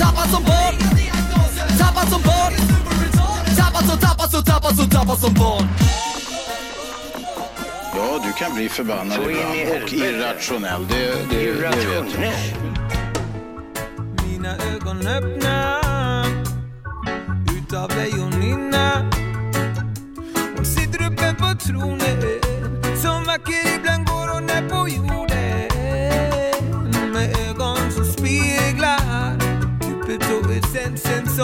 Tappad som barn. Tappad som barn. Tappad som, tappad som, tappad som, tappad som barn. Ja, du kan bli förbannad Så i ibland och irrationell. Det, det, det vet jag. Irrationell. Mina ögon öppna. Utav lejoninna Hon sitter uppe på tronen. Som vacker ibland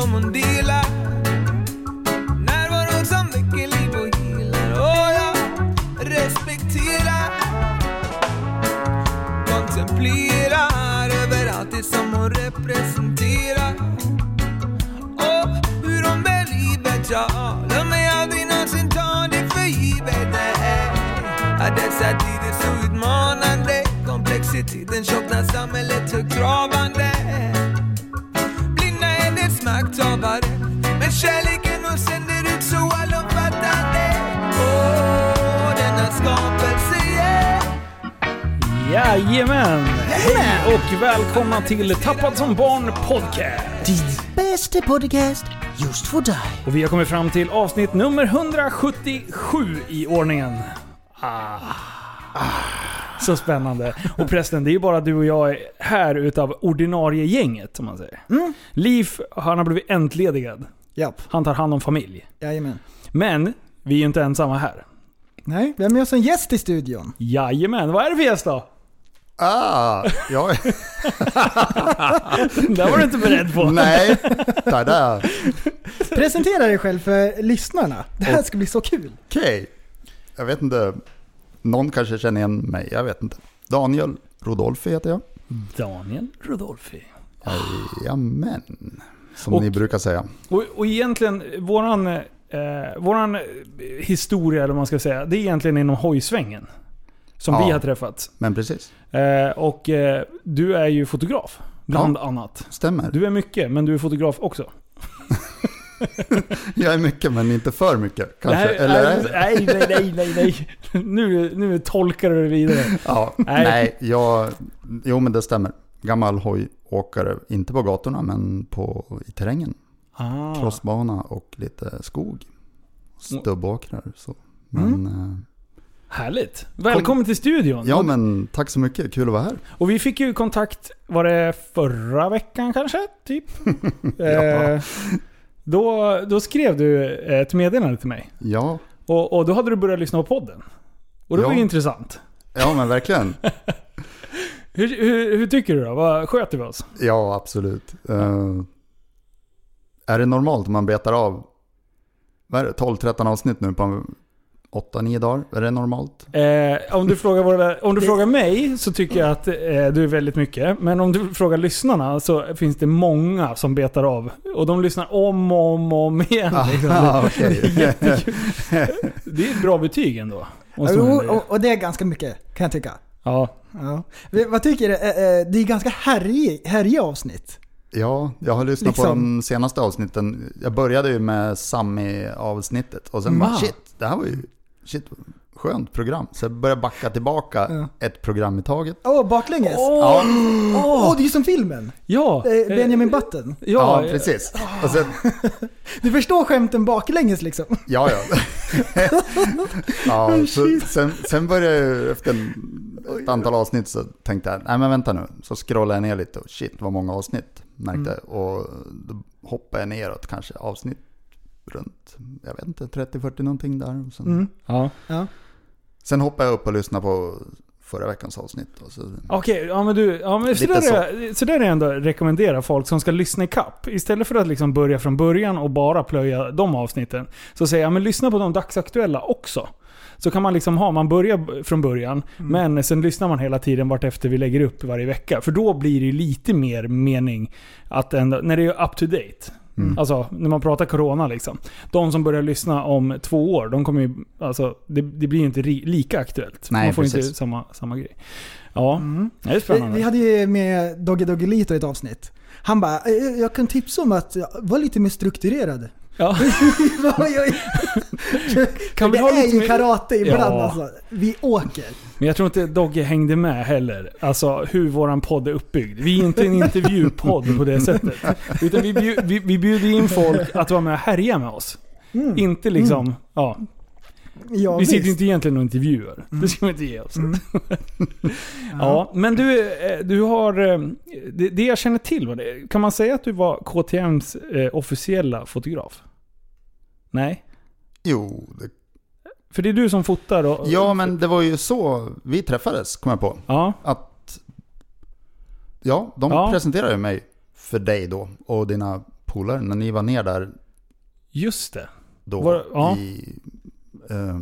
som hon delar. Närvaron som väcker liv och helar. Och jag respekterar. Kontemplerar över allt det som hon representerar. Och hur hon bär livet, ja Låt mig. Aldrig någonsin ta det för givet, nej. Att dessa tider så utmanande. Komplexiteten tjocknar samhället högtravande kärleken hon sänder ut så allomfattande Åh, denna skapelse, yeah Jajamän! Hej och välkomna till Tappad som barn podcast. Din bästa podcast just för dig. Och vi har kommit fram till avsnitt nummer 177 i ordningen. Ah. Så spännande. Och prästen, det är ju bara du och jag här utav ordinarie gänget, som man säger. Liv, han har blivit entledigad. Japp, Han tar hand om familj. jajamän. Men, vi är ju inte ensamma här. Nej, vi har med oss en gäst i studion. Jajamän, vad är det för gäst då? Ah, ja, Det var du inte beredd på. nej. Där. Presentera dig själv för lyssnarna. Det här ska bli så kul. Okej. Jag vet inte. Någon kanske känner igen mig. Jag vet inte. Daniel Rodolfi heter jag. Daniel Rodolfi. Jajamän. Som Och- ni brukar säga. Och, och egentligen, våran, eh, våran historia, eller man ska säga, det är egentligen inom hojsvängen. Som Ja. vi har träffats. Men precis. Eh, och eh, du är ju fotograf, bland annat. Stämmer. Du är mycket, men du är fotograf också. Jag är mycket men inte för mycket. Kanske. Nej, Eller? nej, nej, nej, nej, nej. Nu, nu tolkar du det vidare. Ja, Nej. nej. jag... Jo men det stämmer. Gammal hojåkare. Inte på gatorna men på, i terrängen. Ah. Crossbana och lite skog. Stubbåkrar. Så. Men, eh, Härligt. Välkommen till studion. ja men tack så mycket. Kul att vara här. Och vi fick ju kontakt, var det förra veckan kanske? Typ? Eh, då, då skrev du ett meddelande till mig. Ja, Och, och då hade du börjat lyssna på podden. Och det var Ja. ju intressant. ja men verkligen. Hur, hur, hur tycker du då? Vad sköter vi oss? Ja, absolut. Eh, är det normalt om man betar av vad är det, 12-13 avsnitt nu på 8-9 dagar? Är det normalt? Eh, om du, frågar, våra, om du frågar mig så tycker jag att eh, du är väldigt mycket. Men om du frågar lyssnarna så finns det många som betar av. Och de lyssnar om och om, och om igen. Liksom. Ah, okej. Det är jättekul. Det är ett bra betyg ändå. Jo, och, och det är ganska mycket, kan jag tycka. Ja. Ja. Vad tycker du? Eh, eh, Det är ganska härliga avsnitt. Ja, jag har lyssnat på Liksom. de senaste avsnitten. Jag började ju med Sami-avsnittet och sen bara shit, det här var ju shit, skönt program. Så jag började backa tillbaka Ja. ett program i taget. Åh, baklänges. Åh, Åh! oh, det är ju som filmen. Ja! Eh, Benjamin Button. Ja, Ja, precis. Och sen, Du förstår skämten baklänges liksom. Ja, ja. ja så, sen, sen började jag ju efter en, ett antal avsnitt så tänkte jag, nej men vänta nu. Så scrollade jag ner lite och shit vad många avsnitt märkte jag. Och då hoppade jag neråt kanske avsnitt runt, jag vet inte, 30-40 någonting där. Och sen, Mm. Ja. Ja. sen hoppade jag upp och lyssnade på förra veckans avsnitt. Okej, ja men du, ja, men så, där är, så där är ändå rekommendera folk som ska lyssna i kapp. Istället för att liksom börja från början och bara plöja de avsnitten. Så säger jag, men lyssna på de dagsaktuella också. Så kan man liksom ha, man börjar från början, Mm. men sen lyssnar man hela tiden vart efter vi lägger upp varje vecka. För då blir det lite mer mening att ändå, när det är up to date. Mm. Alltså när man pratar corona liksom. De som börjar lyssna om två år, de kommer ju, alltså det, det blir ju inte ri, lika aktuellt. Nej, man får inte precis. samma, samma grej. Ja, Mm. det är Vi, spännande. vi hade ju med Dogge Doggelito i ett avsnitt. Han bara, "Eh, jag kan tipsa om att vara lite mer strukturerad. Ja. Kan vi det ha är lite ju mer- karate ibland Ja. alltså. Vi åker. Men jag tror inte Dogge hängde med heller. Alltså hur våran podd är uppbyggd. Vi är inte en intervjupodd på det sättet. Utan vi, bjud, vi, vi bjuder in folk att vara med och härja med oss. Mm. Inte liksom, ja. Ja, Vi sitter visst. inte egentligen och intervjuar. Det ska vi inte ge oss. Mm. Ja, men du, eh, du har... eh, Det, det jag känner till var det. Kan man säga att du var KTMs eh, officiella fotograf? Nej? Jo, det, För det är du som fotar och... ja men det var ju så vi träffades, kom jag på. Ja, Att, ja, de Ja. presenterade mig för dig då och dina polare när ni var ner där just det. då Var- ja. i, eh,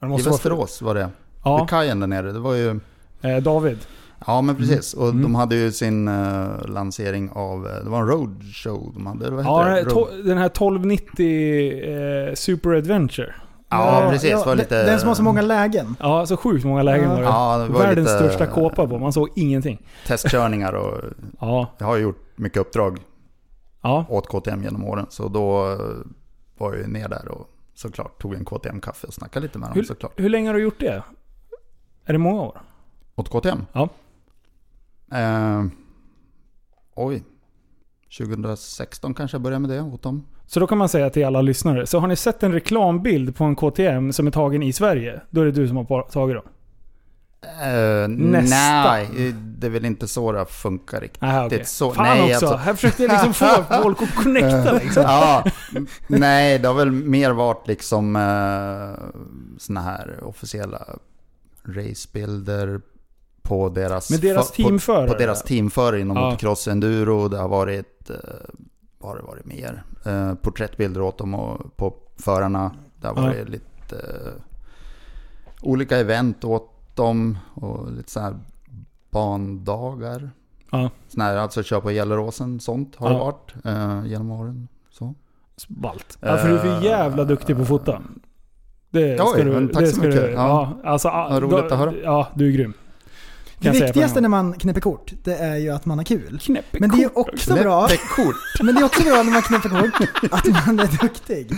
det i Västerås var det. Ja, Vid kajen där nere. Det var ju, eh, David. Ja men precis. Och Mm. de hade ju sin eh, lansering av, eh, det var en roadshow de hade. Eller vad Ja, heter den det? här, Road- den här 1290 eh, Super Adventure. ja, precis. det var den- lite, Den som har så många lägen. Ja, så sjukt många lägen var det. Ja, det var Världens lite största kåpa på. Man såg ingenting. testkörningar och Ja, jag har ju gjort mycket uppdrag ja. åt KTM genom åren. Så då eh, var jag ju ner där och såklart tog en KTM-kaffe och snackade lite med dem Hur, såklart. hur länge har du gjort det? Är det många år? Åt KTM? Ja. Eh, oj. 2016 kanske jag började med det åt dem. Så då kan man säga till alla lyssnare. Så har ni sett en reklambild på en KTM som är tagen i Sverige, då är det du som har tagit dem? Nästa. Nej, det är väl inte så det funkar riktigt. Aha, okej. så- Fan nej, också! alltså- Här försökte jag liksom få folk att connecta liksom. ja, nej, det har väl mer varit liksom eh, såna här officiella racebilder på deras, Med deras teamförare? På, på deras teamförare inom Ja. motocross enduro. Det har varit, eh, vad har det varit mer? Eh, porträttbilder åt dem och på förarna. Det har Ja. varit lite eh, olika event åt dem och lite så här bandagar. Ja. Såna här, alltså köra på Gelleråsen, sånt har det Ja. varit eh, genom åren. Så. Ballt. Ja, för du är för jävla duktig på att fota. Det Oj, ska du, men tack det så mycket. Du, ja. Ja. alltså, ah, roligt då- att höra. Ja, du är grym. Det jag viktigaste när man knäpper kort, det är ju att man har kul. Knäppekort. Men det är också bra, men det är också bra när man knäpper kort, att man är duktig.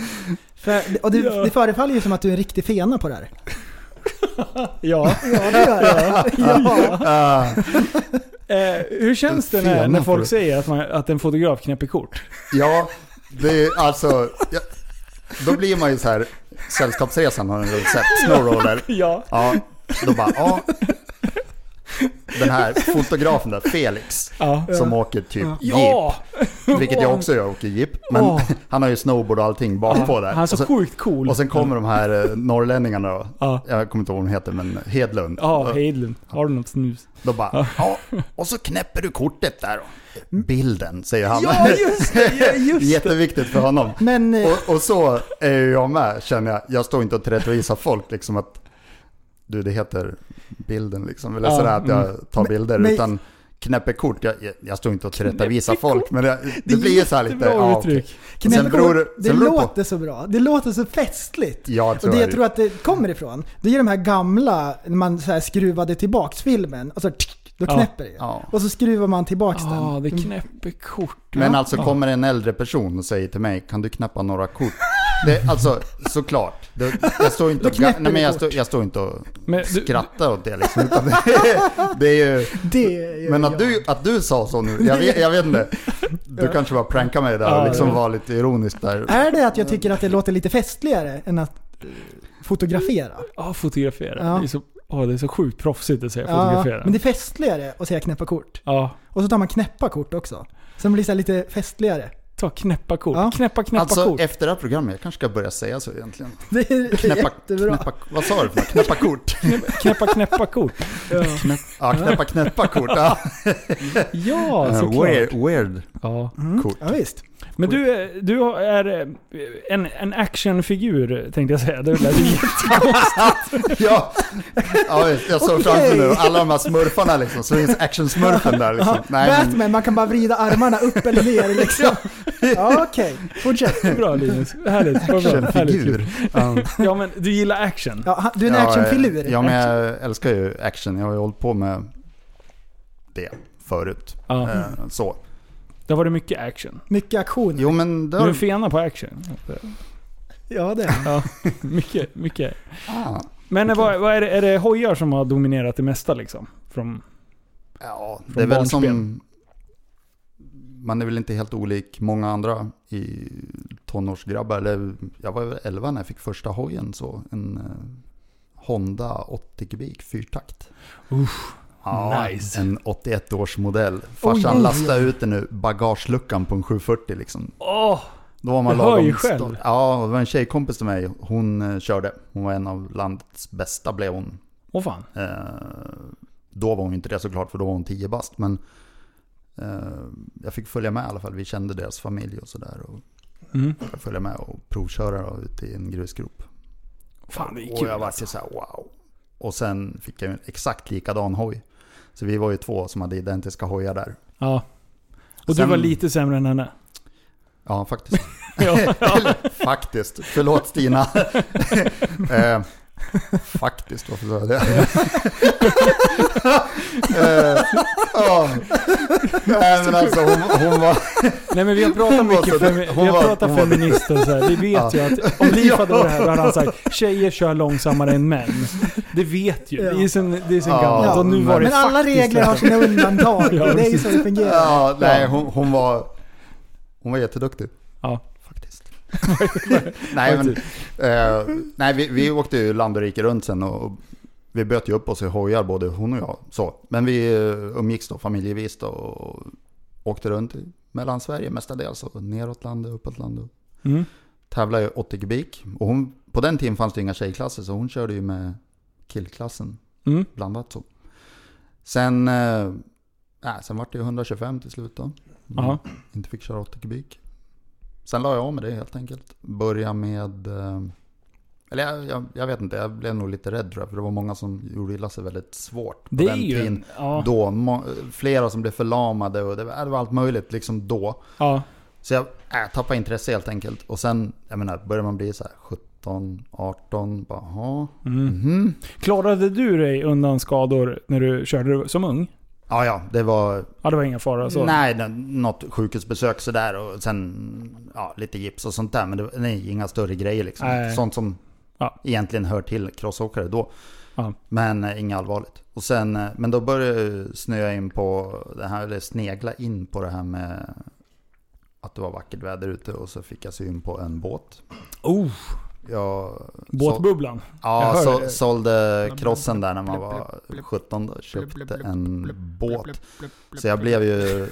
För, och det, Ja. det förefaller ju som att du är en riktig fena på det här. Ja. Ja, det gör det. Ja. Ah, Eh, hur känns det när, när folk du. säger att, man, att en fotograf knäpper kort? ja, det är alltså... Ja, då blir man ju så här, Sällskapsresan har ni väl sett, Snowroller. Ja. Ja, då bara, ja. Den här fotografen där, Felix, Ja. som åker typ Ja! jeep. Vilket jag också gör, åker jeep. Men Åh. han har ju snowboard och allting bakpå där. Han är så sjukt cool. och sen kommer de här eh, norrlänningarna då. Ja. Jag kommer inte ihåg vad de heter, men Hedlund. Ja, Hedlund. Har du något snus? Då bara, ja, och så knäpper du kortet där då. Bilden, säger han. Ja, just det! Ja, just det. Jätteviktigt för honom. Men eh, Och, och så är jag med, känner jag. Jag står inte och tillrättavisar folk liksom att du, det heter bilden liksom. Eller Ja, sådär att jag mm. tar bilder. men- utan knäpper kort, jag, jag, jag står inte och tillrättavisar folk. Men det, det, blir ju så här lite, ja, uttryck. Sen beror det- det sen beror det på- låter så bra. Det låter så festligt. Jag Och det jag jag, tror att det kommer ifrån, det är de här gamla, när man så här skruvade tillbaks filmen och så då Ja. knäpper det. Ja. Och så skruvar man tillbaks Ja, den. det knäpper kort. Men ja. alltså Ja. kommer en äldre person och säger till mig, kan du knäppa några kort? Det, alltså såklart. Det, jag står inte och, nej, men jag, står, jag står inte och Men du- skrattar åt det liksom. Utan det, det är ju... Det Men att du, att du sa så nu, jag vet, jag vet inte. Du kanske bara prankar mig där Ja, och liksom ja. var lite ironisk där. Är det att jag tycker att det låter lite festligare än att eh, fotografera? Ja, fotografera. Ja. Det, är så, oh, det är så sjukt proffsigt att säga Ja, fotografera. men det är festligare att säga knäppa kort. Ja, Och så tar man knäppa kort också. Som blir så här lite festligare. Ta knäppa kort. Ja. Knäppa knäppa Alltså kort. efter det här programmet, jag kanske ska börja säga så egentligen. Det är Knäppa, jättebra. knäppa, vad sa du? Knäppa kort? Knäppa knäppa kort. Ja. Knäpp, ja, knäppa knäppa kort. Ja. Ja, såklart. weird, weird. Ja. Mm. Coolt. Ja, visst. Men du, är- du är eh, en, en actionfigur tänkte jag säga. Det lät ju jättekonstigt. Ja, ja jag såg Okej. framför mig nu alla de här smurfarna liksom. Så finns actionsmurfen där liksom. Ja, Nej, men, Batman, man kan bara vrida armarna upp eller ner liksom. Ja, okej. Fortsätt. Bra Linus. Härligt. Actionfigur. Ja. Men du gillar action? Ja, du är en Ja, actionfilur. Ja, men jag älskar ju action. Jag har ju hållit på med det förut. Ja. Eh, Så. Det har varit mycket action. Mycket aktion. Jo men Du är en fena på action. Ja, det är. Ja, mycket, mycket. Ah, Men vad, vad är, det, är det hojar som har dominerat det mesta liksom? Från, ja, Från det är väl barnsben. som... Man är väl inte helt olik många andra i tonårsgrabbar. Eller, jag var väl 11 när jag fick första hojen så. En eh, Honda 80 kubik fyrtakt. Ja, nice. En 81 års modell. Farsan Oj. lastade ut den ur bagageluckan på en 740 liksom. Åh! Då var man Du hör ju själv. Ja, det var en tjejkompis till mig. Hon eh, körde. Hon var en av landets bästa blev hon. Åh fan. Eh, då var hon inte det såklart för då var hon 10 bast. Men eh, jag fick följa med i alla fall. Vi kände deras familj och sådär. Och Mm. jag följde med och provköra ute i en grusgrop. Fan det är och kul jag var alltså. så här, wow. Och sen fick jag en exakt likadan hoj. Så vi var ju två som hade identiska hojar där. Ja. Och du Sen- var lite sämre än henne? Ja, faktiskt. Ja. Eller, faktiskt. Förlåt Stina. eh, faktiskt, varför sa jag det? eh, ja. Nej men alltså hon, hon var... Nej men vi har pratat Hon mycket så- femi- hon vi har var- pratat var- feminist och så här. Vi vet ju att om Liv hade varit här då hade han sagt tjejer kör långsammare än män. Det vet ju. Det är sen, det är sen Ja. gammalt. Och nu var det Men alla regler har sina undantag. Ja, det är ju så det fungerar. Ja, nej hon, hon var... Hon var jätteduktig. Ja. Nej men... Eh, nej vi, vi åkte ju land och rike runt sen och, vi böt ju upp oss i hojar både hon och jag. Så. Men vi eh, umgicks då familjevis då och åkte runt i Mellansverige mestadels. Och neråt landet, uppåt landet. Mm. Tävlade ju 80 kubik. Och hon, på den tiden fanns det inga tjejklasser så hon körde ju med killklassen Mm. blandat så. Sen, eh, sen var det ju 125 till slut då. Jaha. Inte fick köra 80 kubik. Sen la jag av med det helt enkelt. Börja med, eh, eller jag, jag, jag vet inte, jag blev nog lite rädd tror jag. För det var många som gjorde illa sig väldigt svårt på Det den ju... tiden. Ja. Då, må, flera som blev förlamade och det var, det var allt möjligt liksom då. ja. Så jag äh, tappade intresse helt enkelt. Och sen, jag menar, börjar man bli så här 17, 18, bara jaha. Mm. Mhm. Klarade du dig undan skador när du körde som ung? Ja, ja, det var Ja, det var inga faror så? Nej, något sjukhusbesök sådär och sen ja, lite gips och sånt där. Men det nej, inga större grejer liksom. Nej. Sånt som Ja. egentligen hör till crossåkare då. Ja. Men eh, inget allvarligt. Och sen, eh, men då började jag snöa in på det här, eller snegla in på det här med att det var vackert väder ute och så fick jag syn på en båt. Oh, Jag båtbubblan. Jag Ja, hör så, sålde crossen där när man var 17 och köpte en båt. Så jag blev ju...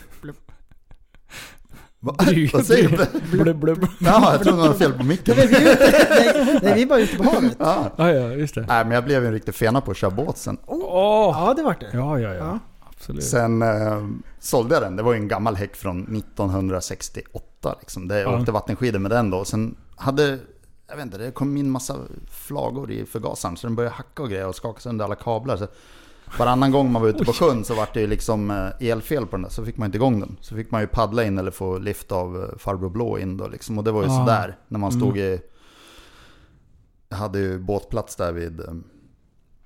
Va? Vad säger du? Blub, blub. Ja, jag tror det var fel på micken. Nej, vi är bara ute på havet. Ja. Ja, ja, just det. Nej, men jag blev ju en riktig fena på att köra båt sen. Åh! Ja, det vart det. Ja, ja, ja. Ja. Absolut. Sen eh, sålde jag den. Det var ju en gammal häck från 1968. Liksom. Det, jag Ja. åkte vattenskidor med den då. Sen hade, jag vet inte, det kom in massa flagor i förgasaren. Så den började hacka och grejer och skaka sönder alla kablar. Så varannan gång man var ute på sjön så var det ju liksom eh, elfel på den där. Så fick man inte igång den. Så fick man ju paddla in eller få lift av eh, farbror blå in då liksom. Och det var ju Ja. sådär när man stod Mm. i... Jag hade ju båtplats där vid... eh,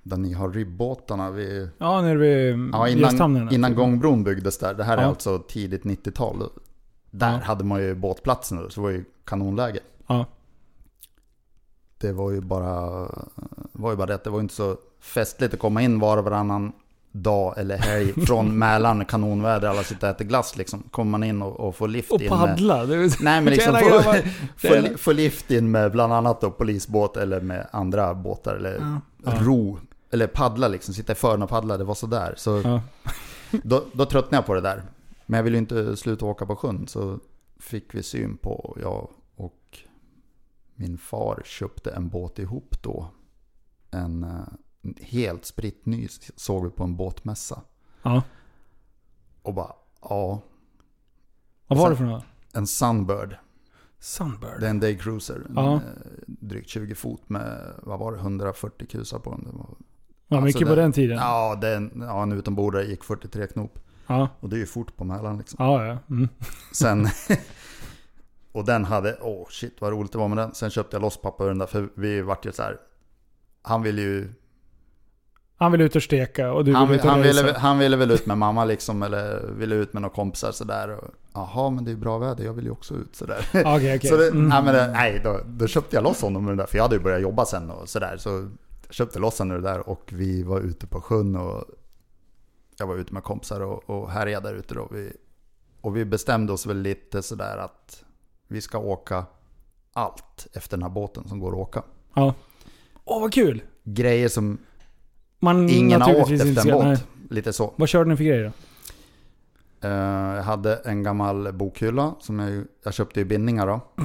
Där ni har ribbåtarna vid... Ja, nere vid Ja, gästhamnen. innan, innan gångbron byggdes där. Det här är Ja. alltså tidigt 90-tal. Där Ja. hade man ju båtplatsen då, så det var ju kanonläge. Ja. Det var ju bara, var ju bara det att det var inte så festligt att komma in var och varannan dag eller helg från Mälaren, kanonväder, alla sitter och äter glass liksom. Kommer man in och, och får lift Och in med... paddla. Det är... Nej men liksom få, få, få lift in med bland annat då polisbåt eller med andra båtar eller. Ja. ro. Eller paddla liksom, sitta i fören och paddla, det var sådär. Så Ja. då, då tröttnade jag på det där. Men jag ville ju inte sluta åka på sjön så fick vi syn på, jag och min far köpte en båt ihop då. En eh, helt spritt ny såg vi på en båtmässa. Ja. Och bara, ja. Vad var det för något? En Sunbird. Sunbird? Det är en Daycruiser. En, Ja. eh, Drygt 20 fot med, vad var det, 140 kusar på den. Det var, alltså mycket på det- den tiden? Ja, den, ja, en utombordare gick 43 knop. Ja, Och det är ju fort på Mälaren liksom. ja. ja. Mm. Sen... och den hade, åh shit vad roligt det var med den. Sen köpte jag loss pappa ur den där, för vi vart ju så här. Han ville ju... Han ville ut och steka och du Han, ville ut och han, ville, han ville väl ut med mamma liksom, eller ville ut med några kompisar sådär. Jaha, men det är bra väder, jag vill ju också ut sådär. Okej, okej. Så det, Mm. nej, men det, nej då, då köpte jag loss honom med det där, för jag hade ju börjat jobba sen och sådär. Så jag köpte loss honom med det där och vi var ute på sjön och jag var ute med kompisar och, och härjade där ute då. Vi, och vi bestämde oss väl lite sådär att vi ska åka allt efter den här båten som går att åka. Ja. Åh, vad kul! Grejer som Man ingen har åkt naturligtvis efter en ska- nej. båt. Lite så. Vad körde ni för grejer då? Eh, jag hade en gammal bokhylla som jag, jag köpte i bindningar då.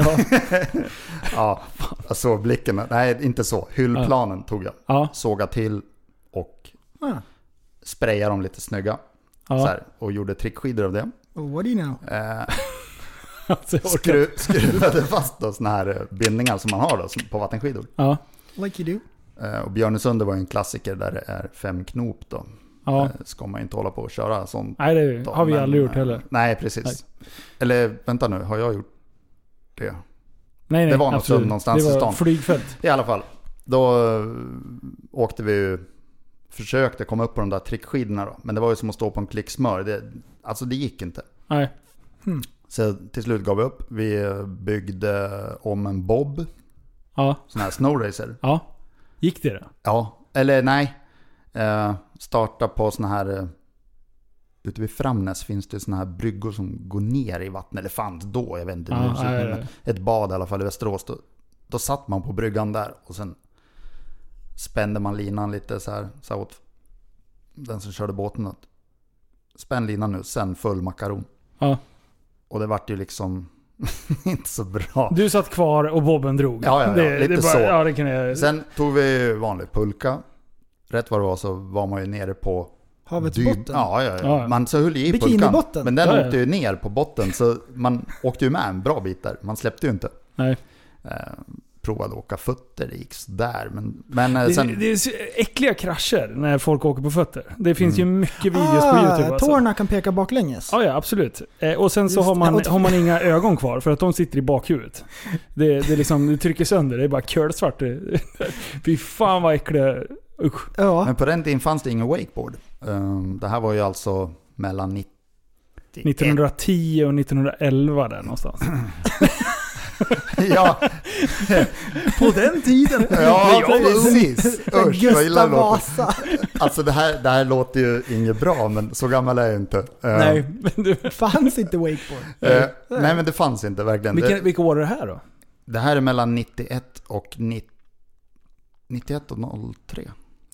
Ja. ja, jag såg blicken. Nej, inte så. Hyllplanen tog jag. Ja. Såga till och Ah. sprayade dem lite snygga. ja. Så här, och gjorde trickskidor av det. Oh, what do you know? Alltså, skru, skruvade fast då såna här eh, bindningar som man har då, på vattenskidor. Ja. Like you do. Eh, och Björnesunder var ju en klassiker där det är fem knop då. ja. Eh, ska man inte hålla på och köra sånt. Nej, det då, har vi men, aldrig gjort heller. Nej, precis. Eller vänta nu, har jag gjort det? Nej, nej, det var något absolut. sånt någonstans det i var stan. flygfält. I alla fall. Då åkte vi ju, försökte komma upp på de där trickskidorna då. Men det var ju som att stå på en klick smör. Det, alltså det gick inte. Nej. Så till slut gav vi upp. Vi byggde om en bob, Ja. sån här snowracer. Ja. Gick det då? Ja, eller nej. Eh, starta på såna här... Eh, ute vid Framnäs finns det såna här bryggor som går ner i vattnet. Eller fanns då, jag vet inte. Ja, nu, så- nej, men nej. ett bad i alla fall i Västerås. Då, då satt man på bryggan där och sen spände man linan lite så här. Så här åt den som körde båten att spänn linan nu, sen full makaron. Ja. Och det vart ju liksom inte så bra. Du satt kvar och bobben drog. Ja, ja, ja, lite bara, så. Ja, det kan jag... Sen tog vi vanlig pulka. Rätt vad det var så var man ju nere på Havets dyb- botten. Ja, ja, Ja. ja. Man så höll ju i pulkan. Men den Ja, ja. åkte ju ner på botten så man åkte ju med en bra bit där. Man släppte ju inte. Nej. Provade att åka fötter, det gick sådär. Men, men eh, Det, sen... det är så äckliga krascher när folk åker på fötter. Det finns ju mycket videos på YouTube Ah, alltså. tårna kan peka baklänges. Ja, ja, absolut. Eh, och sen så har det, man, har man inga ögon kvar för att de sitter i bakhuvudet. Det, det, är liksom, det trycker sönder, det är bara kolsvart. Det- Fy fan vad äckliga... Usch. Ja. Men på den tiden fanns det ingen wakeboard. Eh, det här var ju alltså mellan 90... 1910 och 1911 där någonstans. ja, På den tiden. ja precis. Usch, vad illa det. Vasa. Alltså det här, det här låter ju inget bra, men så gammal är jag inte. Eh, Nej, men du, Fanns inte wakeboard. eh, nej men det fanns inte verkligen. vilka, Det, vilka år är det här då? det här är mellan 91 och 90, 91 och 03.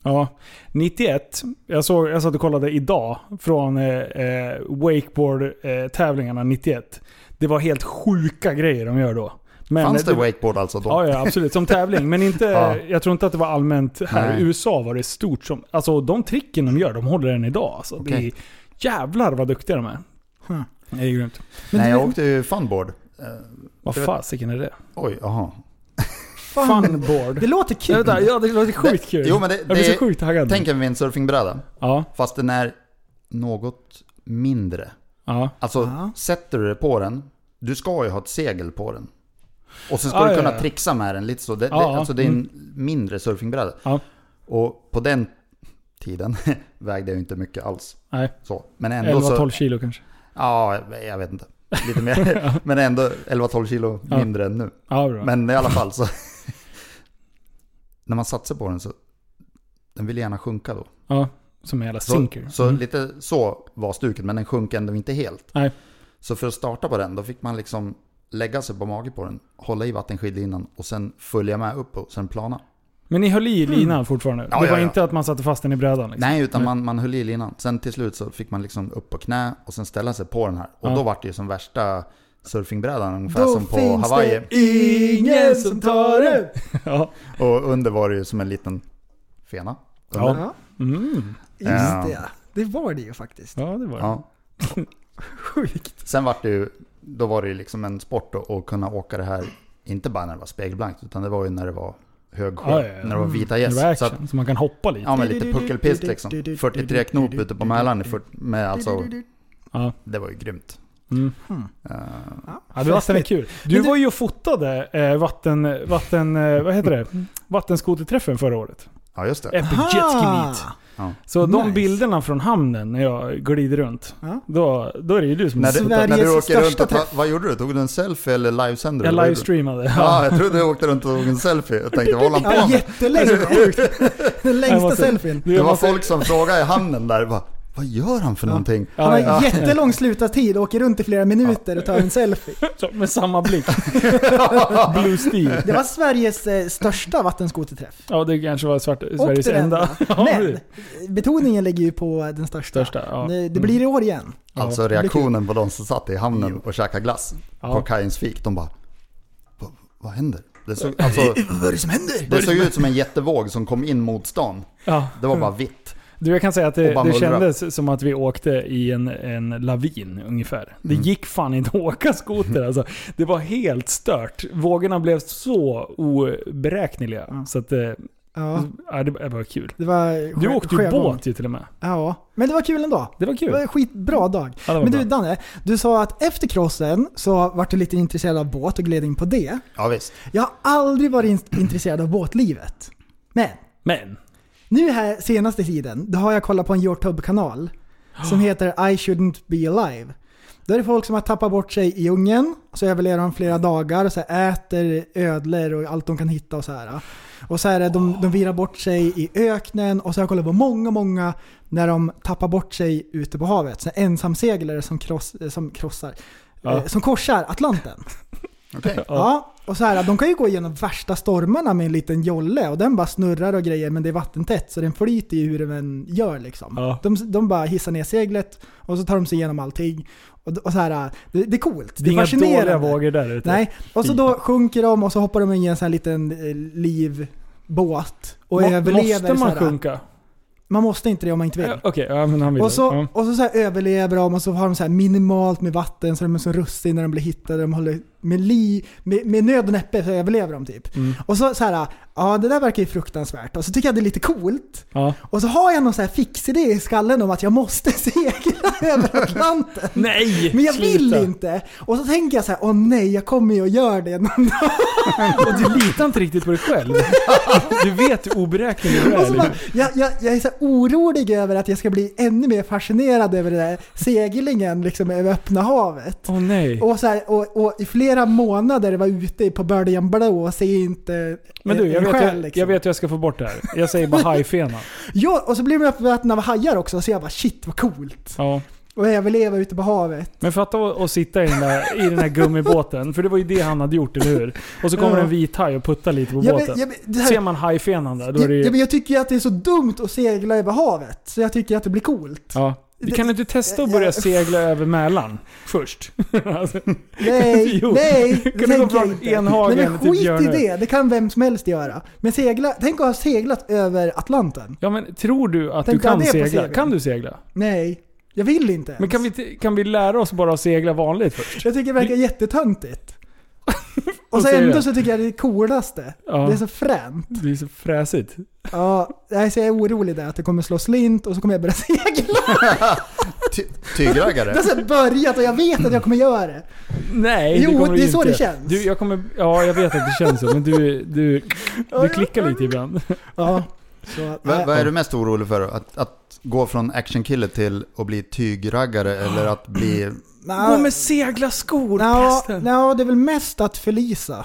Ja, 91. Jag, såg, jag satt och kollade idag från eh, eh, wakeboard-tävlingarna 91. Det var helt sjuka grejer de gör då. Men Fanns det wakeboard alltså då? Ja, ja, absolut. Som tävling. Men inte, Ja. jag tror inte att det var allmänt här. Nej. I USA var det stort som... Alltså de tricken de gör, de håller än idag. Alltså, det är, Okej. jävlar vad duktiga de är. Huh. Det är grymt. Men Nej, du- jag åkte ju funboard. Eh, Vad fasiken är det? oj, jaha. Funboard. Det låter kul. Vänta, ja, det låter sjukt kul. Jo men det, jag blir så det sjukt taggad. tänk en windsurfingbräda. Ja, Fast den är något mindre. ja. Alltså, Ja. sätter du det på den, du ska ju ha ett segel på den. Och sen ska Ja, du ja, kunna ja. trixa med den lite så. Det, Ja, det, ja. alltså det är en mindre surfingbräda. Ja. Och på den tiden vägde jag inte mycket alls. Nej, Så. Men ändå så... 11-12 kilo kanske. Ja, jag vet inte. Lite mer. Men ändå 11-12 kilo Ja. mindre än nu. Ja. Men i alla fall så... när man satsar på den så... Den vill gärna sjunka då. Ja, som en jävla Så, sinker. så Mm. lite så var stuket, men den sjönk ändå inte helt. Nej. Så för att starta på den, då fick man liksom lägga sig på mage på den, hålla i vattenskidlinan och sen följa med upp och sen plana. Men ni höll i linan fortfarande? Ja, det ja, var ja. inte att man satte fast den i brädan? Liksom. Nej, utan man, man höll i linan. Sen till slut så fick man liksom upp på knä och sen ställa sig på den här. Och Ja. då var det ju som värsta surfingbrädan, ungefär Då som på finns Hawaii. det ingen som tar det. Ja. Och under var det ju som en liten fena. Under. Ja. Ja, Mm. just Ja. det. Det var det ju faktiskt. Ja, det var det. Sjukt. Sen var det ju, då var det ju liksom en sport att, att kunna åka det här, inte bara när det var spegelblankt, utan det var ju när det var hög sjö, Ja, ja, ja. när det var vita gäss. var Så att, så man kan hoppa lite. ja men lite puckelpist liksom. 43 knop ute på Mälaren i 40 med alltså, Ja. det var ju grymt. Mm. Eh, Ja, det vatten är kul. Du, var ju och fotade eh, vatten, vatten, eh, vad heter det? Vattenskoterträffen förra året. ja just det. Epic Jet Ski Meet. Så de Nice. bilderna från hamnen när jag glider runt, Ja. då, då är det ju du som När du, när du åker runt och ta, vad gjorde du? Tog du en selfie eller livesände du? Jag livestreamade. Ja, jag trodde du åkte runt och tog en selfie. Jag tänkte, vad håller han på Ja, med? jättelänge. Den längsta måste- selfien. Det var folk som frågade i hamnen där, bara, vad gör han för någonting? Han har Ja, ja. jättelång slutartid, åker runt i flera minuter och tar en selfie. Så, Med samma blick. Blue Steel. Det var Sveriges eh, största vattenskoterträff. Ja, det kanske var svart, Och Sveriges enda. Ja, Men betoningen ligger ju på den största. Största, ja. Det, det blir i år igen. Alltså reaktionen på de som satt i hamnen och käkade glass Ja. på kajens fik, de bara, vad, vad händer? Det såg, alltså, Vad är det som händer? det såg ut som en jättevåg som kom in mot stan. Ja. Det var bara vitt. Du, jag kan säga att det, det kändes som att vi åkte i en, en lavin ungefär. Det Mm. gick fan inte att åka skoter alltså. Det var helt stört. Vågorna blev så oberäkneliga. Så att eh, Ja, ja, det, det var kul. det var Du åkte ju båt ju till och med. Ja, men det var kul ändå. Det var Det kul. var en skitbra dag. Ja, det var Men du bra. Danne, du sa att efter crossen så vart du lite intresserad av båt och gled in på det. Ja visst. Jag har aldrig varit in- intresserad av båtlivet. Men Men, nu här senaste tiden, då har jag kollat på en Youtube-kanal som heter I shouldn't be alive. Då är det folk som har tappat bort sig i djungeln, och så överlever de flera dagar och så här äter ödlor och allt de kan hitta och så här. Och så är det, de, de virar bort sig i öknen och så har jag kollat på många, många när de tappar bort sig ute på havet. Så ensamseglare som, kross, som krossar, Ja. eh, som korsar Atlanten. Okej. Ja, och så här, de kan ju gå igenom värsta stormarna med en liten jolle och den bara snurrar och grejer men det är vattentätt så den flyter ju hur den än gör liksom. Ja. De, de bara hissar ner seglet och så tar de sig igenom allting. Och, och så här, det, det är coolt. det är inga dåliga vågor där ute. Nej, och så då sjunker de och så hoppar de in i en sån här liten eh, livbåt och Må- överlever. Måste man sjunka? Man måste inte det om man inte vill. Ja, Okej, ja men han vill Och det. så, Ja. och så, så här överlever de och så har de så här minimalt med vatten så de är så rustiga när de blir hittade. De håller med, li, med, med nöd och näppe så överlever de typ. Mm. Och så, så här, ja det där verkar ju fruktansvärt. Och så tycker jag det är lite coolt. Ja. Och så har jag någon så här fixidé i skallen om att jag måste segla över Atlanten. Nej! Men jag vill sluta. inte. Och så tänker jag så här, åh nej, jag kommer ju att göra det någon dag. Och du litar inte riktigt på dig själv. Du vet hur oberäknelig du Och är. så bara, jag, jag, jag är så orolig över att jag ska bli ännu mer fascinerad över den där seglingen liksom, över öppna havet. Åh nej. Och, så här, och, och i flera månader var ute på Birdie Blå och se inte Men du, jag vet, själ, jag, liksom. jag vet hur jag ska få bort det här. Jag säger bara hajfena. Ja, och så blir man uppäten av hajar också, så jag bara shit vad coolt. Ja. Och överleva ute på havet. Men fatta att sitta i den, där, i den här gummibåten, för det var ju det han hade gjort, eller hur? Och så kommer Ja. en vit haj och puttar lite på Jag, båten. men- jag, här, Ser man hajfenan där, då är jag, det jag, ju... men jag tycker ju att det är så dumt att segla över havet, så jag tycker att det blir coolt. Ja. Du kan inte testa att börja segla över Mälaren först? Alltså, Nej, Jo. nej, det tänker jag inte. Enhagen Nej men skit i Björnö? det, det kan vem som helst göra. Men segla, tänk att ha seglat över Atlanten. ja men tror du att Tänk du kan segla? Kan du segla? Nej, jag vill inte ens. Men kan vi, inte- kan vi lära oss bara att segla vanligt först? Jag tycker det verkar jättetöntigt. Och så ändå så tycker jag det är det coolaste. Ja. Det är så fränt. Det är så fräsigt. Ja, nej, så jag är orolig där att det kommer slå slint och så kommer jag börja segla. Ty- Tygraggare. Det har börjat och jag vet att jag kommer göra det. Nej, Jo, det kommer det är du så inte. det känns. Du, jag kommer, ja, jag vet att det känns så, men du, du, du klickar lite ibland. Ja. Så, Vad, vad är du mest orolig för? Att, att gå från actionkille till att bli tygraggare eller att bli... Gå med seglarskor, nå, det är väl mest att förlisa.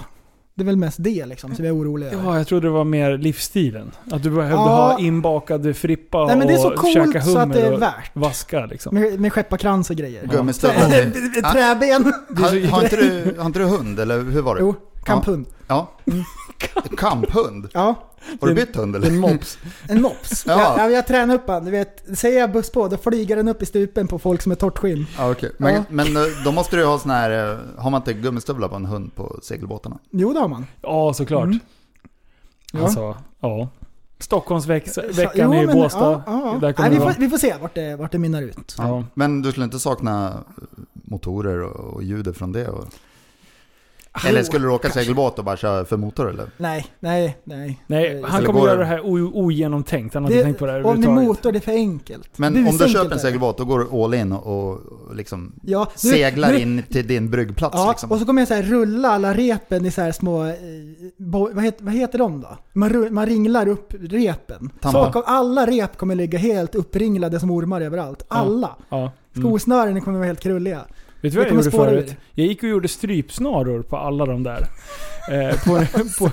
Det är väl mest det liksom som jag är orolig över. Ja, jag trodde det var mer livsstilen. Att du behövde Ja. ha inbakad frippa Nej men det är så och coolt käka så att det är hummer och värt. vaska liksom. Med, med skepparkrans och grejer. Gummistövlar. Träben. Har, har, inte du, har inte du hund eller hur var det? Jo, kamphund. Ja. Kamphund? Ja, Har du bytt hund eller? En mops. en mops. Ja. Jag, jag tränar upp han. Du vet, säger jag buss på, då flyger den upp i stupen på folk som är torrt skinn. Ja, okej. Men, Ja. men eh, då måste du ju ha sån här, eh, har man inte gummistövlar på en hund på segelbåtarna? Jo, det har man. Ja, såklart. Mm. Ja. Alltså, ja. Stockholmsveckan i Båstad. ja, ja. Nej, vi, får, vi får se vart det, vart det mynnar ut. Ja. Men du skulle inte sakna motorer och, och ljudet från det? Och... Eller skulle du åka segelbåt och bara köra för motor eller? Nej, nej, nej. Nej, Eh, han kommer göra det- här ogenomtänkt. Han har inte tänkt på det här om det är motor, det är för enkelt. Men om du köper en segelbåt, då går du all in och, och liksom Ja, nu- seglar nu- in till din bryggplats Ja, liksom. och så kommer jag så här rulla alla repen i så här små, eh, bo, vad, heter, vad heter de då? Man, man ringlar upp repen. Tampa. Så kom, alla rep kommer ligga helt uppringlade som ormar överallt. Alla. Ja. Mm. Skosnören kommer vara helt krulliga. Vet du vad jag gjorde förut? ur. Jag gick och gjorde strypsnaror på alla de där. Eh, på, på,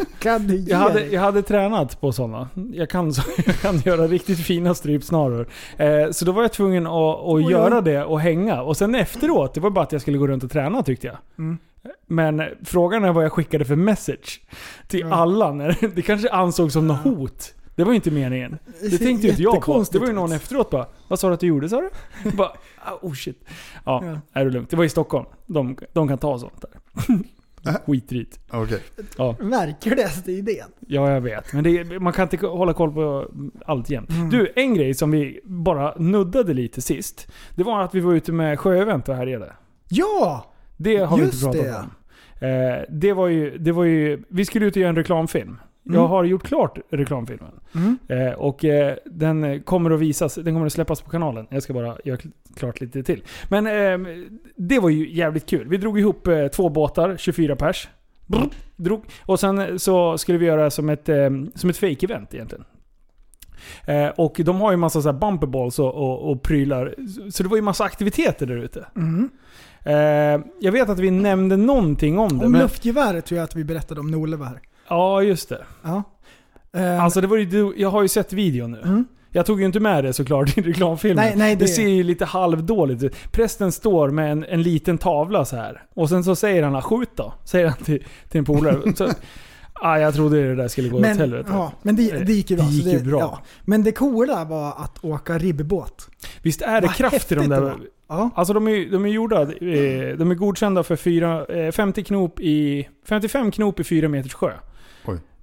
jag, hade, jag hade tränat på sådana. Jag kan, så, jag kan göra riktigt fina strypsnaror. Eh, så då var jag tvungen att, att göra det och hänga. Och sen efteråt, det var bara att jag skulle gå runt och träna tyckte jag. Mm. Men frågan är vad jag skickade för message till Ja. alla. När, det kanske ansågs som något hot. Det var inte meningen. Det tänkte ju inte jag på. Det var ju någon efteråt bara Vad sa du att du gjorde sa du? bara, ah, oh shit. Ja, Ja. är det lugnt. Det var i Stockholm. De, de kan ta sånt där. Skitrit. Okej. Ja, Märkligaste idén. ja, jag vet. Men det, man kan inte hålla koll på allt jämt. Mm. Du, en grej som vi bara nuddade lite sist. Det var att vi var ute med sjöevent och härjade. Ja! Det har vi inte Just pratat det. om. Eh, det, var ju, det var ju... Vi skulle ut och göra en reklamfilm. Jag Mm. har gjort klart reklamfilmen. Mm. Eh, och eh, den kommer att visas, den kommer att släppas på kanalen. Jag ska bara göra kl- klart lite till. Men eh, det var ju jävligt kul. Vi drog ihop eh, två båtar, 24 pers. Brr, drog. Och sen så skulle vi göra som ett, eh, som ett fake-event egentligen. Eh, och de har ju massa så här bumperballs och, och, och prylar. Så det var ju massa aktiviteter där ute. Mm. Eh, jag vet att vi nämnde någonting om det. Om men, luftgeväret tror jag att vi berättade om Nole var här. Ja, just det. Ja. Eh, Alltså det var ju, jag har ju sett videon nu. mm. Jag tog ju inte med det såklart i reklamfilmen. Nej, nej, det... det- ser ju lite halvdåligt ut. Prästen står med en, en liten tavla så här. Och sen så säger han skjut då. Säger han till, till en polare. Så, ah, jag trodde det där skulle gå åt Men, helvete. ja, men det, det gick ju bra. Det gick så ju bra. Ja. Men det coola var att åka ribbåt. Visst är det Vad kraft i häftigt de det där? var. Ja. Alltså de är, de är gjorda, eh, de är godkända för fyra, eh, 50 knop i, 55 knop i 4 meters sjö.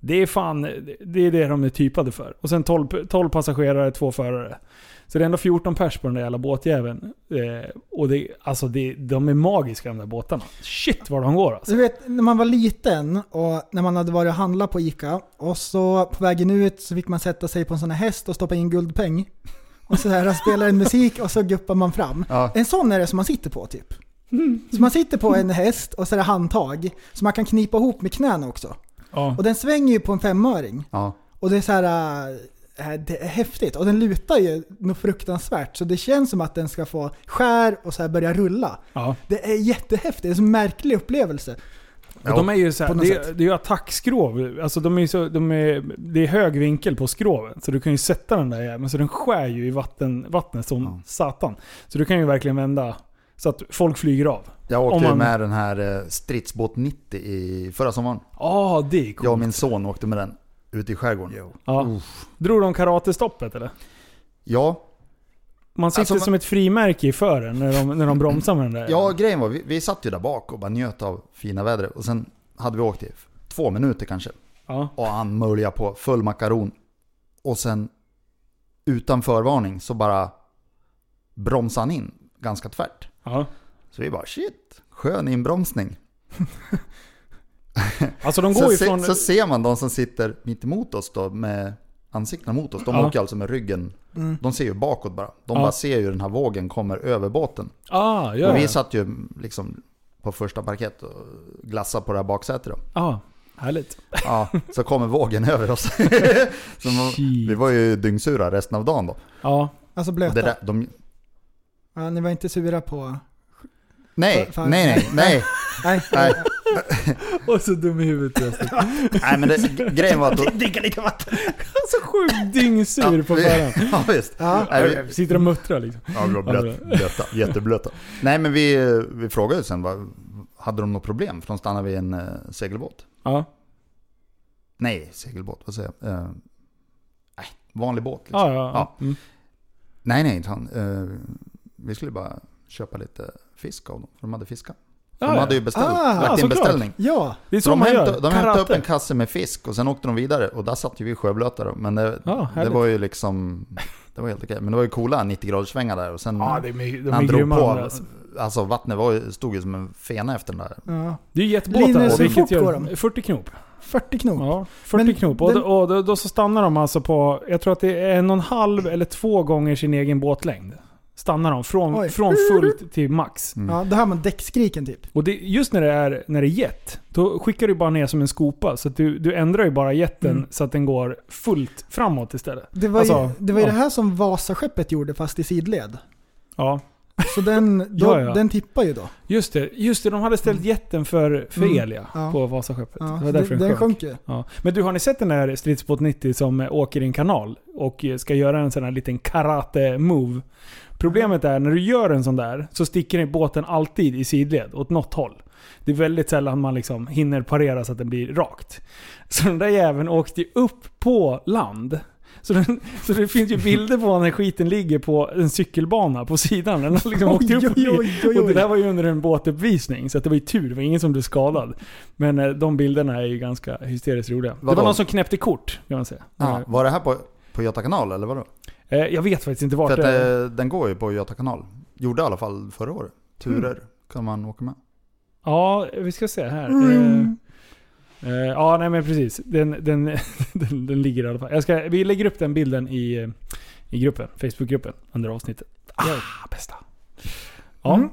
Det är fan, det är det de är typade för. Och sen 12, 12 passagerare, två förare. Så det är ändå 14 pers på den där jävla båtjäveln. Eh, och det, alltså det, de är magiska de där båtarna. Shit vad de går alltså. Du vet, när man var liten och när man hade varit och handlat på Ica och så på vägen ut så fick man sätta sig på en sån här häst och stoppa in guldpeng. Och så här spelar en musik och så guppar man fram. Ja. En sån är det som man sitter på typ. Så man sitter på en häst och så är det handtag. Så man kan knipa ihop med knäna också. Ja. Och den svänger ju på en femöring. Ja. Och det är så här... äh, Det är häftigt. Och den lutar ju något fruktansvärt. Så det känns som att den ska få skär och så här börja rulla. ja. Det är jättehäftigt. Det är en så märklig upplevelse. Och de är ju så här, på något det, sätt. det är ju attackskrov. Alltså de är så, de är, det är hög vinkel på skroven. Så du kan ju sätta den där jäveln. Så den skär ju i vatten, vattnet som Ja. satan. Så du kan ju verkligen vända så att folk flyger av. Jag åkte man- med den här eh, stridsbåt 90 i förra sommaren. Ja, ah, det är coolt. Jag och min son åkte med den ute i skärgården. Ja. Drog de karatestoppet eller? Ja, Man sitter Alltså, man- som ett frimärke i fören när de, när de bromsar med den där. ja grejen var, vi, vi satt ju där bak och bara njöt av fina vädret. Och sen hade vi åkt i två minuter kanske. Ja. Och han möljade på full makaron. Och sen utan förvarning så bara bromsade han in ganska tvärt. ja. Så vi bara shit, skön inbromsning. Alltså de går Så, ju se, så ser man de som sitter mitt emot oss då med ansiktena mot oss. De Ja. åker alltså med ryggen. Mm. De ser ju bakåt bara. De Ja. bara ser ju den här vågen kommer över båten. ah, ja. Och vi ja. satt ju liksom på första parkett och glassade på det här baksätet då. Ah, härligt. Ja, så kommer vågen över oss. så man, vi var ju dyngsura resten av dagen då. Ja. Alltså blöta. det där, de, Ja, ni var inte sura på... nej, Fan. nej, nej, nej, Nej. nej. Och så dum i huvudet resten. nej men det, grejen var att... Då, Dricka lite vatten. Så sjukt dyngsur på förhand. ja visst. Ja. Vi, Sitter och muttrar liksom. Ja, vi var blöt, blöta, jätteblöta. Nej men vi, vi frågade ju sen, vad, hade de något problem? För de stannade vid en uh, segelbåt. Ja. Nej, segelbåt, vad säger jag? Eh, nej, vanlig båt liksom. Ja, ja. Ja. ja. Mm. Nej, nej, inte han. Eh, vi skulle bara köpa lite fisk av dem, för de hade fiskat. De Ja, hade ju beställt, Ah, lagt in beställning. Ja, Det är Så de man hämtade, gör. de hämtade upp en kasse med fisk och sen åkte de vidare och där satt ju vi sjöblöta då. Men det, Ja, det var ju liksom, det var helt okej. Men det var ju coola 90 graders svängar där och sen Ja, det är, de när är han drog på, Alltså. alltså vattnet var ju, stod ju som en fena efter den där. ja. Det är ju jetbåtar. Linus, hur fort går de? 40 knop. 40 knop. Ja, 40 Men knop. Och, den- då, och då, då så stannar de alltså på, jag tror att det är en och en halv eller två gånger sin egen båtlängd. Stannar de från, Oj. från fullt till max. Mm. Ja, då hör man däckskriken typ. Och det, just när det, är, när det är jet, då skickar du bara ner som en skopa. Så att du, du ändrar ju bara jeten Mm. så att den går fullt framåt istället. Det var Alltså, ju, det, var ju ja. det här som Vasaskeppet gjorde fast i sidled. Ja, Så den, då, Ja, ja. den tippar ju då. just det. Just det, de hade ställt jeten för, för Mm. ja, på Vasaskeppet. Ja, det var därför den, den, den sjönk. sjönk ju. Ja. Men du, har ni sett den där stridsbåt 90 som eh, åker i en kanal och eh, ska göra en sån här liten karate-move? Problemet är när du gör en sån där så sticker den båten alltid i sidled åt något håll. Det är väldigt sällan man liksom hinner parera så att den blir rakt. Så den där jäveln åkte ju upp på land. Så, den, så det finns ju bilder på när skiten ligger på en cykelbana på sidan. Den har liksom åkt upp Oj, oj, oj, oj, och det där var ju under en båtuppvisning, så att det var ju tur. Det var ingen som blev skadad. Men eh, de bilderna är ju ganska hysteriskt roliga. Det Vadå? var någon som knäppte kort, kan man säga. Ja, var det här på, på Göta kanal eller vadå? Eh, Jag vet faktiskt inte vart För att det är. det, den går ju på Göta kanal. Gjorde i alla fall förra året. Turer Mm. kan man åka med. Ja, vi ska se här. Mm. Eh, eh, ja, nej men precis. Den, den, den, den ligger i alla fall. Jag ska, vi lägger upp den bilden i, eh, i gruppen, Facebookgruppen, under avsnittet. Ah, bästa. Ja. Mm.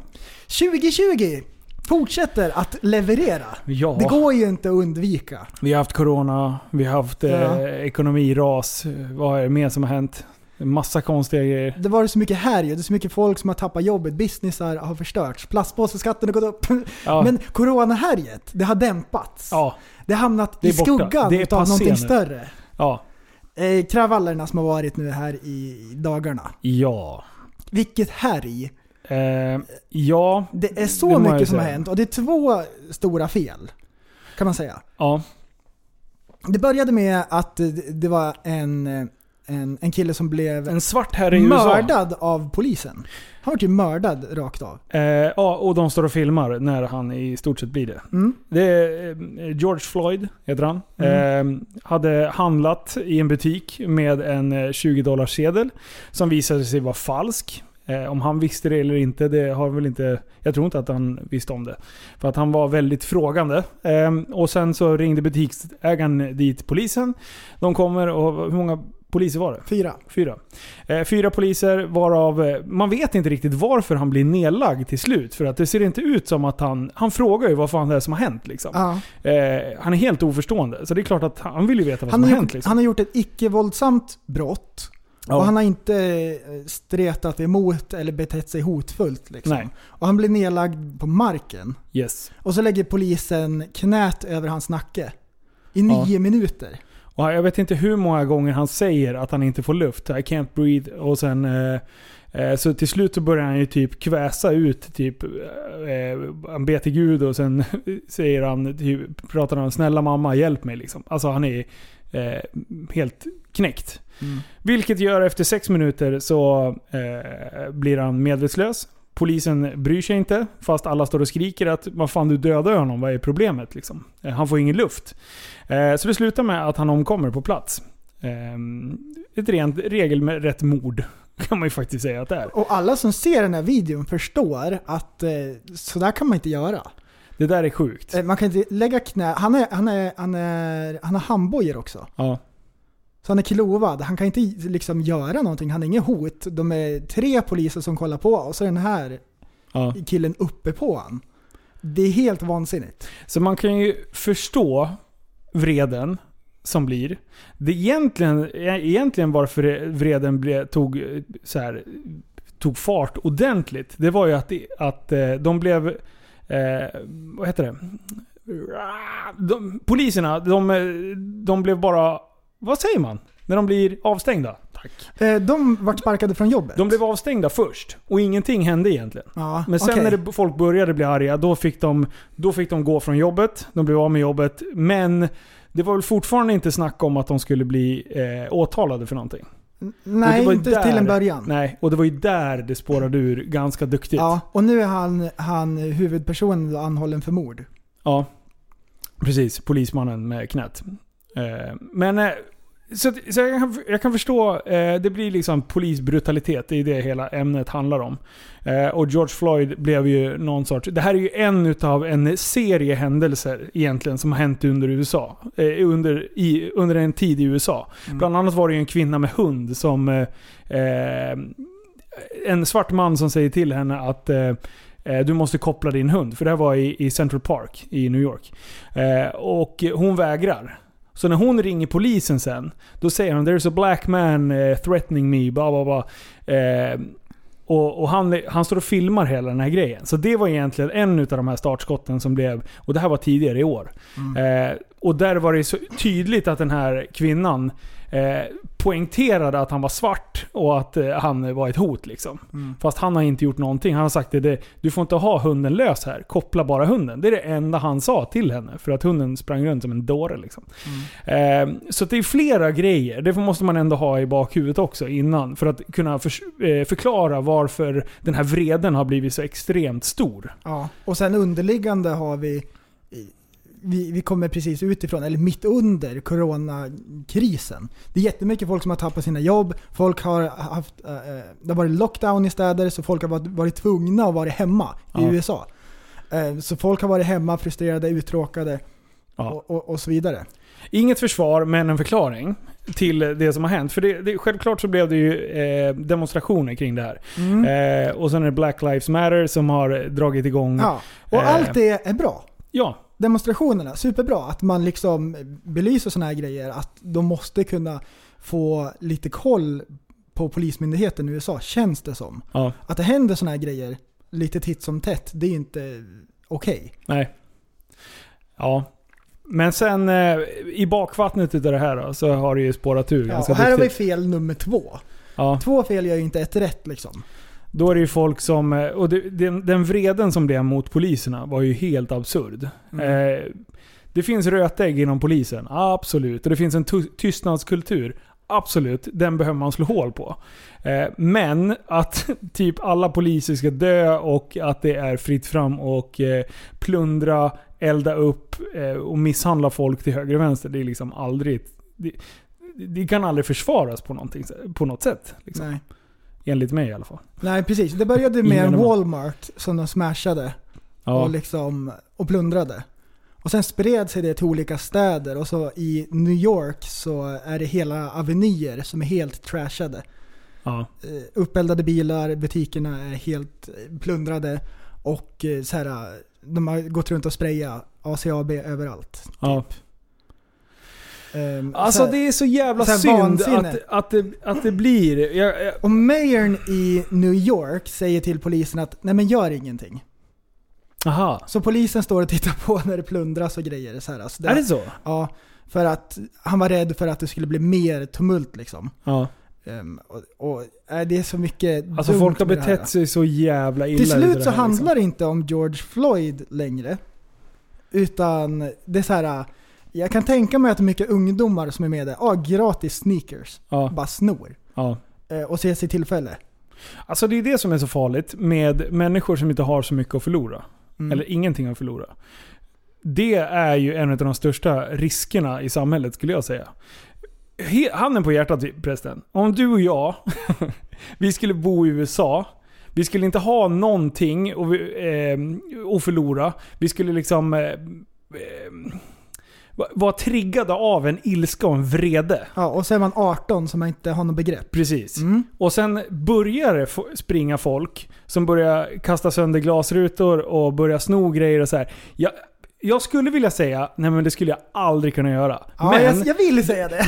2020 fortsätter att leverera. ja. Det går ju inte att undvika. Vi har haft corona, vi har haft eh, Ja. ekonomiras. Vad är det mer som har hänt? Massa konstiga grejer. Det var så mycket här ju. Det är så mycket folk som har tappat jobbet. Businessar har förstörts. Plastpåseskatten har gått upp. Ja. Men coronahärjet, det har dämpats. ja, Det har hamnat Det i skuggan Det utav någonting nu. större. ja, Eh, kravallerna som har varit nu här i dagarna. ja. Vilket härj. Eh, ja, Det är Det så jag mycket som har hänt och det är två stora fel. Kan man säga. ja. Det började med att det- det var en, en, en kille som blev En svart herre i USA. mördad av polisen. Han var ju mördad rakt av. Eh, ja, och de står och filmar när han i stort sett blir det. Mm. Det är eh, George Floyd, heter han. Mm. Eh, hade handlat i en butik med en eh, 20 dollars sedel som visade sig vara falsk. Eh, om han visste det eller inte, det har väl inte... Jag tror inte att han visste om det. För att han var väldigt frågande. Eh, och sen så ringde butiksägaren dit polisen. De kommer och hur många poliser var det? Fyra. Fyra. Eh, fyra poliser varav eh, man vet inte riktigt varför han blir nedlagd till slut. För att det ser inte ut som att han... Han frågar ju vad fan det är som har hänt liksom. Ja. Eh, han är helt oförstående. Så det är klart att han vill ju veta vad Han, som har har hänt liksom. han har gjort ett icke-våldsamt brott. Ja. Och han har inte eh, stretat emot eller betett sig hotfullt. Liksom. Nej. Och han blir nedlagd på marken. Yes. Och så lägger polisen knät över hans nacke. I Ja. nio minuter. Och jag vet inte hur många gånger han säger att han inte får luft. I can't breathe. Och sen... Eh, eh, så till slut så börjar han ju typ kväsa ut typ... Eh, han ber till Gud och sen säger han... Typ, pratar han snälla mamma hjälp mig liksom. Alltså han är eh, helt knäckt. Vilket gör efter sex minuter så eh, blir han medvetslös. Polisen bryr sig inte, fast alla står och skriker att vad fan du dödar honom, vad är problemet? Liksom. Eh, han får ingen luft. Eh, så det slutar med att han omkommer på plats. Eh, ett rent regelrätt mord, kan man ju faktiskt säga att det är. Och alla som ser den här videon förstår att sådär kan man inte göra. Det där är sjukt. Man kan inte lägga knä... Han, är, han, är, han, är, han har handbojor också. Ja. Så han är kilovad. Han kan inte liksom göra någonting. Han är inget hot. De är tre poliser som kollar på och så är den här Ja. killen uppe på han. Det är helt vansinnigt. Så man kan ju förstå vreden som blir. Det egentligen, egentligen varför vreden ble, tog, så här, tog fart ordentligt, det var ju att, att eh, de blev... Eh, vad heter det? De, poliserna, de, de blev bara... Vad säger man? När de blir avstängda? Tack. Eh, De vart sparkade från jobbet. De blev avstängda först och ingenting hände egentligen. ja, Men sen okej. när det, folk började bli arga, då fick, de, då fick de gå från jobbet. De blev av med jobbet. Men det var väl fortfarande inte snack om att de skulle bli eh, åtalade för någonting. Nej, inte där- till en början. Nej, och det var ju där det spårade ur ganska duktigt. Ja, och nu är han, han huvudpersonen anhållen för mord. Ja, precis. Polismannen med knät. Eh, men eh, så, så jag, kan, jag kan förstå, eh, det blir liksom polisbrutalitet. Det är det hela ämnet handlar om. Eh, och George Floyd blev ju någon sorts... Det här är ju en utav en serie händelser egentligen som har hänt under USA. Eh, under, i, under en tid i USA. Bland annat var det ju en kvinna med hund som... Eh, eh, en svart man som säger till henne att eh, du måste koppla din hund. För det här var i, i Central Park i New York. Och hon vägrar. Så när hon ringer polisen sen, då säger hon “There's a black man eh, threatening me”, bla bla bla. Eh, och, och han, han står och filmar hela den här grejen. Så det var egentligen en av de här startskotten som blev, och det här var tidigare i år. Eh, och där var det så tydligt att den här kvinnan eh, poängterade att han var svart och att eh, han var ett hot. Liksom. Fast han har inte gjort någonting. Han har sagt att det, du får inte ha hunden lös här. Koppla bara hunden. Det är det enda han sa till henne. För att hunden sprang runt som en dåre. Liksom. Eh, så det är flera grejer. Det måste man ändå ha i bakhuvudet också innan. För att kunna förs- eh, förklara varför den här vreden har blivit så extremt stor. Ja, och sen underliggande har vi, vi, vi kommer precis utifrån, eller mitt under coronakrisen. Det är jättemycket folk som har tappat sina jobb, folk har haft, eh, eh, det har varit lockdown i städer så folk har varit, varit tvungna att vara hemma i Ja. USA. Eh, Så folk har varit hemma, frustrerade, uttråkade Ja. och, och, och så vidare. Inget försvar, men en förklaring till det som har hänt. För det, det, självklart så blev det ju eh, demonstrationer kring det här. Eh, och sen är det Black Lives Matter som har dragit igång. Ja, och Eh. allt det är bra. Ja, demonstrationerna, superbra. Att man liksom belyser sådana här grejer. Att de måste kunna få lite koll på polismyndigheten i USA, känns det som. ja, Att det händer sådana här grejer lite titt som tätt, det är inte okej. nej. Ja. Men sen eh, i bakvattnet utav det här då, så har det ju spårat ur Ja, ganska och här har vi fel nummer två. Ja, Två fel gör ju inte ett rätt liksom. Då är det ju folk som... eh, Och det, den, den vreden som blev mot poliserna var ju helt absurd. Mm. Eh, det finns rötägg inom polisen, absolut. Och det finns en ty- tystnadskultur, absolut. Den behöver man slå hål på. Eh, men att typ alla poliser ska dö och att det är fritt fram och eh, plundra, elda upp och misshandla folk till höger och vänster. Det är liksom aldrig... Det, det kan aldrig försvaras på, på något sätt. Liksom. Nej. Enligt mig i alla fall. Nej, precis. Det började med en. Walmart som de smashade Ja. och, liksom, och plundrade. Och sen spred sig det till olika städer och så i New York så är det hela avenyer som är helt trashade. ja. Eh, uppeldade bilar, butikerna är helt eh, plundrade och eh, så här, de har gått runt och sprayat ACAB överallt. ja. Ehm, Alltså så här- det är så jävla så här synd vansinne. att, att, det, att det blir... Jag, jag, Och mayorn i New York säger till polisen att nej men gör ingenting. aha. Så polisen står och tittar på när det plundras och grejer. Så här, alltså Är det så? Ja, för att han var rädd för att det skulle bli mer tumult liksom. Ja. Ehm, och, och äh, det är så mycket Alltså folk har det här. betett sig så jävla illa Till slut det så här, handlar liksom. det inte om George Floyd längre. Utan det är så här. Jag kan tänka mig att mycket ungdomar som är med där. Ah, gratis sneakers. Ja, Bara snor. ja. Eh, och ser sig tillfälle. Alltså det är det som är så farligt med människor som inte har så mycket att förlora. Mm. Eller ingenting att förlora. Det är ju en av de största riskerna i samhället skulle jag säga. Handen på hjärtat prästen. Om du och jag, vi skulle bo i USA. Vi skulle inte ha någonting att eh, att förlora. Vi skulle liksom va- vara triggade av en ilska och en vrede. Ja, och så är man 18 så man inte har något begrepp. Precis. Mm. Och sen börjar det springa folk som börjar kasta sönder glasrutor och börjar sno grejer och så här. Jag, jag skulle vilja säga, nej men det skulle jag aldrig kunna göra. Ja, men jag, jag vill säga det.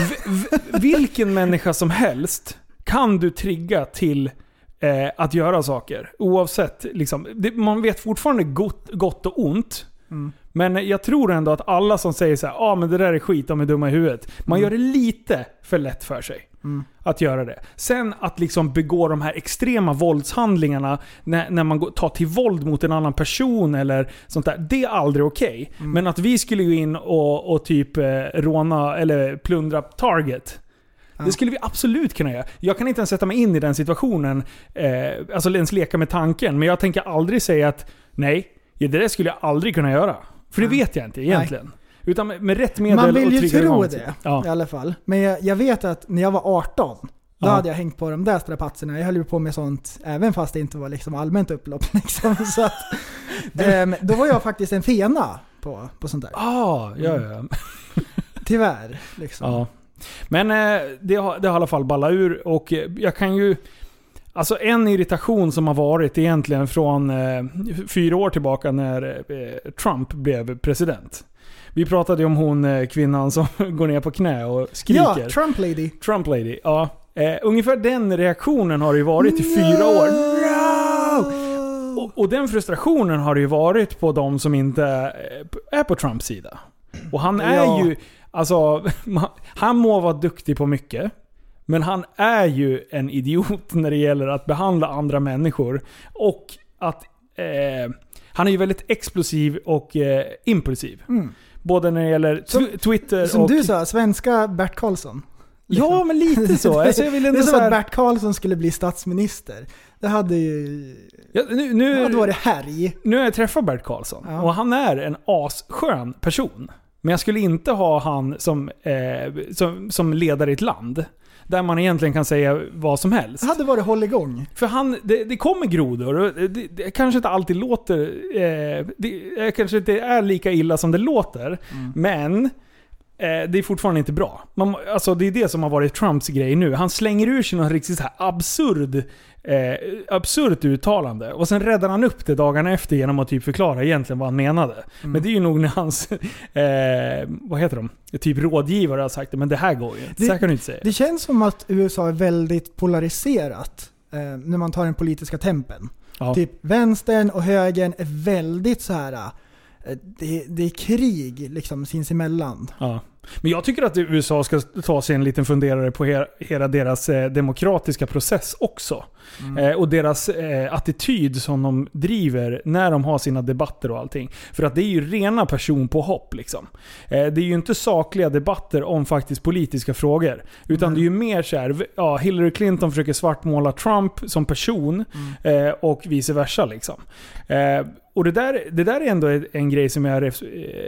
vilken människa som helst kan du trigga till eh, att göra saker. Oavsett. Liksom, det, man vet fortfarande gott, gott och ont. Mm. Men jag tror ändå att alla som säger så här, ah, men det där är skit, de är dumma i huvudet. Man gör det lite för lätt för sig. Mm. Att göra det. Sen att liksom begå de här extrema våldshandlingarna när, när man går, tar till våld mot en annan person eller sånt där. Det är aldrig okej. Mm. Men att vi skulle gå in och, och typ eh, råna eller plundra Target. Det skulle vi absolut kunna göra. Jag kan inte ens sätta mig in i den situationen, eh, alltså ens leka med tanken. Men jag tänker aldrig säga att nej, det där skulle jag aldrig kunna göra. För det vet jag inte egentligen. Utan med, med rätt medel Man vill ju tro det Ja. i alla fall. Men jag, jag vet att när jag var 18, då Ja. hade jag hängt på de där strapatserna. Jag höll ju på med sånt även fast det inte var liksom allmänt upplopp. Liksom. Så att, ehm, då var jag faktiskt en fena på, på sånt där. Ah, ja, ja. Tyvärr. Liksom. Ja. Men eh, det, har, det har i alla fall ballat ur och jag kan ju... Alltså en irritation som har varit egentligen från eh, fyra år tillbaka när eh, Trump blev president. Vi pratade ju om hon eh, kvinnan som går ner på knä och skriker. Ja, Trump lady. Trump lady. Ja. Eh, ungefär den reaktionen har det ju varit i fyra år. Och, och den frustrationen har det ju varit på de som inte eh, är på Trumps sida. Och han är Ja. ju, alltså, han må vara duktig på mycket. Men han är ju en idiot när det gäller att behandla andra människor. Och att eh, han är ju väldigt explosiv och eh, impulsiv. Både när det gäller Som- tw- Twitter Som och... du sa, svenska Bert Karlsson. Ja, men lite så. Alltså, jag vill det ändå är som så här, att Bert Karlsson skulle bli statsminister. Det hade ju... ja, nu, nu, Det hade varit härj. Nu har jag träffat Bert Karlsson Ja. och han är en asskön person. Men jag skulle inte ha han som, eh, som, som ledare i ett land. Där man egentligen kan säga vad som helst. Det hade varit hålligång. För han, det, det kommer grodor och det, det, kanske inte alltid låter... Eh, det eh, kanske inte är lika illa som det låter. Men eh, det är fortfarande inte bra. Man, alltså det är det som har varit Trumps grej nu. Han slänger ur sig något riktigt så här absurd, eh, absurt uttalande. Och sen räddar han upp det dagarna efter genom att typ förklara egentligen vad han menade. Men det är ju nog när hans, eh, vad heter de? Typ rådgivare har sagt det, men det här går ju inte. Så här kan du inte säga. Det känns som att USA är väldigt polariserat eh, när man tar den politiska tempen. Ja. Typ vänstern och högern är väldigt så här. eh, Det, det är krig liksom sinsemellan. Ja. Men jag tycker att USA ska ta sig en liten funderare på he- hela deras eh, demokratiska process också. Eh, och deras eh, attityd som de driver när de har sina debatter och allting. För att det är ju rena personpåhopp liksom. Eh, det är ju inte sakliga debatter om faktiskt politiska frågor. Utan det är ju mer så här, v- ja, Hillary Clinton försöker svartmåla Trump som person eh, och vice versa liksom. Eh, och det där, det där är ändå en grej som jag ref, eh,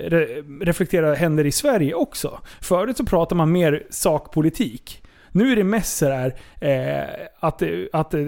re, reflekterar händer i Sverige också. Förut så pratar man mer sakpolitik. Nu är det mest så här, eh, att, att eh,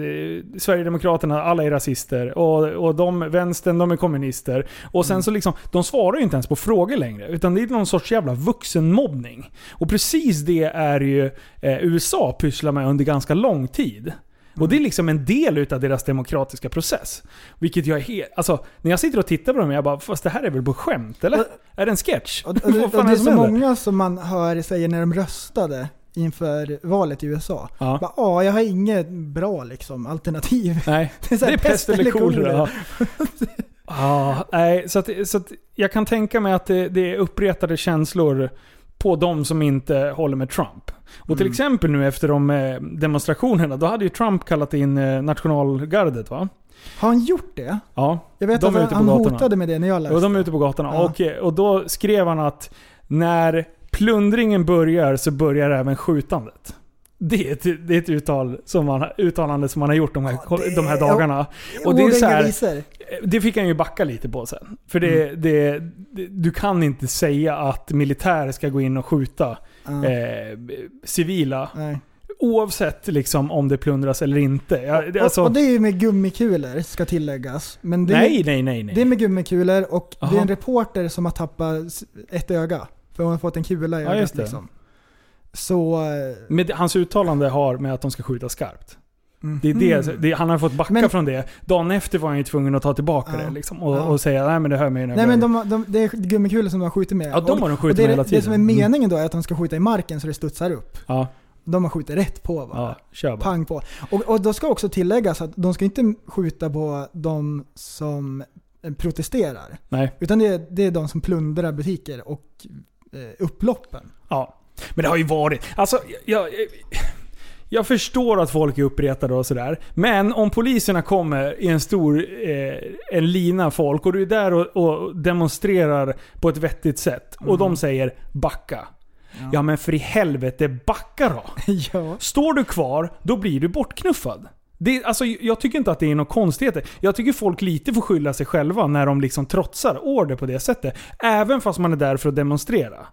Sverigedemokraterna, alla är rasister och, och de, vänstern, de är kommunister. Och sen så liksom, de svarar ju inte ens på frågor längre. Utan det är någon sorts jävla vuxenmobbning. Och precis det är ju eh, USA pysslar med under ganska lång tid. Och det är liksom en del utav deras demokratiska process. Vilket jag är helt... Alltså, när jag sitter och tittar på dem, jag bara fast det här är väl på skämt eller? Är det en sketch? Och, och, det- och fan det är så många som man hör säger när de röstade inför valet i USA. Ja. Bara, Ja, jag har inget bra liksom, alternativ. Nej, Det är, så det här är pest eller kolera. Ja. Ja, nej, så, att, så att jag kan tänka mig att det, det är uppretade känslor på de som inte håller med Trump. Och till exempel nu efter de eh, demonstrationerna, då hade ju Trump kallat in eh, nationalgardet va? Har han gjort det? Ja. Jag vet De att han, han hotade med det när jag läste. Och de är ute på gatorna. Ja. Och, eh, och då skrev han att när plundringen börjar så börjar även skjutandet. Det är ett, det är ett uttal som man, uttalande som man har gjort de här, det- de här dagarna. Och det är så här, det fick han ju backa lite på sen. För det, det, det, du kan inte säga att militär ska gå in och skjuta Ja. eh, civila. Nej. Oavsett liksom om det plundras eller inte. Ja, det, och, alltså, och det är ju med gummikulor, ska tilläggas. Men det nej, nej, nej, nej. det är med gummikulor och det är Aha. en reporter som har tappat ett öga. För hon har fått en kula i Ja, ögat liksom. Så... eh, Med, hans uttalande har med att de ska skjuta skarpt. mhm. Det är det, det, han har fått backa Men- från det. Dagen efter var han ju tvungen att ta tillbaka Ja. det liksom, och, Ja. och säga nej men det hör mig jag Nej men börjar." de, de, det är gummikulor som de har skjutit med. Ja, de har de skjutit med hela tiden. Det som är Mm. meningen då är att de ska skjuta i marken så det studsar upp. Ja, De har skjutit rätt på va? ja, bara. Pang på. Och, och då ska också tilläggas att de ska inte skjuta på de som protesterar. Nej. Utan det är, det är de som plundrar butiker och upploppen. Ja. Men det har ju varit... Alltså, jag, jag, jag förstår att folk är uppretade och sådär. Men om poliserna kommer i en stor eh, en lina folk och du är där och, och demonstrerar på ett vettigt sätt och de säger backa. Ja, men för i helvete, backa då! ja. Står du kvar, då blir du bortknuffad. Det, alltså, jag tycker inte att det är något konstigheter. Jag tycker folk lite får skylla sig själva när de liksom trotsar order på det sättet. Även fast man är där för att demonstrera.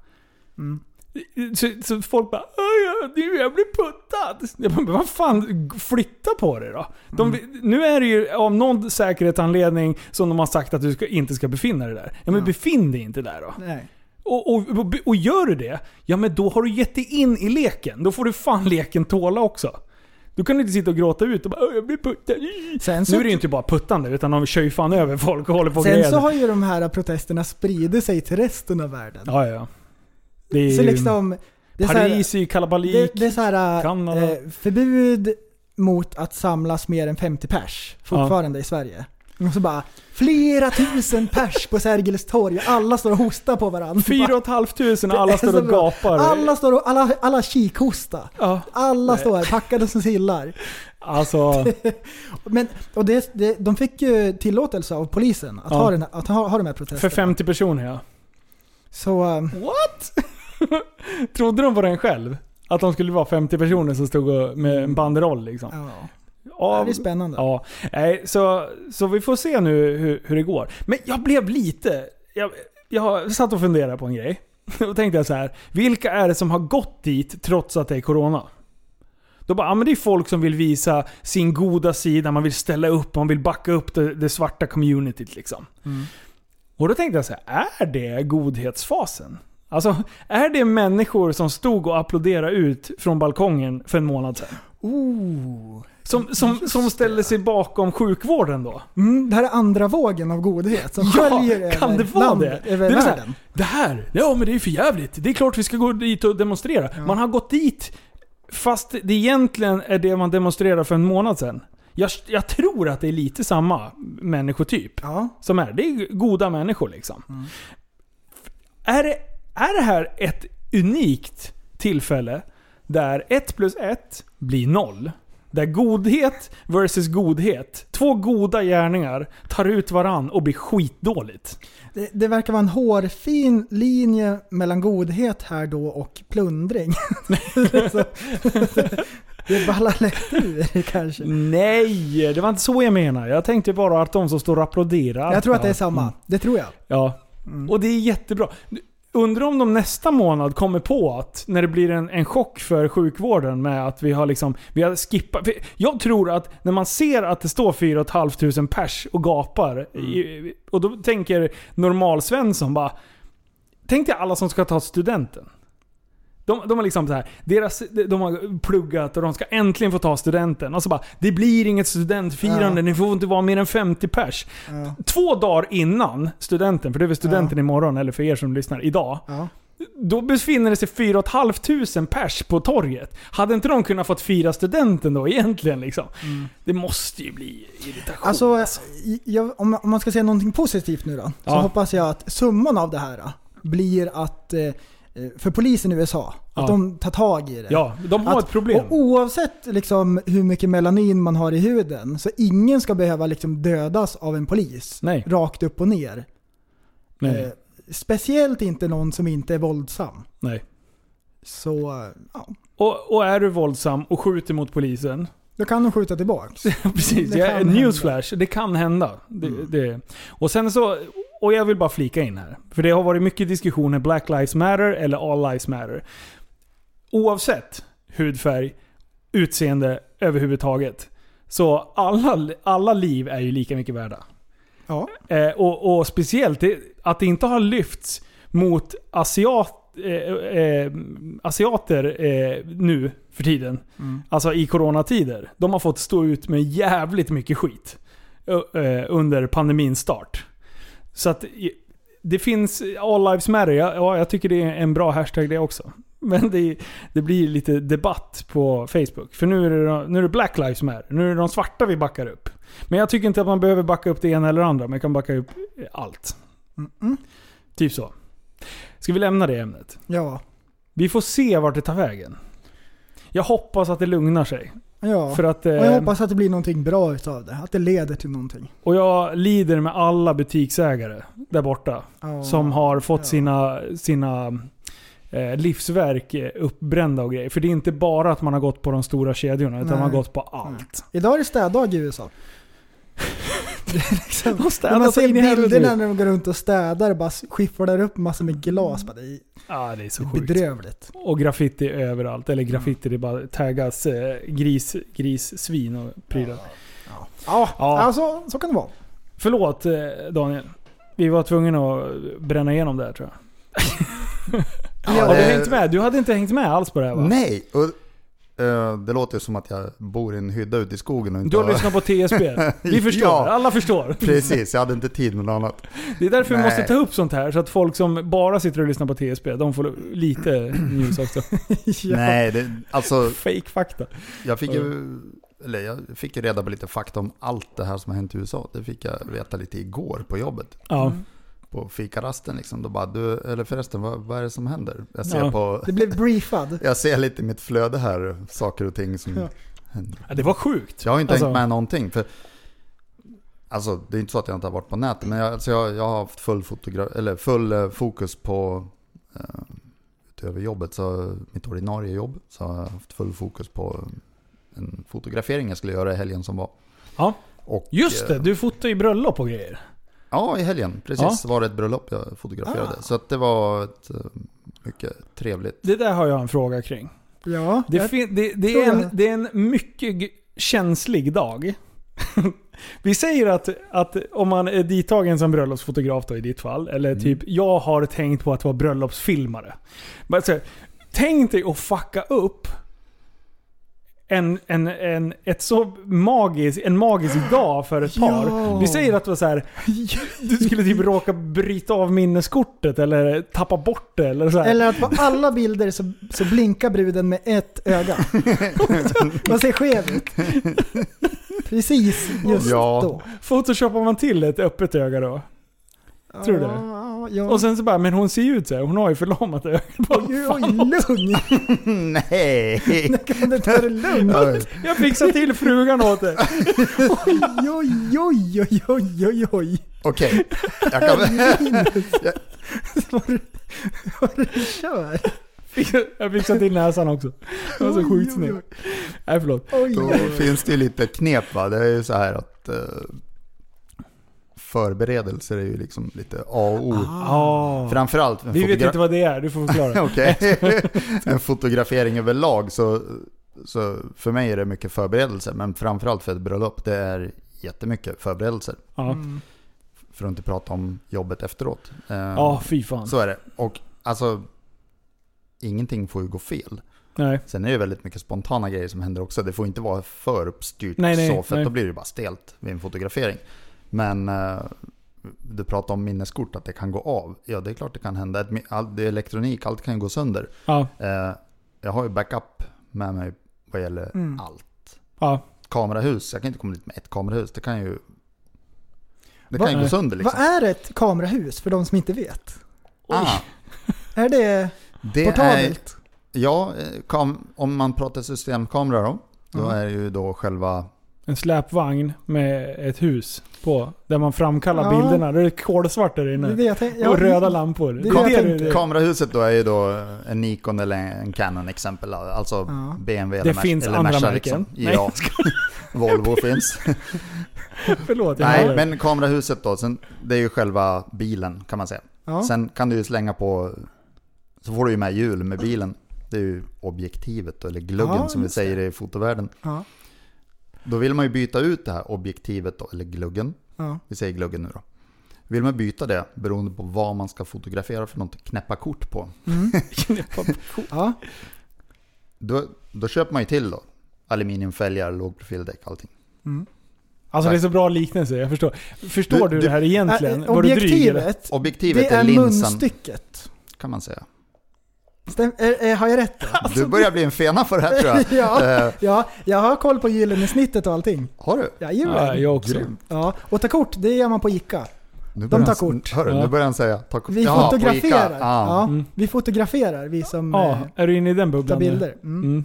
Så, så folk bara "Aj, ja, du, jag blir puttad. Jag bara, vad fan, flytta på det då. De, Nu är det ju av någon säkerhetsanledning som de har sagt att du ska, inte ska befinna dig där. Ja men befinn dig inte där då. Nej. Och, och, och, och gör du det, ja men då har du gett dig in i leken. Då får du fan leken tåla också. Du kan inte sitta och gråta ut och bara "Åh, jag blir puttad. Sen så, Nu är det ju inte bara puttande, utan de kör ju fan över folk och håller på och sen grejer. så har ju de här protesterna spridit sig till resten av världen. Ja, ja. Det är Så ju- liksom... Det är så här- Paris är ju kalabalik. Det, det är så här, Kanada. eh, förbud mot att samlas mer än 50 pers fortfarande i Sverige. Och så bara flera tusen pers på Sergels torg alla står och hostar på varandra. Fyra och ett halvt tusen alla står och gapar. Alla står och, alla, alla kikhosta. Ja, Alla står här packade som sillar. alltså. Men, och det, det, de fick ju tillåtelse av polisen att, Ja. ha, den, här- att ha, ha de här protesterna. För 50 personer ja. Så, eh, What? Trodde de på den själv? Att de skulle vara 50 personer som stod med en banderoll liksom? ja. Ja, Det är spännande. Ja, nej, så, så vi får se nu hur, hur det går. Men jag blev lite... Jag, jag satt och funderade på en grej. Då tänkte jag så här. Vilka är det som har gått dit trots att det är Corona? Då bara, ja men det är folk som vill visa sin goda sida, man vill ställa upp, man vill backa upp det, det svarta communityt liksom. Och då tänkte jag så här, är det godhetsfasen? Alltså, är det människor som stod och applåderade ut från balkongen för en månad sedan? Oh. Som, som, som ställde sig bakom sjukvården då? Mm, det här är andra vågen av godhet som Ja, kan över det vara landet, det? över Det är så här, världen. Det här, ja men det är för jävligt. Det är klart vi ska gå dit och demonstrera. Man har gått dit fast det egentligen är det man demonstrerade för en månad sedan. Jag, jag tror att det är lite samma människotyp Ja. som är. Det är goda människor liksom. Är, det, är det här ett unikt tillfälle där 1 plus 1 blir 0? Där godhet versus godhet, två goda gärningar, tar ut varann och blir skitdåligt. Det, det verkar vara en hårfin linje mellan godhet här då och plundring. Det ballar lätt ur kanske. Nej, det var inte så jag menar. Jag tänkte bara att de som står och applåderar. Jag tror att det är samma. Mm. Det tror jag. Ja. Och det är jättebra. Undrar om de nästa månad kommer på att, när det blir en, en chock för sjukvården med att vi har liksom, vi har skippat. Jag tror att när man ser att det står 4 500 pers och gapar, i, och då tänker normal-Svensson bara, tänk dig alla som ska ta studenten. De, de har liksom så här, deras, de har pluggat och de ska äntligen få ta studenten. Och så bara, det blir inget studentfirande, Ja. ni får inte vara mer än 50 pers. Ja. Två dagar innan studenten, för det är väl studenten imorgon, eller för er som lyssnar, idag. Ja. Då befinner det sig 4 500 pers på torget. Hade inte de kunnat fått fira studenten då egentligen liksom? Det måste ju bli irritation. Alltså, jag, om, man ska säga någonting positivt nu då. Så Ja. hoppas jag att summan av det här blir att, eh, för polisen i USA, att Ja. de tar tag i det. ja, de har Att- ett problem. Och oavsett liksom hur mycket melanin man har i huden, så ingen ska behöva liksom dödas av en polis. Nej. Rakt upp och ner. Eh, speciellt inte någon som inte är våldsam. nej. Så, eh, ja. Och, och är du våldsam och skjuter mot polisen, Då kan de skjuta tillbaks. Precis, Det ja, newsflash. Det kan hända. Det, det. Och sen så, och jag vill bara flika in här. För det har varit mycket diskussioner, Black Lives Matter eller All Lives Matter. Oavsett hudfärg, utseende överhuvudtaget. Så alla, alla liv är ju lika mycket värda. Ja. Eh, och, och speciellt det, att det inte har lyfts mot asiat, eh, eh, asiater eh, nu för tiden. Alltså i coronatider. De har fått stå ut med jävligt mycket skit. eh, eh, under pandemins start. Så att det finns All Lives Matter. Ja, ja, jag tycker det är en bra hashtag det också. Men det, det blir lite debatt på Facebook. För nu är, det, nu är det Black Lives Matter. Nu är det de svarta vi backar upp. Men jag tycker inte att man behöver backa upp det ena eller andra. Man kan backa upp allt. Mm. Typ så. Ska vi lämna det ämnet? Ja. Vi får se vart det tar vägen. Jag hoppas att det lugnar sig. Ja. För att, och jag eh, hoppas att det blir någonting bra utav det. Att det leder till någonting. och jag lider med alla butiksägare där borta. Ja. Som har fått Ja. sina, sina eh, livsverk eh, uppbrända och grejer. För det är inte bara att man har gått på de stora kedjorna, utan Nej. man har gått på allt. Idag är det städdag i USA. Liksom, De man ser bilderna när de går runt och städar och bara skifflar upp massor med glas. Bara, det är Ja, det är så sjukt. bedrövligt. Och graffiti överallt. Eller graffiti, det bara taggas eh, gris, gris, svin och prylar. Ja, Ja. Alltså, så kan det vara. Förlåt eh, Daniel. Vi var tvungna att bränna igenom det här tror jag. Ja, Har du hängt med? Du hade inte hängt med alls på det här va? Nej! Och, det låter ju som att jag bor i en hydda ute i skogen och inte Du har lyssnat på TSB. Vi förstår. Ja. Alla förstår. Precis, jag hade inte tid med något annat. Det är därför vi Nej. måste ta upp sånt här. Så att folk som bara sitter och lyssnar på TSB, de får lite news också. ja. Nej, det, alltså Fake fakta. jag fick ju... Eller jag fick ju reda på lite fakta om allt det här som har hänt i USA. Det fick jag veta lite igår på jobbet. Ja. På fikarasten liksom. Då bara, du, eller förresten, vad, vad är det som händer? Jag ser, Ja. på, Det blev briefad. jag ser lite i mitt flöde här, saker och ting som Ja. händer. ja. Det var sjukt. Jag har inte Alltså- hängt med någonting. För, alltså, det är inte så att jag inte har varit på nätet, men jag, alltså, jag, jag har haft full, fotogra- eller full eh, fokus på, eh, utöver jobbet, så mitt ordinarie jobb, så har jag haft full fokus på en fotografering jag skulle göra i helgen som var. Ja. Och, Just det, eh, du fotar ju bröllop och grejer. Ja, i helgen. Precis, var det ett bröllop jag fotograferade. Ah. Så att det var ett eh, mycket trevligt. Det där har jag en fråga kring. Ja, Det, fin- det, det, är, en, det är en mycket känslig dag. Vi säger att, att om man är dittagen som bröllopsfotograf då i ditt fall, eller Mm. typ jag har tänkt på att vara bröllopsfilmare. Men så, här, tänk dig att fucka upp en, en, en, ett så magisk, en magisk dag för ett par. Ja. Vi säger att det var så här, du skulle typ råka bryta av minneskortet eller tappa bort det. Eller så här. Eller att på alla bilder så, så blinkar bruden med ett öga. Man ser skev ut. Precis just Ja. då. Photoshoppar man till ett öppet öga då? Tror du det? Ja, ja. Och sen så bara, men hon ser ju ut så här. hon har ju förlamat ögat. Vad Oj, oj, lugn! Nej! Kan du ta det lugnt? Jag fixar till frugan åt dig. Oj, oj, oj, oj, oj, oj, oj. Okej, jag kan... Vad du, kör. Jag fixar till näsan också. Det var så sjukt snyggt. Nej förlåt. Oj, Då finns det ju lite knep va. Det är ju så här att eh, förberedelser är ju liksom lite A och O. Ah. Framförallt en, Vi vet inte vad det är, du får förklara. Okej. en fotografering överlag så, så för mig är det mycket förberedelser. Men framförallt för ett bröllop, det är jättemycket förberedelser. Mm. För att inte prata om jobbet efteråt. Eh, ja fy fan. Så är det. Och alltså, ingenting får ju gå fel. Nej. Sen är det väldigt mycket spontana grejer som händer också. Det får inte vara för uppstyrt Nej, nej, så, för nej. då blir det bara stelt vid en fotografering. Men eh, du pratar om minneskort, att det kan gå av. Ja, det är klart det kan hända. All- Det är elektronik, allt kan ju gå sönder. Ja, Eh, jag har ju backup med mig vad gäller Mm. allt. ja. Kamerahus, jag kan inte komma dit med ett kamerahus. Det kan ju... Det Va- kan ju gå sönder liksom. Vad är ett kamerahus för de som inte vet? Ah, Är det det är, portabelt? ja, eh, kam, om man pratar systemkamera då. Då Ja. är det ju då själva En släpvagn med ett hus på. Där man framkallar Ja. bilderna. Det är kolsvart där Det är inne. det jag tänk- ja, och röda lampor. det är det jag det, det, Kamerahuset då är ju då en Nikon eller en Canon exempel. Alltså Ja. BMW Det eller, Merc- finns eller andra märken. Liksom. Ja, Volvo finns. Förlåt, jag Nej, hörde. men kamerahuset då, sen, det är ju själva bilen kan man säga. Ja. Sen kan du ju slänga på, så får du ju med hjul med bilen. Det är ju objektivet då, eller gluggen Ja, som vi säger i fotovärlden. Ja. Då vill man ju byta ut det här objektivet då, eller gluggen. Ja. Vi säger gluggen nu då. Vill man byta det beroende på vad man ska fotografera för något, knäppa kort på. Mm. ja. Då, då köper man ju till då. Aluminiumfälgar, lågprofildäck, allting. Alltså det är så bra liknelse, jag förstår. Förstår Du- du, du- det här egentligen? Äh, Var du dryg eller? objektivet, Objektivet det är, är linsen, munstycket. kan man säga. Stäm, är, är, har jag rätt då? Du börjar bli en fena för det här tror jag. ja, Eh, ja, jag har koll på gyllene snittet och allting. har du? Jajamän. Ja, jag också. Grymt. Ja, och ta kort, det gör man på Ica. Nu De börjar tar han- kort. Hörru, Ja. nu börjar han säga ta kort. Vi Ica. fotograferar. Ah. Ja, Mm. Vi fotograferar, vi som Ja, eh, är du inne i den tar bubblan? nu? bilder. Mm. Mm.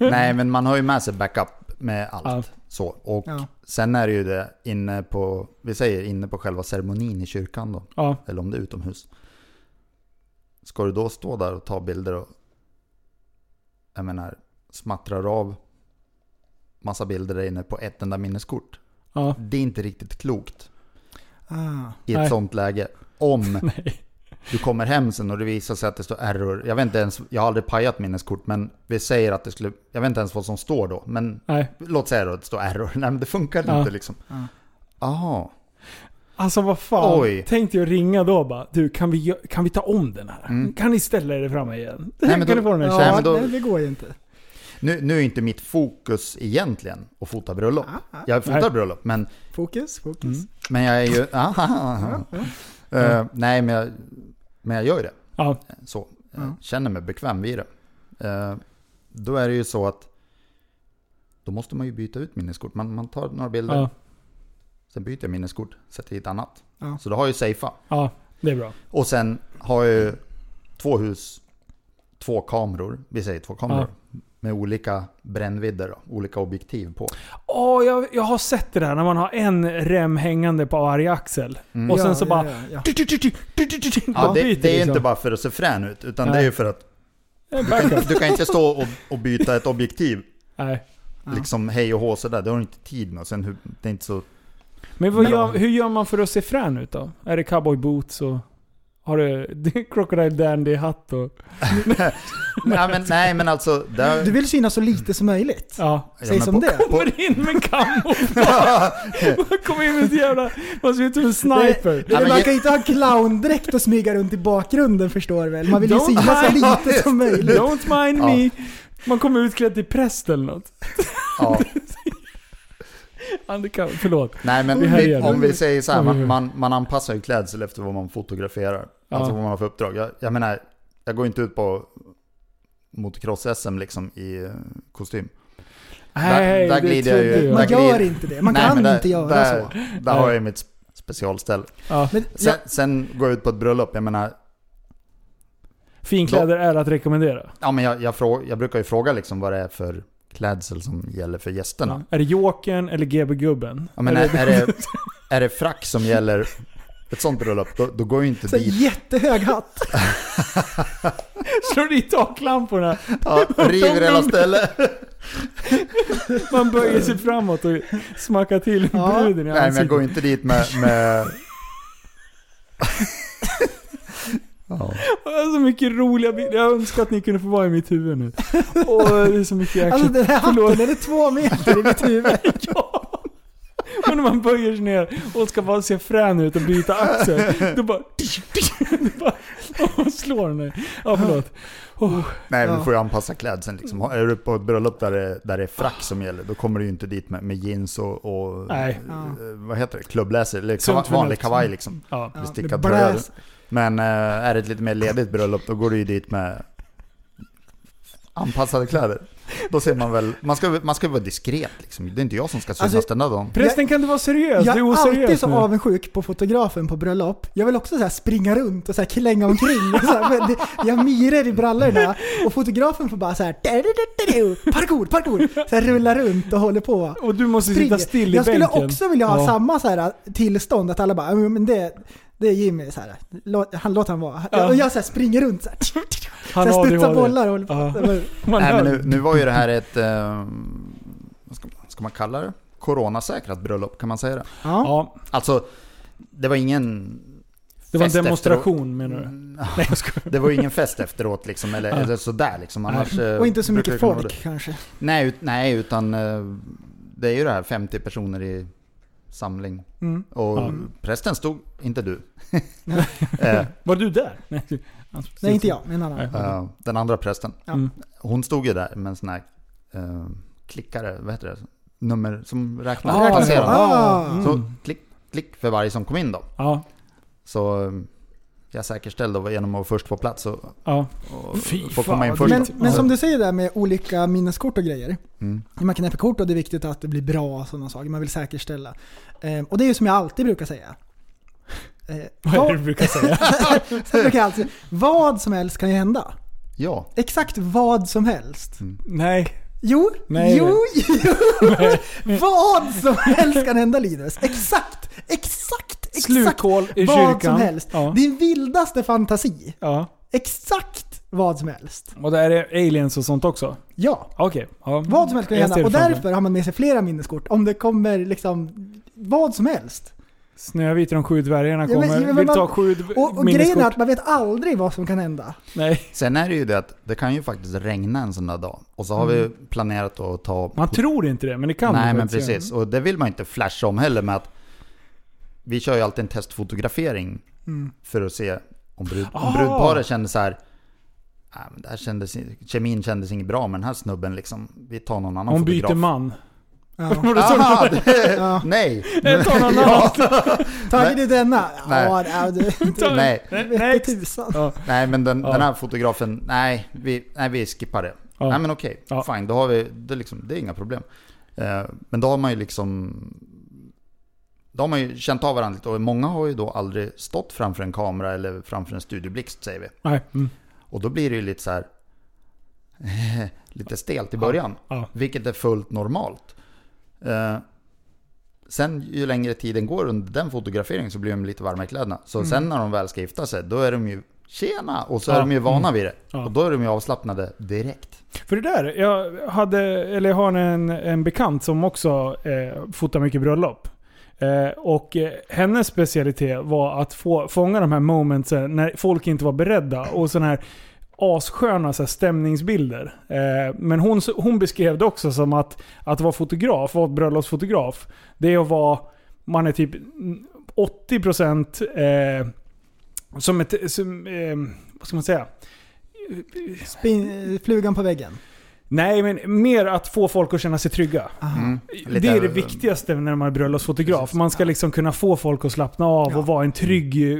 Mm. Nej, men man har ju med sig backup med allt. Ja. Så. Och Ja. sen är det ju det inne på, vi säger inne på själva ceremonin i kyrkan då. Ja. Eller om det är utomhus. Ska du då stå där och ta bilder och jag menar, smattrar av massa bilder där inne på ett enda minneskort. Ja. Det är inte riktigt klokt Ah. i ett Nej. sånt läge. Om du kommer hem sen och det visar sig att det står error. Jag vet inte ens, jag har aldrig pajat minneskort men vi säger att det skulle, jag vet inte ens vad som står då. Men Nej. låt säga då att det står error. Nej men det funkar Ja. inte liksom. Jaha. Alltså vad fan. Oj. Tänkte jag ringa då bara. Du, kan vi, kan vi ta om den här? Mm. Kan ni ställa er framme igen? Nej, men kan då- ni få den här Ja, Nej, men då- nej, det går ju inte. Nu, nu är inte mitt fokus egentligen att fota bröllop. Ah, ah. Jag fotar Nej. bröllop men, Fokus, fokus. Mm. men jag är ju... aha. Eh, nej men jag, men jag gör ju det. Ja. Så. Jag Ja. känner mig bekväm vid det. Eh, då är det ju så att då måste man ju byta ut minneskort. Man, man tar några bilder, Ja. Sen byter jag minneskort, sätter i ett annat. Ja. Så då har jag ju safea. ja, det är bra. Och sen har jag ju två hus, två kameror, vi säger två kameror. Med olika brännvidder, då, olika objektiv på. Åh, jag, jag har sett det där när man har en rem hängande på varje axel. Mm. Och sen Ja, så ja, bara... ja, ja. Du, du, du, du, du, du, du, Ja, bara det, det är liksom. inte bara för att se frän ut, utan det är ju för att du kan, du kan inte stå och, och byta ett objektiv Nej. Ja. liksom hej och hå sådär. Det har du inte tid med. Och sen det är inte så... Men vad Men- gör, hur gör man för att se frän ut då? Är det cowboy boots och... Har du Crocodile Dandy-hatt och... nej, men, nej men alltså... Där, Du vill synas så lite som möjligt. Ja. Ja, Säg men som på- det. Kommer in med kamouflage. Kommer in med ett jävla... Man ser ut som en sniper. Det, Ja, men man kan ju inte ha clowndräkt och smyga runt i bakgrunden förstår du väl. Man vill ju synas så lite som möjligt. Don't mind Ja. me. Man kommer utklädd till präst eller något. ja, Undercover, förlåt. nej men Vi om vi säger så här, man, man, man anpassar ju klädsel efter vad man fotograferar. Ja. Alltså vad man har för uppdrag. Jag, jag menar, jag går inte ut på motocross-SM liksom i eh, kostym. Nej, där det glider jag ju- där Man glider- gör inte det. Man Nej, kan där, inte göra där, så. Där har jag ju mitt sp- specialställ. Ja. Sen, ja, sen går jag ut på ett bröllop, jag menar, Finkläder är att rekommendera. ja men jag, jag, frå, jag brukar ju fråga liksom vad det är för klädsel som gäller för gästerna. Är det Jokern eller GB-gubben? Ja, men är, är, det, är det frack som gäller ett sånt bröllop, då, då går ju inte så dit. jättehög hatt. Slår dit taklamporna. Ja, river hela stället. Man böjer sig framåt och smackar till Ja. bruden i Nej men jag ansiktet. går inte dit med... med... ja. Jag har så mycket roliga bilder. Jag önskar att ni kunde få vara i mitt huvud nu. Åh, det är så mycket action. Alltså den här Förlåt. hatten, den är två meter i mitt huvud. ja! Och när man böjer sig ner och ska bara se frän ut och byta axel, då bara... Och slår den. Ja, förlåt. Oh, Nej men Ja. du får ju anpassa klädseln liksom. Är du på ett bröllop där det, där det är frack som gäller, då kommer du ju inte dit med, med jeans och, och Nej. Eh, vad heter det, klubbläser, eller Sunt kava, vanlig kavaj liksom. ja. Tröja. bläs. Men eh, är det ett lite mer ledigt bröllop, då går du ju dit med anpassade kläder. Då ser man väl, man ska, man ska vara diskret liksom. Det är inte jag som ska synas Alltså, den där dagen. Prästen kan du vara seriös? Jag du är alltid så nu. avundsjuk på fotografen på bröllop. Jag vill också så här springa runt och så här klänga omkring. Och så här, men det, jag myror i brallorna och fotografen får bara så här parkour, parkour. Så här rulla runt och håller på. Och du måste Springer. sitta still i Jag skulle bänken. också vilja ha Ja. samma så här tillstånd, att alla bara "Ja, men det, det är Jimmy, så här. Låt, han, låt han vara. Ja. Och jag så här springer runt så här. Han så här studsar bollar och håller på. Ja. Nej men nu, nu var ju det här ett, eh, vad ska, ska man kalla det? Coronasäkrat bröllop, kan man säga det? Ja. Ja, Alltså, det var ingen... det var en demonstration menar du? Mm, Nej. Det var ju ingen fest efteråt liksom, eller, Ja. eller sådär liksom. Annars, eh, Och inte så mycket folk kanske. Nej, ut, nej, utan eh, det är ju det här 50 personer i samling. Mm. Och Ja. prästen stod, inte du. eh, Var du där? Nej, inte jag, men en annan. Eh, den andra prästen. Ja. Mm. Hon stod ju där med en sån här eh, klickare, vad heter det? Nummer som räknar Ah, passerande. Ah. Mm. Så klick, klick för varje som kom in då. Ja, Så jag säkerställde genom att först få plats och, ja. och få komma in först. Men, men som du säger där med olika minneskort och grejer. Mm. Man knäpper kort och det är viktigt att det blir bra och sådana saker. Man vill säkerställa. Eh, och det är ju som jag alltid brukar säga. Eh, Vad är det du brukar säga? så brukar jag alltid säga, vad som helst kan ju hända. Ja. Exakt vad som helst. Nej. Jo, Nej, jo, jo. vad som helst kan hända Linus. Exakt, exakt, exakt Slukhål i vad kyrkan. som helst. Ja. Din vildaste fantasi. Ja. exakt vad som helst. Och där är aliens och sånt också? Ja, Okej. Ja. vad som helst kan hända. Och därför har man med sig flera minneskort. Om det kommer liksom vad som helst. Snövit och de sju dvärgarna kommer. ja, men Vill man- ta sju Och, och grejen är att man vet aldrig vad som kan hända. Nej. Sen är det ju det att det kan ju faktiskt regna en sån där dag. Och så har vi planerat att ta... Man tror inte det, men det kan Nej men precis, och det vill man inte flasha om heller med att vi kör ju alltid en testfotografering för att se om, brud, om Ah. brudparet kände så här. "Nej, men det här kändes, kemin kändes inget bra med den här snubben liksom. Vi tar någon annan Om fotograf. byter man. Ja. Aha, det, Ja. Nej! Tar någon annan. Tager du denna? Nej. Ja, ja du, nej, Nej. tusan. Ja. nej men den, Ja. den här fotografen, nej vi, nej, vi skippar det. Ja. Nej men okej, Ja. fine. Då har vi, det, är liksom, det är inga problem. Eh, men då har man ju liksom... Då har man ju känt av varandra lite och många har ju då aldrig stått framför en kamera eller framför en studioblixt säger vi. Nej. Mm. Och då blir det ju lite så här lite stelt i början. Ja. Vilket är fullt normalt. Eh, sen ju längre tiden går under den fotograferingen så blir de lite varma i kläderna. Så sen när de väl ska gifta sig, då är de ju tjena! Och så är Ja. de ju vana vid det. Ja. Och då är de ju avslappnade direkt. För det där, jag hade, eller jag har en, en bekant som också eh, fotar mycket bröllop. Eh, och eh, hennes specialitet var att få fånga de här momentsen när folk inte var beredda. Och sådana här assköna så här, stämningsbilder. Eh, men hon, hon beskrev det också som att, att vara fotograf, vara bröllopsfotograf, det är att vara, man är typ 80% eh, som ett, som, eh, vad ska man säga? Spin, eh, flugan på väggen. Nej, men mer att få folk att känna sig trygga. Mm. Det är det viktigaste när man är bröllopsfotograf. Man ska liksom kunna få folk att slappna av Ja. och vara en trygg...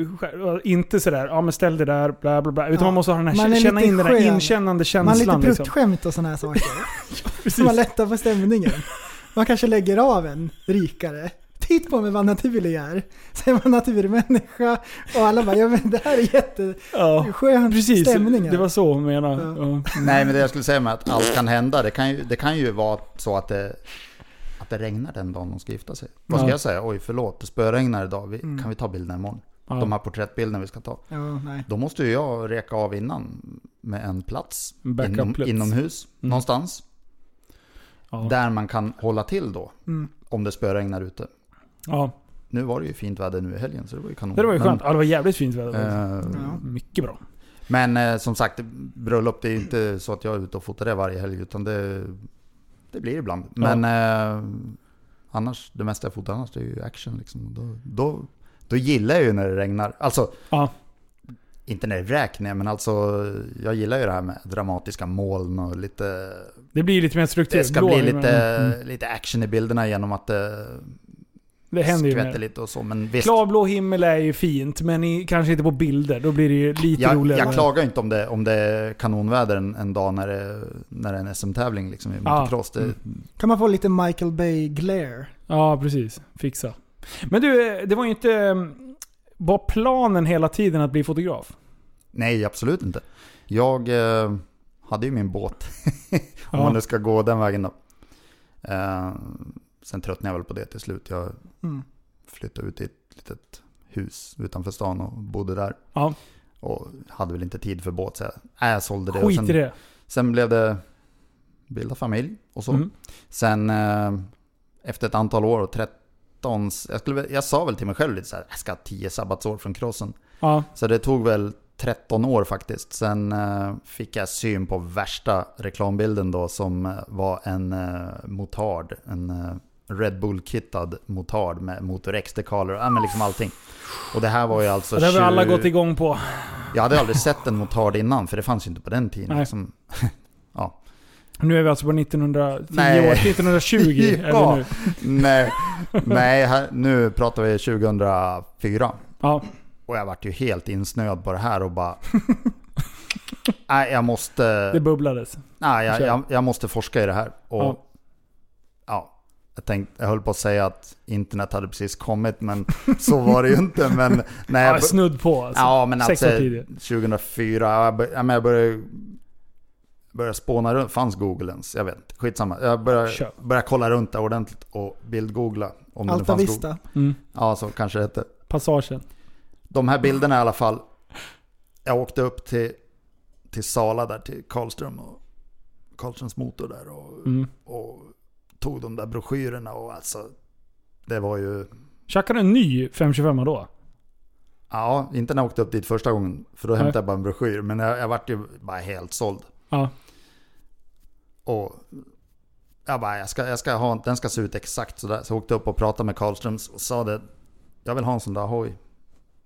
Inte sådär, ja men ställ dig där, bla bla bla. Utan Ja. man måste ha den här, Man är känna in den här inkännande Man har känslan. lite liksom. pruttskämt och sådana här saker. Precis. Så man lättar på stämningen. Man kanske lägger av en rikare. Titt på mig vad naturlig jag är. Man naturmänniska och alla bara, ja men det här är jätteskön Ja, precis. stämning. här. Det var så hon menade. Ja. Ja. Nej men det jag skulle säga med att allt kan hända, det kan ju, det kan ju vara så att det, att det regnar den dagen de ska gifta sig. Vad ska Ja. jag säga? Oj förlåt, det spöregnar idag, vi, kan vi ta bilderna imorgon? Ja. De här porträttbilderna vi ska ta. Ja, nej. Då måste ju jag reka av innan med en plats inom, inomhus Mm. någonstans. Ja. Där man kan hålla till då, Mm. om det spöregnar ute. Ja. Nu var det ju fint väder nu i helgen så det var ju kanon. Det var ju Men, skönt. Ja, det var jävligt fint väder. eh, Ja. Mycket bra. Men eh, som sagt, bröllop det är ju inte så att jag är ute och fotar det varje helg utan det, det blir ibland. Men eh, annars, det mesta jag fotar annars det är ju action liksom. Då, då, då gillar jag ju när det regnar. Alltså, Ja. inte när det vräker men alltså jag gillar ju det här med dramatiska moln och lite... Det blir lite mer struktur. Det ska Blå bli lite, Mm. lite action i bilderna genom att det Det händer ju mer. lite och så. Men visst, Klarblå himmel är ju fint, men i, kanske inte på bilder. Då blir det ju lite jag, roligare. jag klagar inte om det, om det är kanonväder en, en dag när det, när det är en SM-tävling liksom, i Ja. motocross. Det, Mm. Kan man få lite Michael Bay glare? Ja, precis. Fixa. Men du, det var ju inte... mm, Var planen hela tiden att bli fotograf? Nej, absolut inte. Jag eh, hade ju min båt. Om Ja. man nu ska gå den vägen då. Eh, sen tröttnade jag väl på det till slut. Jag Mm. flyttade ut i ett litet hus utanför stan och bodde där. Ja. Och hade väl inte tid för båt så jag, jag sålde det. Skit sen, i det. sen blev det bilda familj och så. Mm. Sen eh, efter ett antal år och 13, jag, skulle, jag sa väl till mig själv lite så här, jag ska ha 10 sabbatsår från crossen. Ja. Så det tog väl 13 år faktiskt. Sen eh, fick jag syn på värsta reklambilden då som eh, var en uh, motard. En eh, Red Bull-kittad motard med Motor X-dekaler, ja men liksom allting. Och det här var ju alltså... det har vi alla 20 gått igång på. Jag hade aldrig sett en motard innan, för det fanns ju inte på den tiden. Nej. Liksom. Nu är vi alltså på 1910 Nej. år. 1920 är Ja. nu. Nej, nej här, nu pratar vi 2004. Ja. Och jag vart ju helt insnöad på det här och bara... Nej, jag måste... Det bubblades. Nej, jag, jag, jag måste forska i det här. Och, Ja. Ja. jag, tänkte, jag höll på att säga att internet hade precis kommit, men så var det ju inte. Men när jag, Ja, snudd på alltså. ja, men alltså år tidigare. 2004, jag, men jag började, började spåna runt. Fanns Google ens? Jag vet inte. Skitsamma. Jag började, Kör. började kolla runt där ordentligt och bildgoogla. Om det Alta fanns Google. Vista. Mm. Ja, så kanske det hette. Passagen. De här bilderna i alla fall. jag åkte upp till, till Sala där till Karlström och Karlströms motor där och, Mm. och tog de där broschyrerna och alltså det var ju Tjackade en ny 525 då? Ja, inte när jag åkte upp dit första gången. För då Nej. hämtade jag bara en broschyr. Men jag, jag vart ju bara helt såld. Ja. Och jag bara, jag ska, jag ska ha, den ska se ut exakt sådär. Så jag åkte upp och pratade med Karlströms och sa det. Jag vill ha en sån där hoj.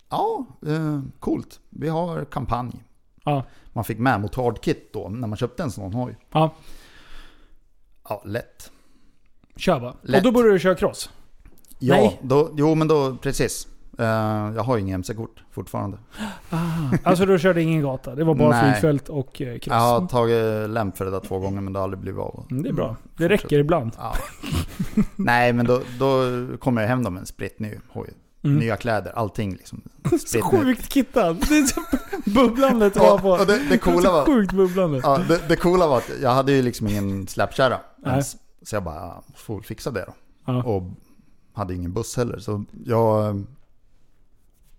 Ja, eh, coolt. Vi har kampanj. Ja. Man fick med motardkit då när man köpte en sån hoj. Ja. Ja, lätt. Kör? Lätt. Och då började du köra cross? Ja, Nej. då, jo men då, precis. Eh, jag har ju ingen MC-kort fortfarande. Alltså du körde ingen gata? Det var bara Nej. flygfält och eh, cross? Jag har tagit lämp för det där två gånger men det har aldrig blivit av. Mm, det är bra. Det räcker ibland. Ja. Nej, men då, då kommer jag hem då med en spritt ny hoj. Mm. Nya kläder, allting liksom. Så sjukt kittad. Det är så bubblandet var på. Och, det, det, coola var, sjukt bubblande. ja, det, det coola var att jag hade ju liksom ingen släpkärra ens. Så jag bara, ja, får väl fixa det då. Ja. Och hade ingen buss heller. Så jag eh,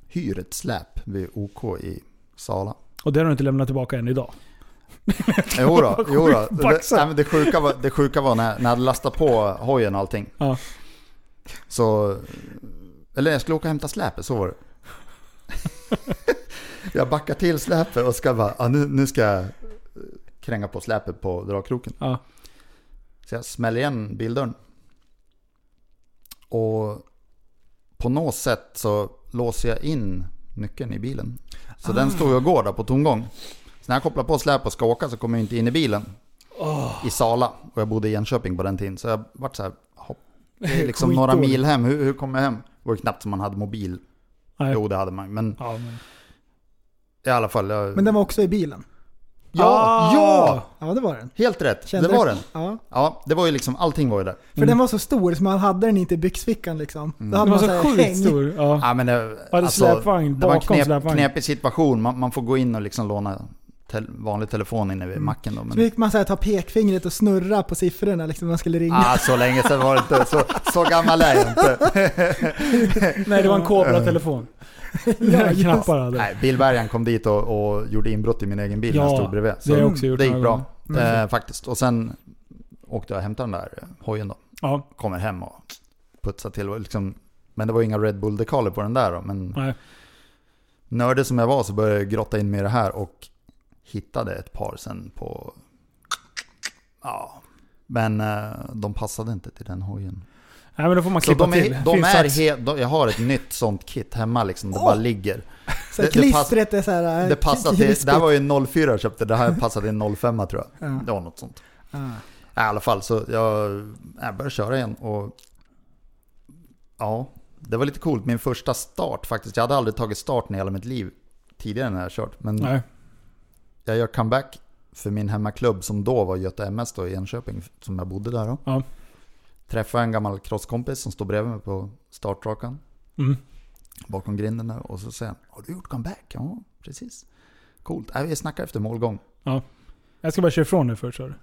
hyr ett släp vid OK i Sala. Och det har du inte lämnat tillbaka än idag. Jo då, jo då. Det, nej, det, sjuka var, det sjuka var när, när jag lastat på hojen och allting. Ja. Så... Eller jag skulle åka och hämta släpet, så var det. jag backar till släpet och ska bara, ja, nu, nu ska jag kränga på släpet på dragkroken. Ja. Så jag smäller igen bildörren. Och på något sätt så låser jag in nyckeln i bilen. Så den står ju och går där på tomgång. Så när jag kopplar på släp och ska åka så kommer jag inte in i bilen. I Sala. Och jag bodde i Enköping på den tiden. Så jag vart så här, hopp. Det är liksom några mil hem. Hur, hur kommer jag hem? Det var knappt som man hade mobil. Nej. Jo, det hade man. Men Ja, men... i alla fall. Jag... Men den var också i bilen. Ja, Ah! ja! Ja, det var den. Helt rätt. Kände det var den. Ja. Ja, det var ju liksom, allting var ju där. För den var så stor så man hade den inte i byxfickan liksom. Då Den var så här sjukt stor. Ja. Ja, men det, Hade släpvagn det var en bakom knep, knepig situation. Man, man får gå in och liksom låna tel, vanlig telefon inne vid macken då. Så Men, fick man så här, ta pekfingret och snurra på siffrorna liksom när man skulle ringa. ah, så länge sedan var det inte. Så, så gammal är jag inte. Nej, det var en Cobra-telefon. Några knappar hade. Nej, bilbärgaren kom dit och, och gjorde inbrott i min egen bil när jag Ja, stod bredvid. det har jag också gjort det gick bra. gånger. Eh, faktiskt. Och sen åkte jag och hämtade den där eh, hojen då. Ja, Kommer hem och putsar till. Och liksom, men det var inga Red Bull-dekaler på den där då. Men nej. nördig som jag var så började jag grotta in mig i det här och hittade ett par sen på... Ja. Men eh, de passade inte till den hojen. Nej, men då får man Så klippa de är, till. de är sats. he, de, jag har ett nytt sånt kit hemma liksom. Det Åh! bara ligger. så det- det pass- klistret är så här... Det passar till, det här var ju en 04 jag köpte, det här passade i en 05 tror jag. Ja. Det var något sånt. Ja. I alla fall så jag, jag började köra igen och ja, det var lite coolt. Min första start faktiskt. Jag hade aldrig tagit starten i hela mitt liv tidigare när jag kört. Men Nej. jag gör comeback för min hemmaklubb som då var Göta MS då i Enköping, som jag bodde där då. Ja. Träffade en gammal crosskompis som stod bredvid mig på startrakan. Mm. Bakom grinden där. Och så säger han, har du gjort comeback? Ja, precis. Coolt. Äh, vi snackar efter målgång. Jag ska bara köra ifrån nu först sa du.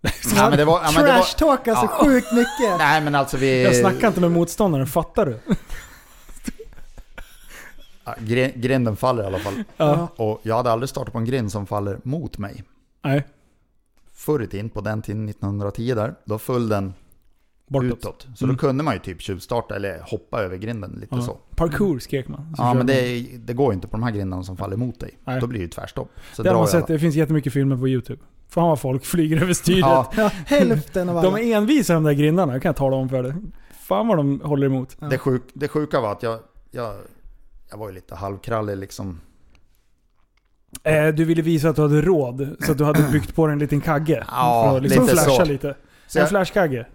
Ja, men det var, ja, men det var, Trash-talk alltså Ja. sjukt mycket. nej men alltså vi... Jag snackar inte med motståndaren, fattar du? Ja, gre- grinden faller i alla fall. Ja. Och jag hade aldrig startat på en grind som faller mot mig. Nej. Förr i tiden, på den tiden 1910 där, då föll den Bortåt. utåt. Så Mm. då kunde man ju typ tjuvstarta eller hoppa över grinden lite Ja. så. Parkour skrek man. Så Ja men det, det går ju inte på de här grindarna som faller mot dig. Nej. Då blir det ju tvärstopp. Så Det har man jag sett, det finns jättemycket filmer på YouTube. Fan vad folk flyger över styret. Ja, Ja, hälften av alla. De är envisa de där grindarna, kan jag tala om för dig. Fan vad de håller emot. Ja. det, sjuk, det sjuka var att jag, jag, jag var ju lite halvkrallig liksom. Eh, du ville visa att du hade råd, så att du hade byggt på dig en liten kagge. Ja, för att liksom lite flasha så. lite. Så en jag, flashkagge.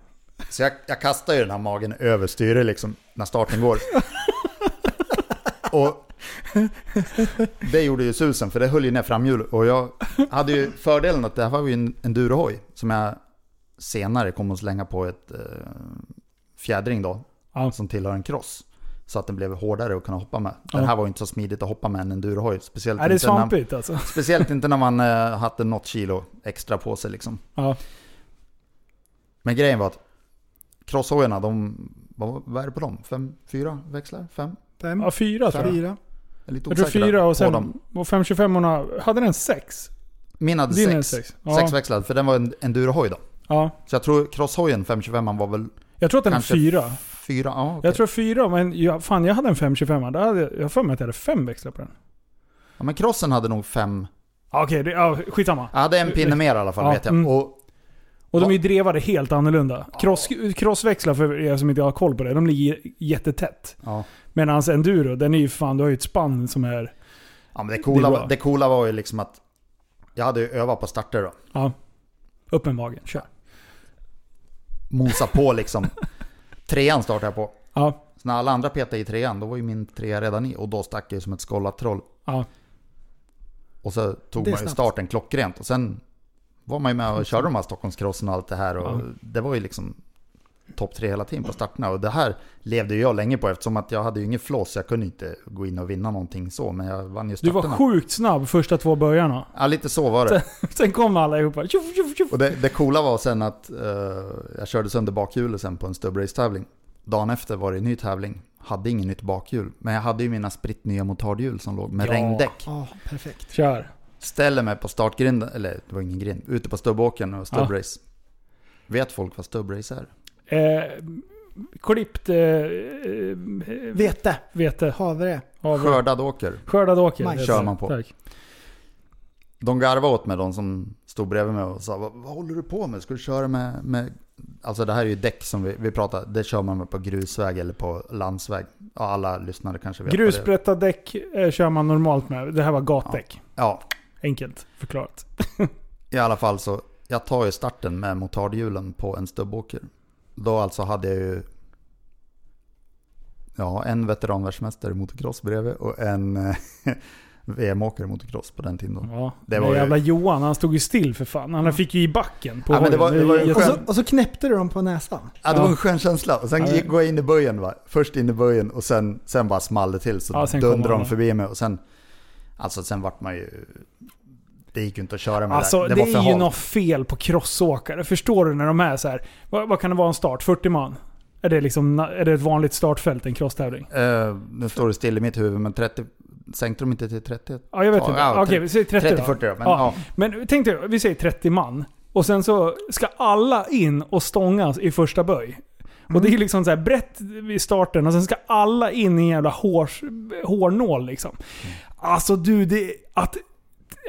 Så jag, jag kastar ju den här magen över styret liksom när starten går. Och det gjorde ju susen för det höll ju ner framhjul. Och jag hade ju fördelen att det här var ju en endurohoj som jag senare kom att slänga på ett eh, fjädring då. Ja. Som tillhör en cross. Så att den blev hårdare att kunna hoppa med. Den Ja. här var ju inte så smidigt att hoppa med en endurohoj. Speciellt, Nej, det är inte när, svampigt alltså. speciellt inte när man eh, hade något kilo extra på sig liksom. Ja. Men grejen var att crosshojarna, de, vad, vad är det på dem? Fem, fyra växlar? Fem? Fem, ja, fyra tror jag. fyra. är lite Jag tror fyra och på sen... dem. Och 525 orna hade den sex? Min hade Din sex. sex. Ja. Sexväxlad, för den var en endurohoj då. Ja. Så jag tror crosshojen 525 var väl Jag tror att den är Kanske fyra. fyra, ja okej. Jag tror fyra, men jag, fan jag hade en 525 Då hade jag, jag har för mig att jag hade fem växlar på den. Ja men crossen hade nog fem, Okej, det- ja, skitsamma. jag hade en pinne mer i alla fall Ja, vet jag. mm. Och Och de är ju drevade helt annorlunda. Cross, crossväxlar, för er som inte har koll på det, de ligger jättetätt. ja. Medan enduro, den är ju fan, du har ju ett spann som är... ja men det Det är coola, det coola var ju liksom att jag hade ju övat på starter då. Ja. Upp med magen, kör. Mosa på liksom. Trean startade jag på. Ja, Så när alla andra petade i trean, då var ju min trea redan i. Och då stack jag ju som ett skållat troll. ja. Och så tog Det är man ju snabbt. starten klockrent. Och sen var man ju med och körde de här Stockholmskrossen och allt det här. Och Ja. det var ju liksom topp tre hela tiden på starterna. Och det här levde ju jag länge på eftersom att jag hade ju ingen floss. Jag kunde inte gå in och vinna någonting så. Men jag vann ju Du var starterna. sjukt snabb första två börjarna. Ja, lite så var det. Sen kom alla ihop bara, tjoff, tjoff, tjoff. Och det, det coola var sen att eh, jag körde sönder bakhjulet sen på en stubbrace-tävling. Dagen efter var det en ny tävling. Hade ingen nytt bakhjul. Men jag hade ju mina spritt nya motardhjul som låg med Ja. regndäck. Ja, perfekt. Kör. Ställer mig på startgrinden, eller det var ingen grind, ute på stubbåkern och stubbrace. Vet folk vad stubbrace är? Eh, klippt eh, eh, Vete. vete. Havre. Havre. Skördad åker. Skördad åker. Majs. Kör man på. Tack. De garvade åt mig, de som stod bredvid mig och sa vad, vad håller du på med? Ska du köra med, med... Alltså det här är ju däck som vi, vi pratar, det kör man med på grusväg eller på landsväg. Ja, alla lyssnare kanske vet. Grusbrätta däck eh, kör man normalt med. Det här var gatdäck. Ja, Enkelt förklarat. i alla fall så, jag tar ju starten med motardhjulen på en stubbåker. Då alltså hade jag ju Ja, en veteranvärldsmästare i motocross bredvid och en eh, VM-åkare i motocross på den tiden då. Ja, Det var ju- jävla Johan, han stod ju still för fan. Han fick ju i backen på Ja, men det hojen. var- det var ju är en Och så, och så knäppte du dem på näsan. Ja, det Ja. var en skön känsla. Och sen Ja, gick, det- går jag in i böjen va. Först in i böjen och sen, sen bara small det till. Så Ja, dundrade de förbi mig och sen... Alltså sen vart man ju... Det gick ju inte att köra med Alltså det. det, Det är ju halt. något fel på crossåkare. Förstår du när de är så här. Vad, vad kan det vara en start? 40 man? Är det, liksom, är det ett vanligt startfält, en crosstävling? Eh, nu står det still i mitt huvud, men 30... Sänkte de inte till 30? Ja, jag vet inte. ja, Okej, vi säger 30 då. 30-40 då. Men, Ja. ja. Men tänk dig, vi säger 30 man. Och sen så ska alla in och stångas i första böj. Och det är liksom så här brett vid starten och sen ska alla in i en jävla hår, hårnål liksom. Alltså du, det... Att,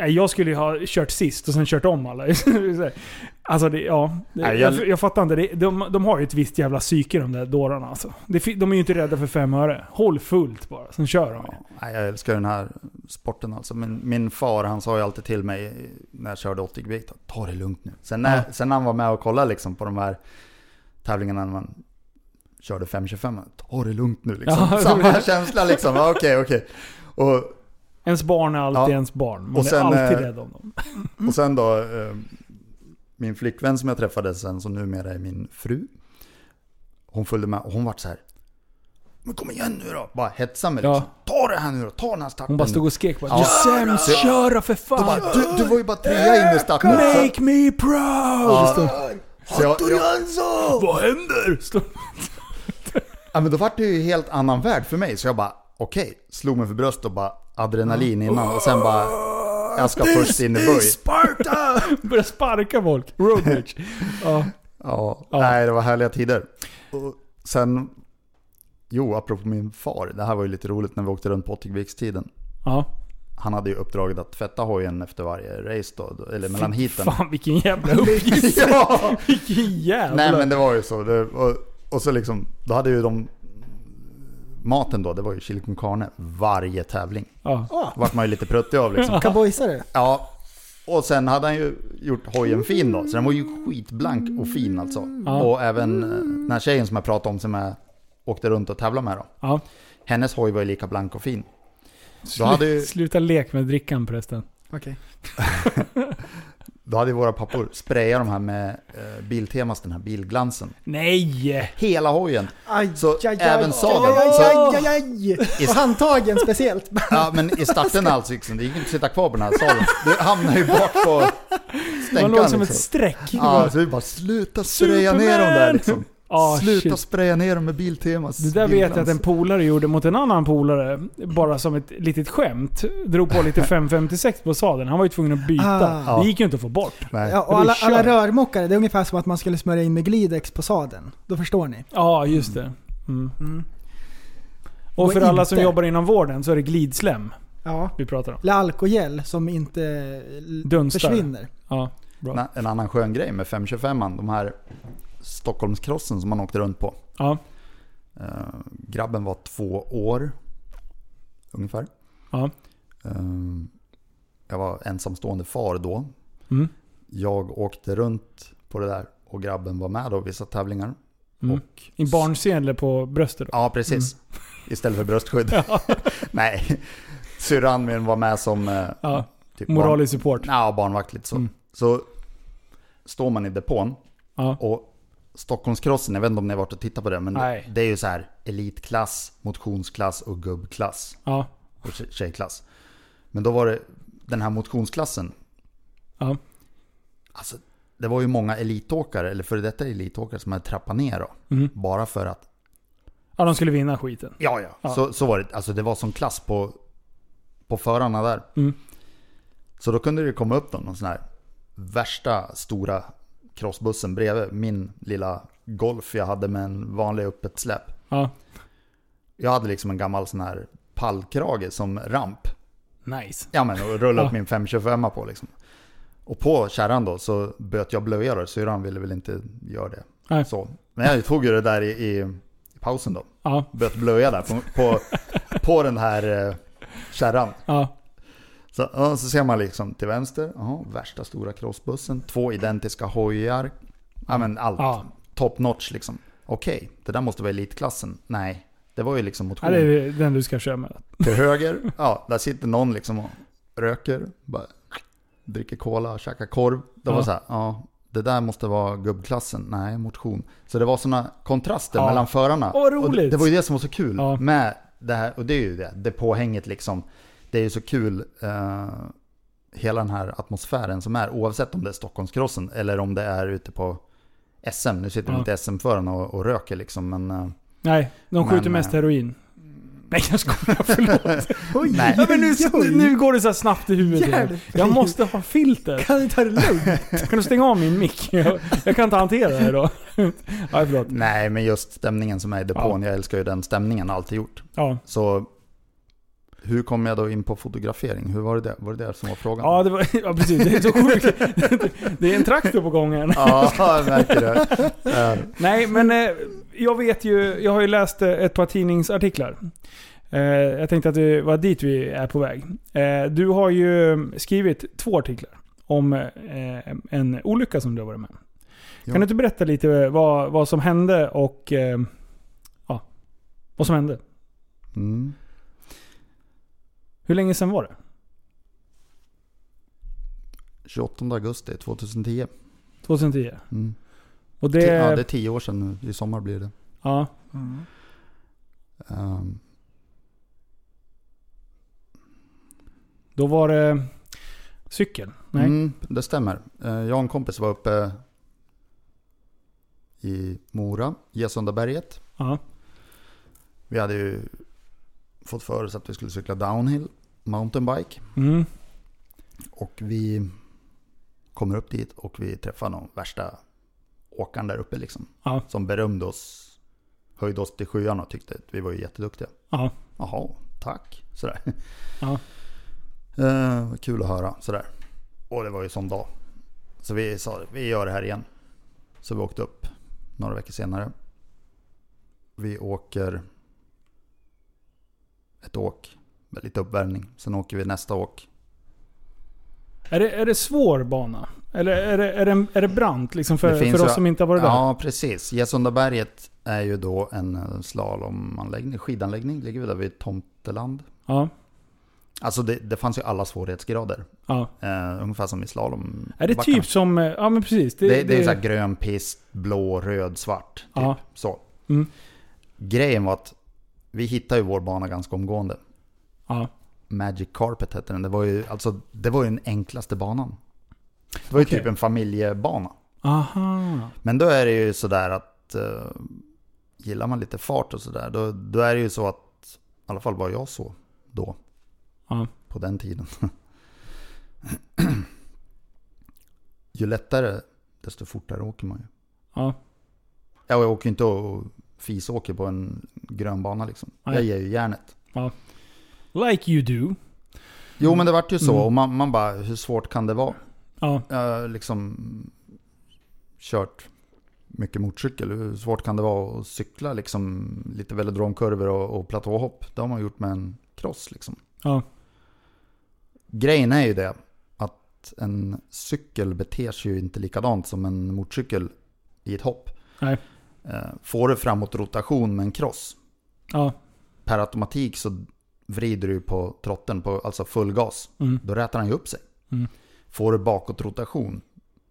jag skulle ju ha kört sist och sen kört om alla. alltså det, ja. Det, jag, jag- fattar inte. Det, de, de har ju ett visst jävla psyke de där dårarna alltså. De är ju inte rädda för fem öre. Håll fullt bara, sen kör de. Nej, jag älskar den här sporten alltså. Min, min far han sa ju alltid till mig när jag körde 80 kubik, ta det lugnt nu. Sen när, Ja. sen när han var med och kollade liksom på de här tävlingarna när man körde 525, ta det lugnt nu liksom. Ja, Samma känsla liksom, Ja, okej okej. Och, Ens barn är alltid Ja. ens barn. Man Och sen, är alltid eh, rädd om dem. och sen då, eh, min flickvän som jag träffade sen, som numera är min fru. Hon följde med och hon vart så här. Men kom igen nu då! Bara hetsa mig Ja. liksom. Ta det här nu då, ta den här starten. Hon bara stod och skrek bara Ja. Du är sämst, köra för fan! bara, du, du var ju bara trea in i starten. Så- Make me proud! Ja. Så jag, jag, Vad händer? Ja, men då var det ju helt annan värld för mig. Så jag bara, okej. Slog mig för bröstet och bara adrenalin innan. Och sen bara, jag ska först in i böj. Sparta! Började sparka folk. Road rage. Ja. Ja, Ja. nej det var härliga tider. Och sen, jo apropå min far. Det här var ju lite roligt när vi åkte runt på Åtvikvikstiden. ja. Han hade ju uppdraget att tvätta hojen efter varje race då, eller mellan heaten. Fan vilken jävla uppgift. ja! Vilken jävla... Nej men det var ju så. Det, och, och så liksom, då hade ju de Maten då, det var ju chili con carne varje tävling. Ja. Vart man ju lite pruttig av liksom. Cowboysare. Ja. Och sen hade han ju gjort hojen fin då. Så den var ju skitblank och fin alltså. Ja. Och även eh, den här tjejen som jag pratade om som jag åkte runt och tävlade med då. ja. Hennes hoj var ju lika blank och fin. Då hade ju, Sluta lek med drickan förresten. Okej. då hade våra pappor sprayat de här med eh, Biltemas, den här bilglansen. Nej! Hela hojen. Aj, Så aj, aj, även aj, sadeln. Aj, Så, aj, aj. Och handtagen speciellt. ja men i starten alltså liksom, det gick inte att sitta kvar på den här sadeln. Du hamnar ju bak på Man låg stänkan som ett liksom. streck. Ja, så vi bara sluta spraya ner dem där liksom. Ah, Sluta shit. spraya ner dem med Biltemas Det där vet jag att en bilglans. polare gjorde mot en annan polare. Bara som ett litet skämt. Drog på lite 556 på sadeln. Han var ju tvungen att byta. Ah. Det gick ju inte att få bort. Ja, och alla, alla rörmokare, det är ungefär som att man skulle smörja in med Glidex på sadeln. Då förstår ni. Ja, just det. Mm. Mm. Och Och för alla som jobbar inom vården så är det glidslem Ja. vi pratar om. Eller alkogel som inte l- Dunstar. försvinner. Ja, bra. En- En annan skön grej med 525an, de här Stockholmskrossen som man åkte runt på. Ja, Eh, grabben var två år ungefär. ja. Eh, jag var ensamstående far då. Mm. Jag åkte runt på det där och grabben var med då vissa tävlingar. Mm. Och, I barnsedel på bröstet då. ja, precis. Istället för bröstskydd. Nej, syrran min var med som eh, Ja, typ moralisk support. Barn, ja, barnvakt lite så. Mm. Så står man i depån Ja. och Stockholmskrossen, jag vet inte om ni har varit och tittat på det, men Nej. det, är ju så här elitklass, motionsklass och gubbklass. Ja. och tje- tjejklass. Men då var det den här motionsklassen. Ja. Alltså, det var ju många elitåkare, eller före detta elitåkare som hade trappat ner då. Mm. Bara för att, ja, de skulle vinna skiten. ja ja, Ja. Så, så var det. Alltså det var som klass på, på förarna där. Mm. Så då kunde det komma upp någon sån här värsta stora crossbussen bredvid min lilla Golf jag hade med en vanlig öppet släp. Ja. Jag hade liksom en gammal sån här pallkrage som ramp. Nice. Ja men och rulla upp Ja. min 525 på liksom. Och på kärran då så böt jag blöja då, syrran ville väl inte göra det. Nej. Så. Men jag tog ju det där i, i, i pausen då. Ja. Böt blöja där på, på, på den här eh, kärran. Ja. Så, ja, så ser man liksom till vänster, aha, värsta stora crossbussen, två identiska hojar. Ja men allt. Ja. Top notch liksom. Okej, det där måste vara elitklassen. Nej, det var ju liksom ja. motion. Det är den du ska köra med. Till höger, ja, där sitter någon liksom och röker, bara dricker cola, käkar korv. Det var Ja. så här, ja, det där måste vara gubbklassen. Nej, motion. Så det var sådana kontraster Ja. mellan förarna. Åh, vad Och det, roligt. det var ju det som var så kul Ja. med det här, och det är ju det, det påhänget liksom. Det är ju så kul, eh, hela den här atmosfären som är, oavsett om det är Stockholmskrossen eller om det är ute på SM. Nu sitter Ja. inte SM-förarna och, och röker liksom, men... eh, Nej, de skjuter Men, mest eh, heroin. Nej jag skojar, förlåt. Oj, Nej. Ja, men nu, nu går det så snabbt i huvudet. Hjälp. Jag måste ha filter. Kan du ta det lugnt? Kan du stänga av min mick? Jag, jag kan inte hantera det här då. Ja, förlåt. Nej, men just stämningen som är i depån. Jag älskar ju den stämningen, alltid gjort. Ja. Så hur kom jag då in på fotografering? Hur var det det? Var det det som var frågan? Ja, det var, ja, precis. Det är så sjukt. Det är en traktor på gången. Ja, jag märker det. Nej, men eh, jag vet ju, jag har ju läst eh, ett par tidningsartiklar. Eh, jag tänkte att det var dit vi är på väg. Du har ju skrivit två artiklar om en olycka som du har varit med. Kan du inte berätta lite vad, vad som hände och ja, vad som hände? Mm. Hur länge sedan var det? 28 augusti 2010. 2010? Mm. Och det... Ja, det är tio år sedan nu. I sommar blir det. ja. Um, Då var det cykel? Nej? Mm, det stämmer. Eh, Jag och en kompis var uppe i Mora, Gesundaberget. Ja. Vi hade ju fått för oss att vi skulle cykla downhill, mountainbike. Mm. Och vi kommer upp dit och vi träffar någon värsta åkaren där uppe liksom. Ja. Som berömde oss, höjde oss till skyarna och tyckte att vi var ju jätteduktiga. Ja. Jaha, tack. Sådär. Ja. Eh, kul att höra. Sådär. Och det var ju sån dag. Så vi sa vi gör det här igen. Så vi åkte upp några veckor senare. Vi åker ett åk lite uppvärmning. Sen åker vi nästa åk. Är det, är det svår bana? Eller är det, är det, är det brant liksom för, Det för oss som inte har varit där? Ja, precis. Gesundaberget är ju då en eh, slalomanläggning, skidanläggning. Ligger vi där vid Tomteland. Ja. Alltså det, det fanns ju alla svårighetsgrader. ja. Eh, ungefär som i slalom. Är det typ som... eh, Ja men precis. Det, det, är så här grön pist, blå, röd, svart. Typ. Ja. Så. Mm. Grejen var att vi hittade ju vår bana ganska omgående. Ja. Magic Carpet hette den. Det var ju, alltså, det var ju den enklaste banan. Det var ju Okej. typ en familjebana. Aha. Men då är det ju sådär att att eh, gillar man lite fart och sådär, då, då är det ju så att, i alla fall var jag så då, Ja. på den tiden. ju lättare, desto fortare åker man ju. Ja. Ja, jag åker ju inte och fisåker på en grön bana liksom. Nej. Jag ger ju järnet. Like you do. Jo men det vart ju så, Mm. och man, man bara, hur svårt kan det vara? Ja. Har liksom kört mycket motorcykel. Hur svårt kan det vara att cykla liksom lite velodromkurvor och, och platåhopp? Det har man gjort med en cross liksom. Ja. Grejen är ju det att en cykel beter sig ju inte likadant som en motorcykel i ett hopp. Nej. Eh, Får du framåt rotation med en cross, Ja. per automatik så vrider du på trotten på alltså full gas. Mm. Då rätar han ju upp sig. Mm. Får du bakåt rotation,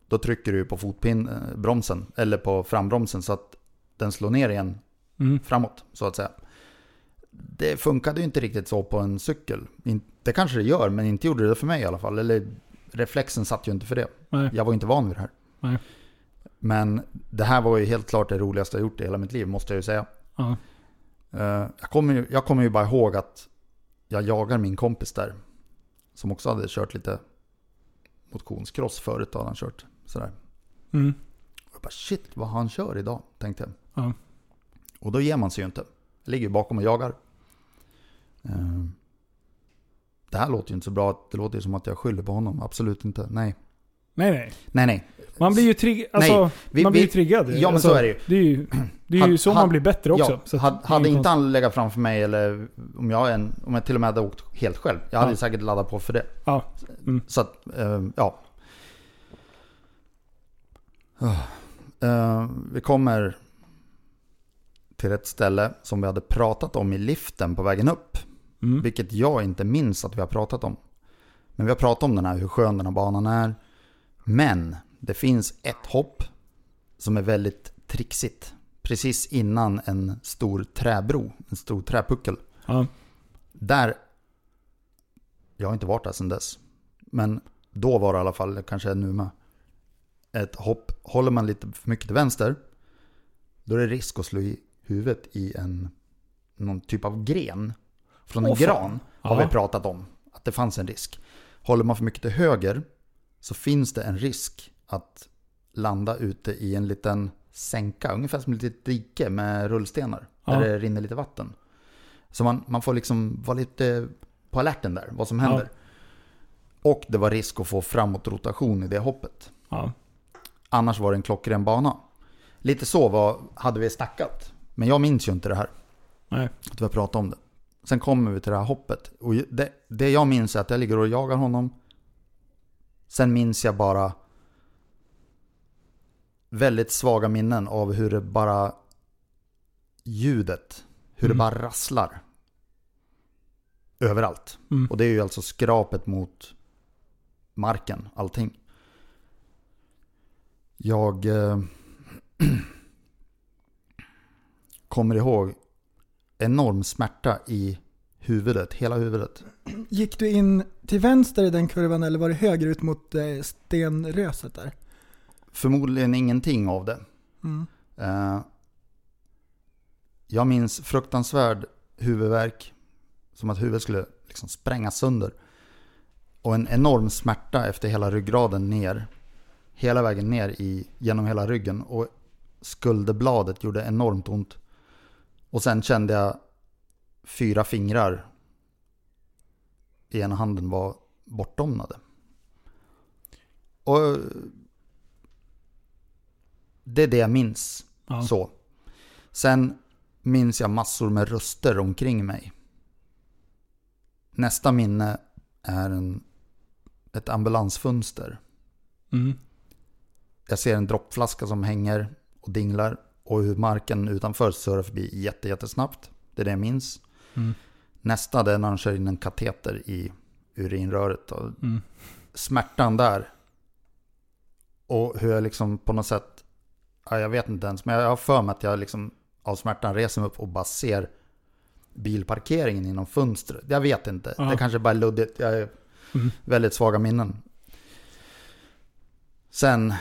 då trycker du på fotbromsen bromsen eller på frambromsen så att den slår ner igen Mm. framåt så att säga. Det funkade ju inte riktigt så på en cykel. Det kanske det gör, men inte gjorde det för mig i alla fall. Eller reflexen satt ju inte för det. Nej. Jag var inte van vid det här. Nej. Men det här var ju helt klart det roligaste jag gjort i hela mitt liv, måste jag ju säga. Ja. Eh, Jag kommer, ju, jag kommer ju bara ihåg att jag jagar min kompis där. Som också hade kört lite motionscross förut. Hade han kört sådär. Mm. Och jag bara shit vad han kör idag, tänkte jag. Ja. Och då ger man sig ju inte. Jag ligger bakom och jagar. Eh, Det här låter ju inte så bra. Det låter ju som att jag skyller på honom. Absolut inte. Nej. Nej, nej. Nej, nej. Man blir ju triggad. Alltså, Nej, vi- man blir vi- triggad. Ja, men alltså, så är det ju. Det är ju, det är ju så had- man blir bättre också. Ja, hade, hade inte han legat framför mig eller om jag, en, om jag till och med hade åkt helt själv. Jag hade Ja. säkert laddat på för det. Ja. Mm. Så att, eh, ja. Eh, vi kommer till ett ställe som vi hade pratat om i liften på vägen upp. Mm. Vilket jag inte minns att vi har pratat om. Men vi har pratat om den här, hur skön den här banan är. Men det finns ett hopp som är väldigt trixigt. Precis innan en stor träbro, en stor träpuckel. Ja. Där, jag har inte varit där sedan dess. Men då var det i alla fall, kanske är nu med. Ett hopp, håller man lite för mycket till vänster. Då är det risk att slå i huvudet i en, någon typ av gren. Från en Åh, fan. gran har Ja. vi pratat om. Att det fanns en risk. Håller man för mycket till höger så finns det en risk att landa ute i en liten sänka. Ungefär som ett litet dike med rullstenar. Ja. Där det rinner lite vatten. Så man, man får liksom vara lite på alerten där, vad som händer. Och det var risk att få framåt rotation i det hoppet. Ja. Annars var det en klockren bana. Lite så var, hade vi snackat. Men jag minns ju inte det här. Nej. Att vi har pratat om det. Sen kommer vi till det här hoppet. Och det, det jag minns är att jag ligger och jagar honom. Sen minns jag bara väldigt svaga minnen av hur det bara ljudet, hur det Mm. bara rasslar. Överallt. Mm. Och det är ju alltså skrapet mot marken, allting. Jag eh, kommer ihåg enorm smärta i huvudet, hela huvudet. Gick du in till vänster i den kurvan eller var det höger ut mot eh, stenröset där? Förmodligen ingenting av det. Mm. Eh, jag minns fruktansvärd huvudvärk. Som att huvudet skulle liksom sprängas sönder. Och en enorm smärta efter hela ryggraden ner. Hela vägen ner i, genom hela ryggen. Och skulderbladet gjorde enormt ont. Och sen kände jag fyra fingrar i ena handen var bortdomnade. Och det är det jag minns. Ja. Så. Sen minns jag massor med röster omkring mig. Nästa minne är en, ett ambulansfönster. Mm. Jag ser en droppflaska som hänger och dinglar och hur marken utanför surrar förbi jätte, jättesnabbt. Det är det jag minns. Mm. Nästa det är när han kör in en kateter i urinröret. Och Mm. Smärtan där. Och hur jag liksom på något sätt, ja, jag vet inte ens, men jag har för mig att jag liksom av smärtan reser mig upp och bara ser bilparkeringen inom fönstret. Jag vet inte, Ja. det kanske bara är luddigt. Jag är Mm. väldigt svaga minnen. Sen...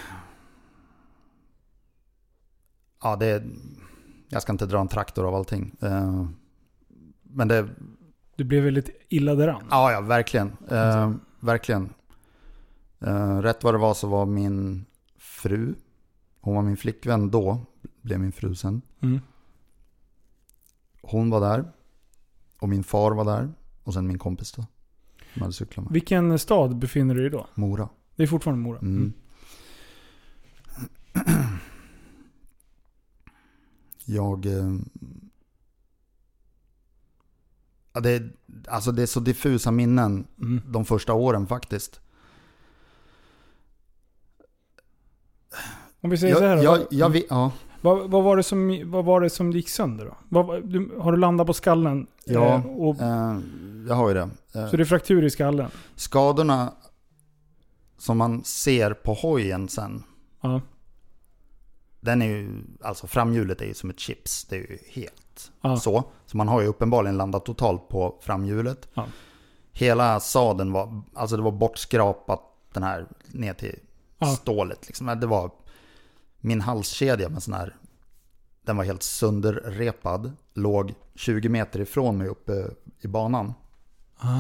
ja det, jag ska inte dra en traktor av allting. Men det, Du blev väldigt illa däran. ja ja verkligen. Eh, verkligen. Eh, rätt vad det var så var min fru, hon var min flickvän då, blev min fru sen. Mm. Hon var där. Och min far var där. Och sen min kompis då. Som hade cyklat med. Vilken stad befinner du dig i då? Mora. Det är fortfarande Mora. Mm. Jag... eh, Ja, det, är, alltså det är så diffusa minnen Mm. de första åren faktiskt. Om vi säger så här Jag, då. jag, jag, vet- ja, Vad, vad, var det som, vad var det som gick sönder då? Vad, du, har du landat på skallen? Ja, Eh, och, eh, jag har ju det. Eh, så det är fraktur i skallen? Skadorna som man ser på hojen sen. Ja. Den är ju, alltså framhjulet är ju som ett chips. Det är ju helt Ja. så. Så man har ju uppenbarligen landat totalt på framhjulet. Ja. Hela sadeln var, alltså det var bortskrapat den här ner till Ja. stålet. Liksom. Det var min halskedja med sån här, den var helt sönderrepad. Låg 20 meter ifrån mig uppe i banan.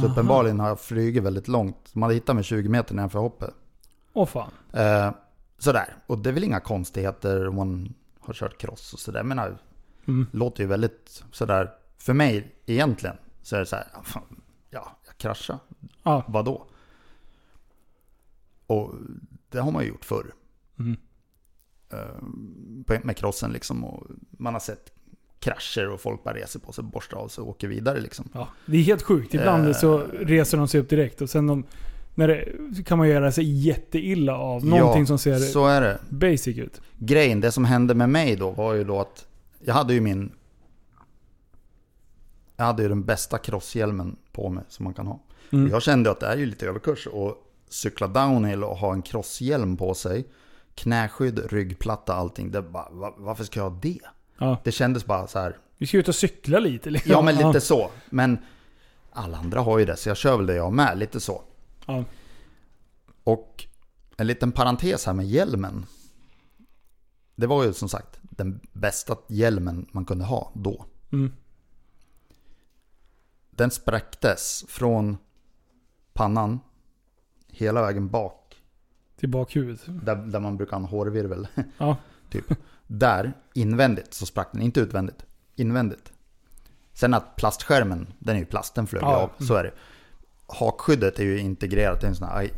Så uppenbarligen har jag flugit väldigt långt. Man hade hittat mig 20 meter nedanför hoppet. Åh fan. Eh, sådär. Och det är väl inga konstigheter om man har kört cross och sådär. Men Mm. låter ju väldigt sådär. För mig egentligen så är det så här. ja, fan, Ja, jag kraschade. Ja. Vadå? Och det har man ju gjort förr. Mm. Eh, på- med crossen liksom. Och man har sett krascher och folk bara reser på sig, borstar av sig och åker vidare liksom. Ja, det är helt sjukt. Ibland Eh. så reser de sig upp direkt och sen de, när det, kan man göra sig jätteilla av någonting Ja, som ser Så är det. basic ut. grejen, det som hände med mig då var ju då att jag hade ju min... Jag hade ju den bästa crosshjälmen på mig som man kan ha. Mm. Jag kände att det är ju lite överkurs att cykla downhill och ha en crosshjälm på sig. Knäskydd, ryggplatta, allting. Det bara, va- varför ska jag ha det? Ja. Det kändes bara så här. Vi ska ut och cykla lite. Liksom. Ja men lite så. Men alla andra har ju det så jag kör väl det jag med. Lite så. Ja. Och en liten parentes här med hjälmen. Det var ju som sagt den bästa hjälmen man kunde ha då. Mm. Den spräcktes från pannan hela vägen bak. Till bakhuvudet. Där, där man brukar ha en hårvirvel. Ja. typ. Där, invändigt, så sprack den. Inte utvändigt. Invändigt. Sen att plastskärmen, den är ju plast, den flög Ja. av. Så är det. Hakskyddet är ju integrerat i en sån här...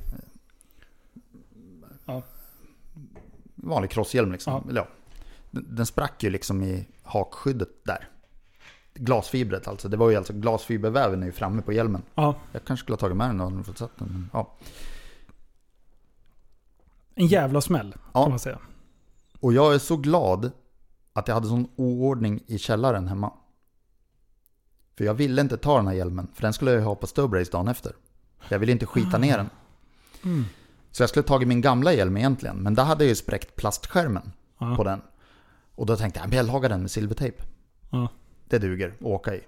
Ja. Vanlig crosshjälm liksom. Ja. Den, sprack ju liksom i hakskyddet där. Glasfibret alltså. Det var ju alltså glasfiberväven är ju framme på hjälmen. ja. Jag kanske skulle ha tagit med den om fått sett den. Ja. En jävla smäll, Ja. kan man säga. Och jag är så glad att jag hade sån oordning i källaren hemma. För jag ville inte ta den här hjälmen, för den skulle jag ju ha på stubbrace dagen efter. Jag ville inte skita ner den. Mm. Så jag skulle tagit min gamla hjälm egentligen, men där hade jag ju spräckt plastskärmen Ja. på den. Och då tänkte jag, jag lagar den med silvertejp. Ja. Det duger att åka i.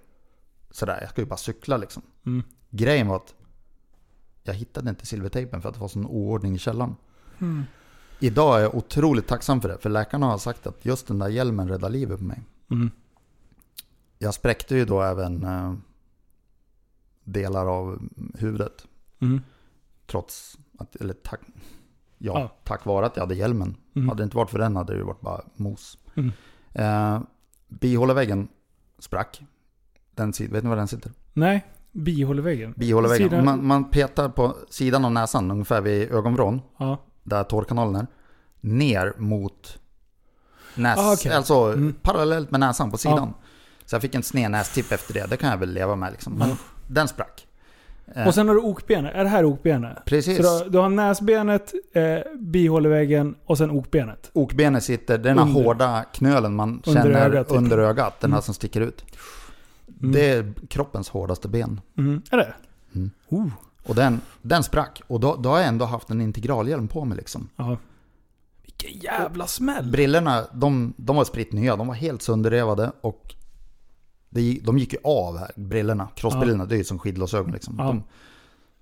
Sådär, jag ska ju bara cykla liksom. Mm. Grejen var att jag hittade inte silvertejpen för att det var sån oordning i källaren. Mm. Idag är jag otroligt tacksam för det, för läkarna har sagt att just den där hjälmen räddar livet på mig. Mm. Jag spräckte ju då även eh, delar av huvudet. Mm. Trots att, eller tack, ja, Ja. tack vare att jag hade hjälmen. Mm. Hade det inte varit för den hade det ju varit bara mos. Mm. Eh, bihåleväggen sprack. Den, sid- vet ni var den sitter? Nej, bihåleväggen. Bihåleväggen. Sidan- Man, man petar på sidan av näsan, ungefär vid ögonvrån, Ja. där tårkanalen är. Ner mot näs, Ah, okej. alltså Mm. parallellt med näsan på sidan. Så jag fick en sned nästipp efter det. Det kan jag väl leva med liksom. Men den sprack. Eh, Och sen har du okbenet. Är det här okbenet? Precis. Så du har, du har näsbenet, eh, bihåleväggen och sen okbenet. Okbenet sitter, den här Under- hårda knölen man Under känner ögat, typ. under ögat. Den här Mm. som sticker ut. Mm. Det är kroppens hårdaste ben. Mm. Är det? Mm. Oh. Och den, den sprack. Och då, då har jag ändå haft en integralhjälm på mig liksom. Ja. Vilken jävla smäll. Brillorna, de, de var spritt nya. De var helt sönderrevade och det, de gick ju av här, brillorna. Crossbrillorna, det är ju som skidglasögon liksom. Ja. De,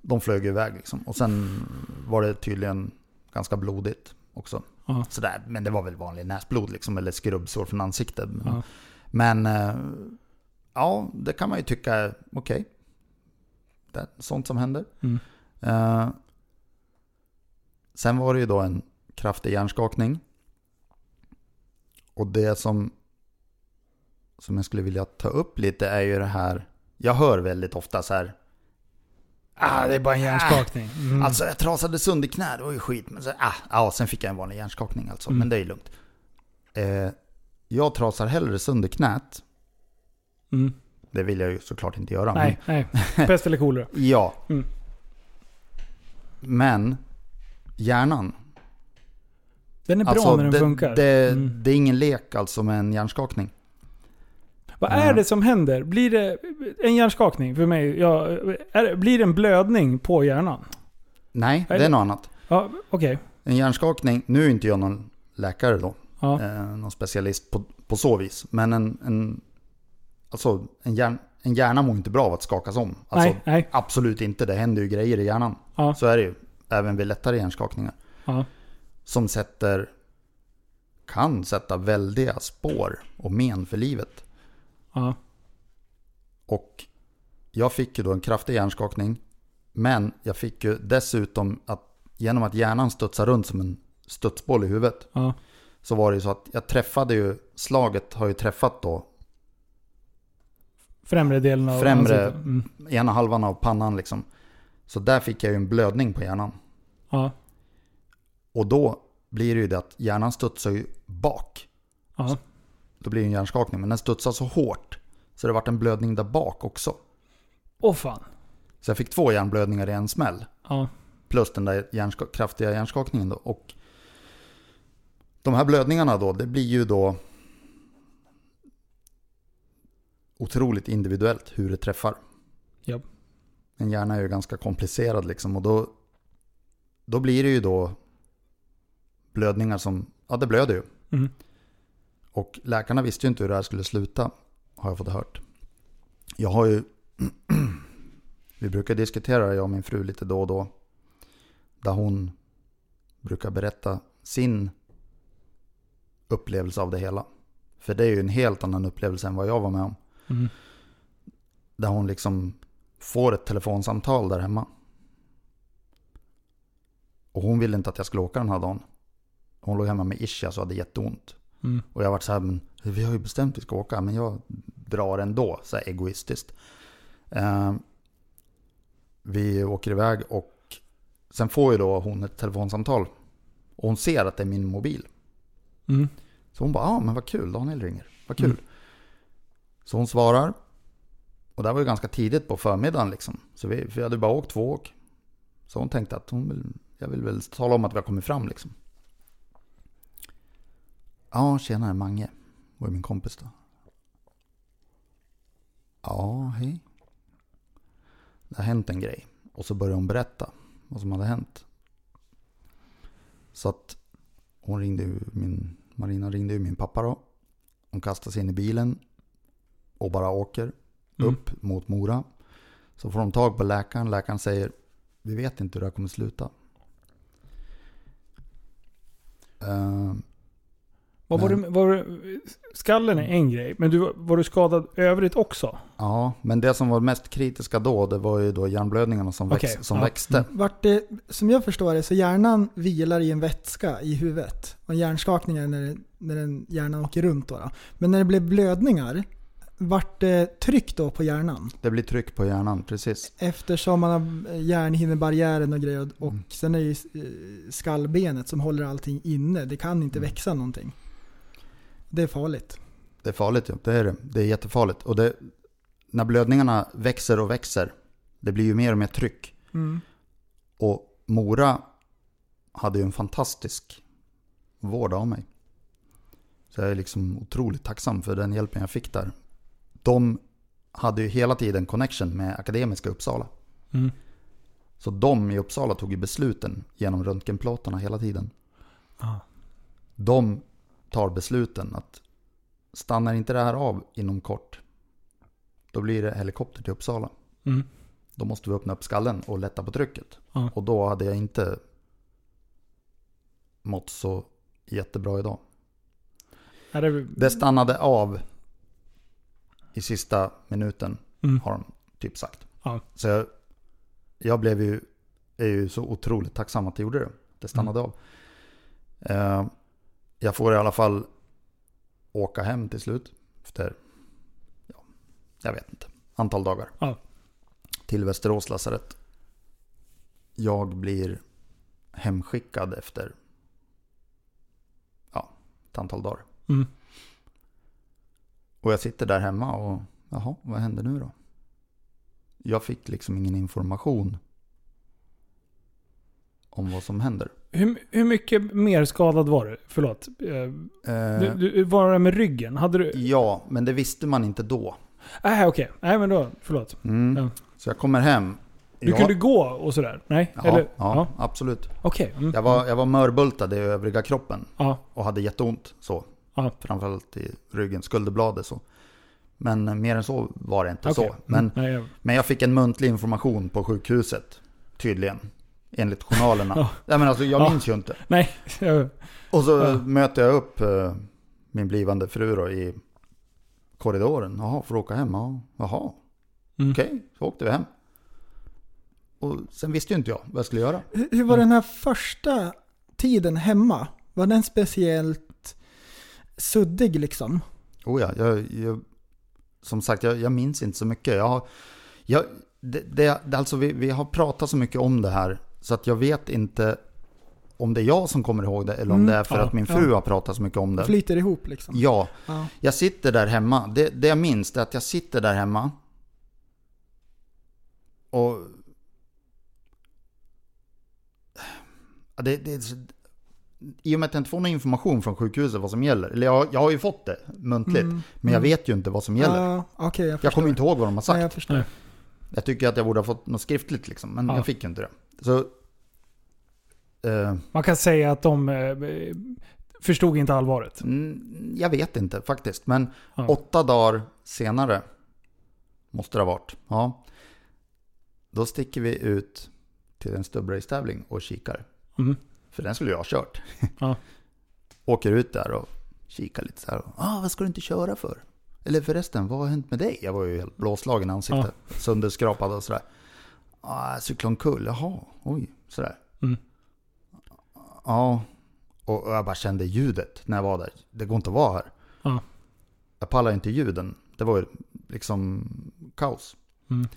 de flög iväg liksom. Och sen var det tydligen ganska blodigt också. Ja. Sådär, men det var väl vanlig näsblod liksom, eller skrubbsår från ansiktet. Ja. Men eh, ja, det kan man ju tycka är okej. Det är sånt som händer. Mm. Eh, sen var det ju då en kraftig hjärnskakning. Och det som, som jag skulle vilja ta upp lite är ju det här. Jag hör väldigt ofta så här. Ah, det är bara en hjärnskakning. Mm. Alltså jag trasade sönder knä, det var ju skit. Men så, ah, ja, sen fick jag en vanlig hjärnskakning alltså. Mm. Men det är lugnt. Eh, jag trasar hellre sönder knät. Mm. Det vill jag ju såklart inte göra. Nej, nej. Pest eller kolera. Ja. Mm. Men hjärnan. Den är bra Alltså, när den det, funkar. Det, Mm. det är ingen lek alltså med en hjärnskakning. Vad är det som händer? Blir det en hjärnskakning för mig? Ja, är, blir det en blödning på hjärnan? Nej, det är något annat. Ja, okej. En hjärnskakning, nu är inte jag någon läkare då. Ja. eh, någon specialist på, på så vis. Men en, en, alltså, en, hjärn, en hjärna mår inte bra av att skakas om. Alltså, nej, nej. Absolut inte, det händer ju grejer i hjärnan. Ja. Så är det ju, även vid lättare hjärnskakningar. Ja. Som sätter, kan sätta väldiga spår och men för livet. Ja. Och jag fick ju då en kraftig hjärnskakning. Men jag fick ju dessutom att genom att hjärnan studsar runt som en studsboll i huvudet. Ja. Så var det ju så att jag träffade ju, slaget har ju träffat då Främre delen av Främre-. Mm. ena halvan av pannan liksom. Så där fick jag ju en blödning på hjärnan. Ja. Och då blir det ju det att hjärnan studsar ju bak. Ja. Då blir det en hjärnskakning. Men den studsar så hårt. Så det vart en blödning där bak också. Åh fan. Så jag fick två hjärnblödningar i en smäll. Ja. Plus den där hjärnska- kraftiga hjärnskakningen då. Och de här blödningarna då, det blir ju då otroligt individuellt hur det träffar. Japp. En hjärna är ju ganska komplicerad liksom och då, då blir det ju då blödningar som, ja det blöder ju. Mm. Och läkarna visste ju inte hur det här skulle sluta, har jag fått hört. Jag har ju, vi brukar diskutera det, jag och min fru lite då och då. Där hon brukar berätta sin upplevelse av det hela. För det är ju en helt annan upplevelse än vad jag var med om. Mm. Där hon liksom får ett telefonsamtal där hemma. Och hon ville inte att jag skulle åka den här dagen. Hon låg hemma med ischias och hade jätteont. Mm. Och jag varit så här, men vi har ju bestämt att vi ska åka, men jag drar ändå, så här egoistiskt. Eh, vi åker iväg och sen får ju då hon ett telefonsamtal. Och hon ser att det är min mobil. Mm. Så hon bara, ja ah, men vad kul, Daniel ringer. Vad kul. Mm. Så hon svarar. Och det var ju ganska tidigt på förmiddagen liksom. Så vi, vi hade bara åkt två åk. Så hon tänkte att hon vill, jag vill väl tala om att vi har kommit fram liksom. Ja, tjenare Mange. Var ju min kompis då. Ja, hej. Det har hänt en grej. Och så började hon berätta vad som hade hänt. Så att hon ringde ju min, Marina ringde ju min pappa då. Hon kastar sig in i bilen och bara åker Mm. upp mot Mora. Så får de tag på läkaren. Läkaren säger vi vet inte hur det här kommer sluta. Eh, Vad var du, var du, skallen är en grej, men du, var du skadad övrigt också? ja, men det som var mest kritiska då, det var ju då hjärnblödningarna som, väx, Okej, som ja. växte. Vart det, som jag förstår det, så hjärnan vilar i en vätska i huvudet. Och en hjärnskakning är när, när den hjärnan åker runt då, då. Men när det blev blödningar, vart det tryck då på hjärnan? Det blir tryck på hjärnan, precis. Eftersom man har hjärnhinnebarriären och grejer. Och Mm. sen är det ju eh, skallbenet som håller allting inne. Det kan inte Mm. växa någonting. Det är farligt. Det är farligt ja, det är det. Det är jättefarligt. Och det, när blödningarna växer och växer, det blir ju mer och mer tryck. Mm. Och Mora hade ju en fantastisk vård av mig. Så jag är liksom otroligt tacksam för den hjälpen jag fick där. De hade ju hela tiden connection med Akademiska Uppsala. Mm. Så de i Uppsala tog ju besluten genom röntgenplåtarna hela tiden. Ah. De tar besluten att stannar inte det här av inom kort, då blir det helikopter till Uppsala. Mm. Då måste vi öppna upp skallen och lätta på trycket. Ja. Och då hade jag inte mått så jättebra idag. Det, Det stannade av i sista minuten, Mm. har de typ sagt. Ja. Så jag, jag blev ju, är ju så otroligt tacksam att det gjorde det. Det stannade av. Eh, jag får i alla fall åka hem till slut. Efter, ja, jag vet inte, antal dagar. Ja. Till Västerås lasarett. Jag blir hemskickad efter ja, ett antal dagar. Mm. Och jag sitter där hemma och jaha, vad händer nu då? Jag fick liksom ingen information om vad som händer. Hur, hur mycket mer skadad var du? Förlåt. Eh, Du, du, var det med ryggen? Hade du... Ja, men det visste man inte då. Nej, okej. Nej, men då. Förlåt. Mm. Ja. Så jag kommer hem. Du ja, kunde gå och sådär? Nej? ja, Eller? ja, absolut. Okej. Mm. Jag var, jag var mörbultad i övriga kroppen Ja. och hade jätteont. Så. Ja. Framförallt i ryggen, skulderbladet så. Men eh, mer än så var det inte Okej. så. Men, Mm. Nej, jag... men jag fick en muntlig information på sjukhuset. Tydligen. Enligt journalerna. Ja. ja. men alltså, jag Ja. minns ju inte. Nej. Och så Ja. möter jag upp eh, min blivande fru då i korridoren. Jaha, får du åka hem? Ja, Jaha, Mm. okej. Så åkte vi hem. Och sen visste ju inte jag vad jag skulle göra. Hur, var den här första tiden hemma? Var den speciellt suddig liksom? Oh ja, jag, jag, som sagt, jag, jag minns inte så mycket. Jag, har- jag, det, det, alltså vi, vi har pratat så mycket om det här så att jag vet inte om det är jag som kommer ihåg det eller om Mm, det är för ja, att min fru ja. har pratat så mycket om det. Flyter ihop liksom? Ja, Ja. jag sitter där hemma. Det, det jag minns är att jag sitter där hemma. Och... Det, det, I och med att jag inte får någon information från sjukhuset vad som gäller. Eller jag, jag har ju fått det muntligt. Mm, Men jag mm. vet ju inte vad som gäller. Ja, okej, jag jag kommer inte ihåg vad de har sagt. Nej, jag. Jag tycker att jag borde ha fått något skriftligt liksom. Men Ja. jag fick ju inte det. Så... Eh, Man kan säga att de eh, förstod inte allvaret. mm, jag vet inte faktiskt. Men Ja. åtta dagar senare måste det ha varit. Ja. Då sticker vi ut till en stubbrace-tävling och kikar. Mm. För den skulle jag ha kört. Ja. Åker ut där och kikar lite så här. Ah, vad ska du inte köra för? Eller förresten, vad har hänt med dig? Jag var ju helt blåslagen i ansiktet. Sönderskrapad och sådär. Ah, omkull. Jaha, oj, sådär. Mm. Ja, och och jag bara kände ljudet när jag var där. Det går inte att vara här. Ja. Jag pallar inte ljuden. Det var ju liksom kaos. Mm.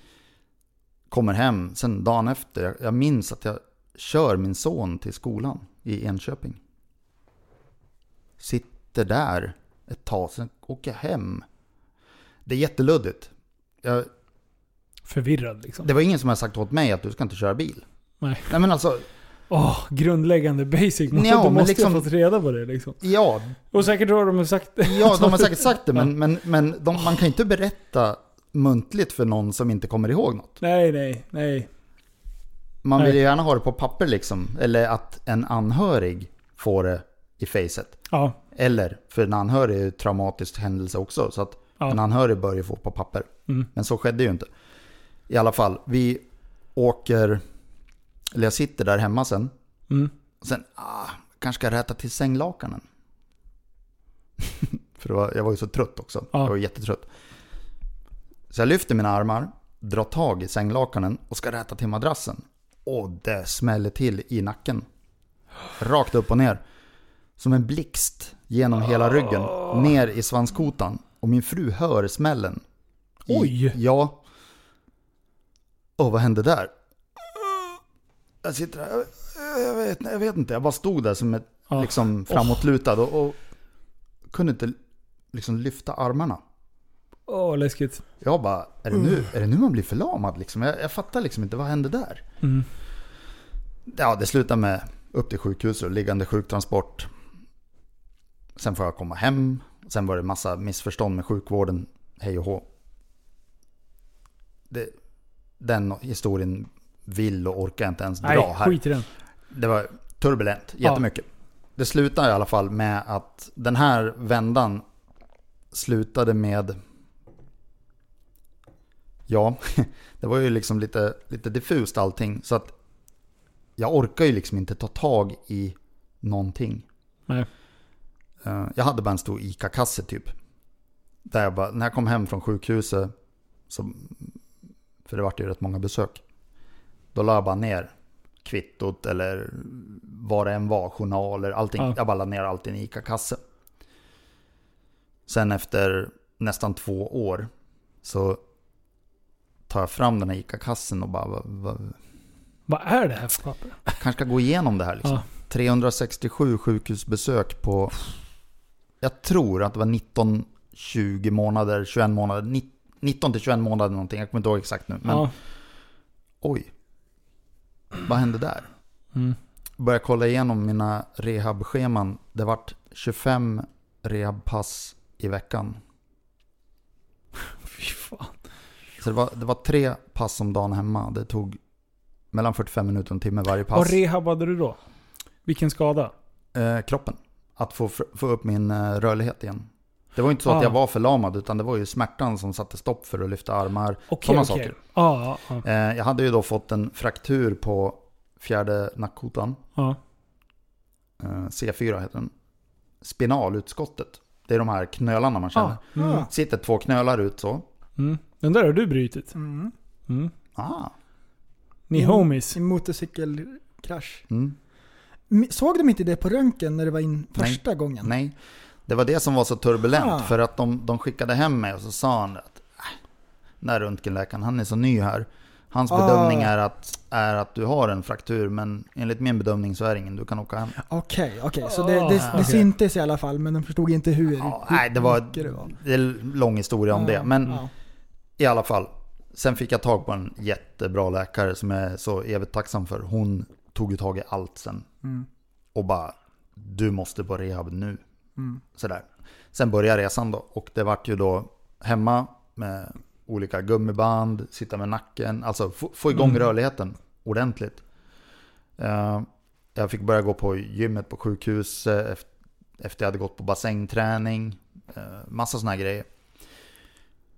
Kommer hem, sen dagen efter. Jag, jag minns att jag kör min son till skolan i Enköping. Sitter där ett tag, sen åker jag hem. Det är jätteluddigt. Jag, Förvirrad liksom. det var ingen som hade sagt åt mig att du ska inte köra bil. Nej. Nej men alltså, Åh, grundläggande basic. Man, Ja, måste liksom- ha fått reda på det liksom. ja, Och säkert har de sagt ja de har säkert sagt det men, men, men de, man kan ju inte berätta muntligt för någon som inte kommer ihåg något. Nej, nej, nej. Man Nej. vill ju gärna ha det på papper liksom. Eller att en anhörig får det i facet. Ja, Eller, för en anhörig är ju traumatisk händelse också. Så att Ja. en anhörig bör ju få på papper. Mm. Men så skedde ju inte. I alla fall, vi åker... Eller jag sitter där hemma sen. mm. Sen, ah, kanske ska jag rätta till sänglakanen. för var, jag var ju så trött också. Ja. Jag var jättetrött. Så jag lyfter mina armar, drar tag i sänglakanen och ska rätta till madrassen. Och det smäller till i nacken. Rakt upp och ner. Som en blixt genom hela ryggen. Ner i svanskotan. Och min fru hör smällen. I- Oj. Ja. Och vad hände där? Jag sitter där. Jag, jag, vet, jag vet inte. Jag bara stod där som ett, Ja. liksom framåtlutad och, och kunde inte liksom lyfta armarna. Åh, läskigt. Jag bara, är det nu, är det nu man blir förlamad liksom? Jag, jag fattar liksom inte, vad hände där? Mm. Ja, det slutar med upp till sjukhuset och liggande sjuktransport. Sen får jag komma hem. Sen var det massa missförstånd med sjukvården. Hej och hå. Det, den historien vill och orkar inte ens dra Nej, här. skit i den. Det var turbulent, jättemycket. Det slutade i alla fall med att den här vändan slutade med... Ja, det var ju liksom lite, lite diffust allting. Så att jag orkar ju liksom inte ta tag i någonting. Nej. Eh, Jag hade bara en stor ICA-kasse typ. Där jag bara, när jag kom hem från sjukhuset, så, för det vart ju rätt många besök. Då la jag bara ner kvittot eller vad det än var, journaler, allting. Ja. Jag bara la ner allt i en ICA-kasse. Sen efter nästan två år så tar jag fram den här ICA-kassen och bara, vad, vad, Vad är det här för papper? kanske ska gå igenom det här liksom. Ja. 367 sjukhusbesök på, jag tror att det var 19, 20 månader, 21 månader, 19 till 21 månader någonting. Jag kommer inte ihåg exakt nu. Men Ja. oj, vad hände där? Mm. Började kolla igenom mina rehabscheman. Det vart 25 rehabpass i veckan. Fy fan. Så det var, det var tre pass om dagen hemma. Det tog mellan 45 minuter och en timme varje Vad pass. rehabbade du då? Vilken skada? eh, kroppen. Att få, få upp min eh, rörlighet igen. Det var inte så att Ah. jag var förlamad, utan det var ju smärtan som satte stopp för att lyfta armar. Okej, Sådana okej. saker. Ja, ja, ja. Eh, jag hade ju då fått en fraktur på fjärde nackkotan. Eh, C4 heter den. Spinalutskottet. Det är de här knölarna man känner. Ah, mm. Ah. Sitter två knölar ut så. Mm. Den där har du brutit. Mm. Mm. Ah. Ni Mm. homies. I motorcykelkrasch. Mm. Såg de inte det på röntgen när det var in Nej. första gången? Nej, det var det som var så turbulent. Ah. För att de, de skickade hem mig och så sa han att äh, den här röntgenläkaren, han är så ny här. Hans Ah. bedömning är att, är att du har en fraktur, men enligt min bedömning så är det ingen, du kan åka hem. Okej, okej. Så det, det, det okej. syntes i alla fall, men de förstod inte hur, Ja, hur nej, det var, det var. det är en lång historia om det. Men i alla fall, sen fick jag tag på en jättebra läkare som jag är så evigt tacksam för. Hon tog ju tag i allt sen. Mm. Och bara, du måste på rehab nu. Mm. Sådär. Sen började resan då. Och det vart ju då hemma med olika gummiband, sitta med nacken. Alltså få, få igång Mm. rörligheten ordentligt. Eh, jag fick börja gå på gymmet på sjukhuset efter, efter jag hade gått på bassängträning. Uh, massa sådana grejer.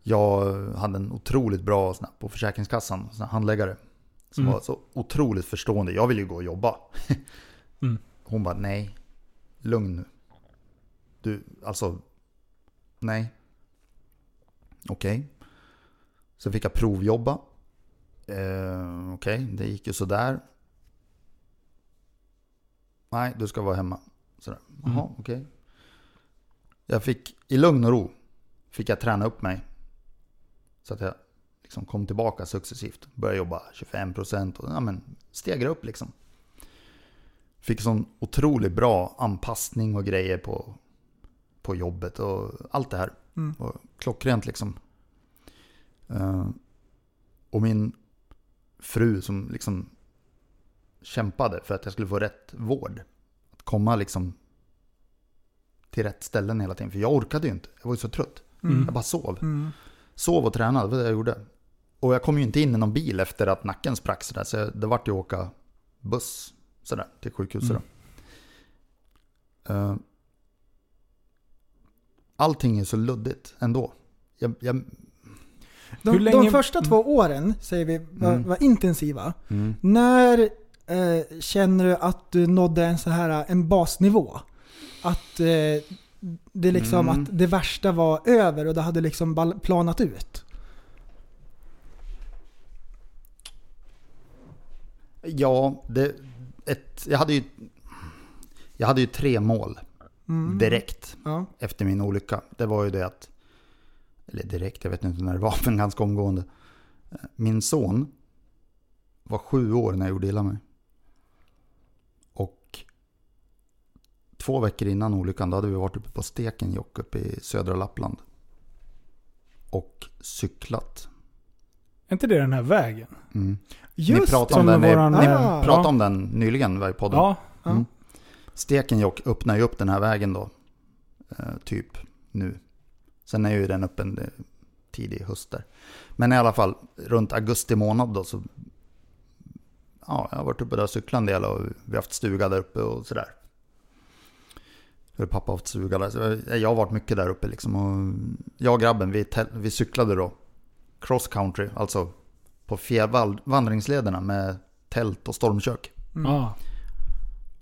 Jag hade en otroligt bra sån på Försäkringskassan, sån handläggare. Som Mm. var så otroligt förstående. Jag ville ju gå och jobba. Mm. Hon bara, nej, lugn nu. Du, alltså, nej. Okej. Så fick jag provjobba. Eh, Okej, det gick ju sådär. Nej, du ska vara hemma. Sådär. Jaha, Mm. okej. Jag fick, i lugn och ro, fick jag träna upp mig. Så att jag liksom kom tillbaka successivt. Började jobba 25% och ja, men, stegra upp liksom. Fick sån otroligt bra anpassning och grejer på, på jobbet och allt det här. Mm. Och klockrent liksom. Eh, och min fru som liksom kämpade för att jag skulle få rätt vård. Att komma liksom till rätt ställen hela tiden. För jag orkade ju inte. Jag var ju så trött. Mm. Jag bara sov. Mm. Sov och tränade, det var det jag gjorde. Och jag kom ju inte in i någon bil efter att nacken sprack sådär. Så jag- det vart ju att åka buss sådär till sjukhuset Mm. då. Allting är så luddigt ändå. Jag, jag, De, Hur länge- de första två åren, säger vi, var, Mm. var intensiva. mm. När eh, känner du att du nådde en så här en basnivå? Att eh, det liksom Mm. att det värsta var över och det hade liksom planat ut? Ja, det, ett, jag, hade ju, jag hade ju tre mål Mm. direkt Ja. efter min olycka. Det var ju det att, eller direkt, jag vet inte när det var, men ganska omgående. Min son var sju år när jag gjorde illa mig. Och två veckor innan olyckan, då hade vi varit uppe på Stekenjokk uppe i södra Lappland. Och cyklat. Är inte det den här vägen? Mm. Just ni pratade om den, våran... ni eh, pratade ja. om den nyligen i podden. Ja. Ja. Mm. Stekenjokk öppnar ju upp den här vägen då. Eh, typ nu. Sen är ju den öppen tidig höst där. Men i alla fall runt augusti månad då så... Ja, jag har varit uppe där och cyklat en del och vi har haft stuga där uppe och sådär. För pappa har haft stuga där. Så jag- har varit mycket där uppe liksom. Och jag och grabben, vi, vi cyklade då cross country, alltså på fjällvandringslederna med tält och stormkök. Ja.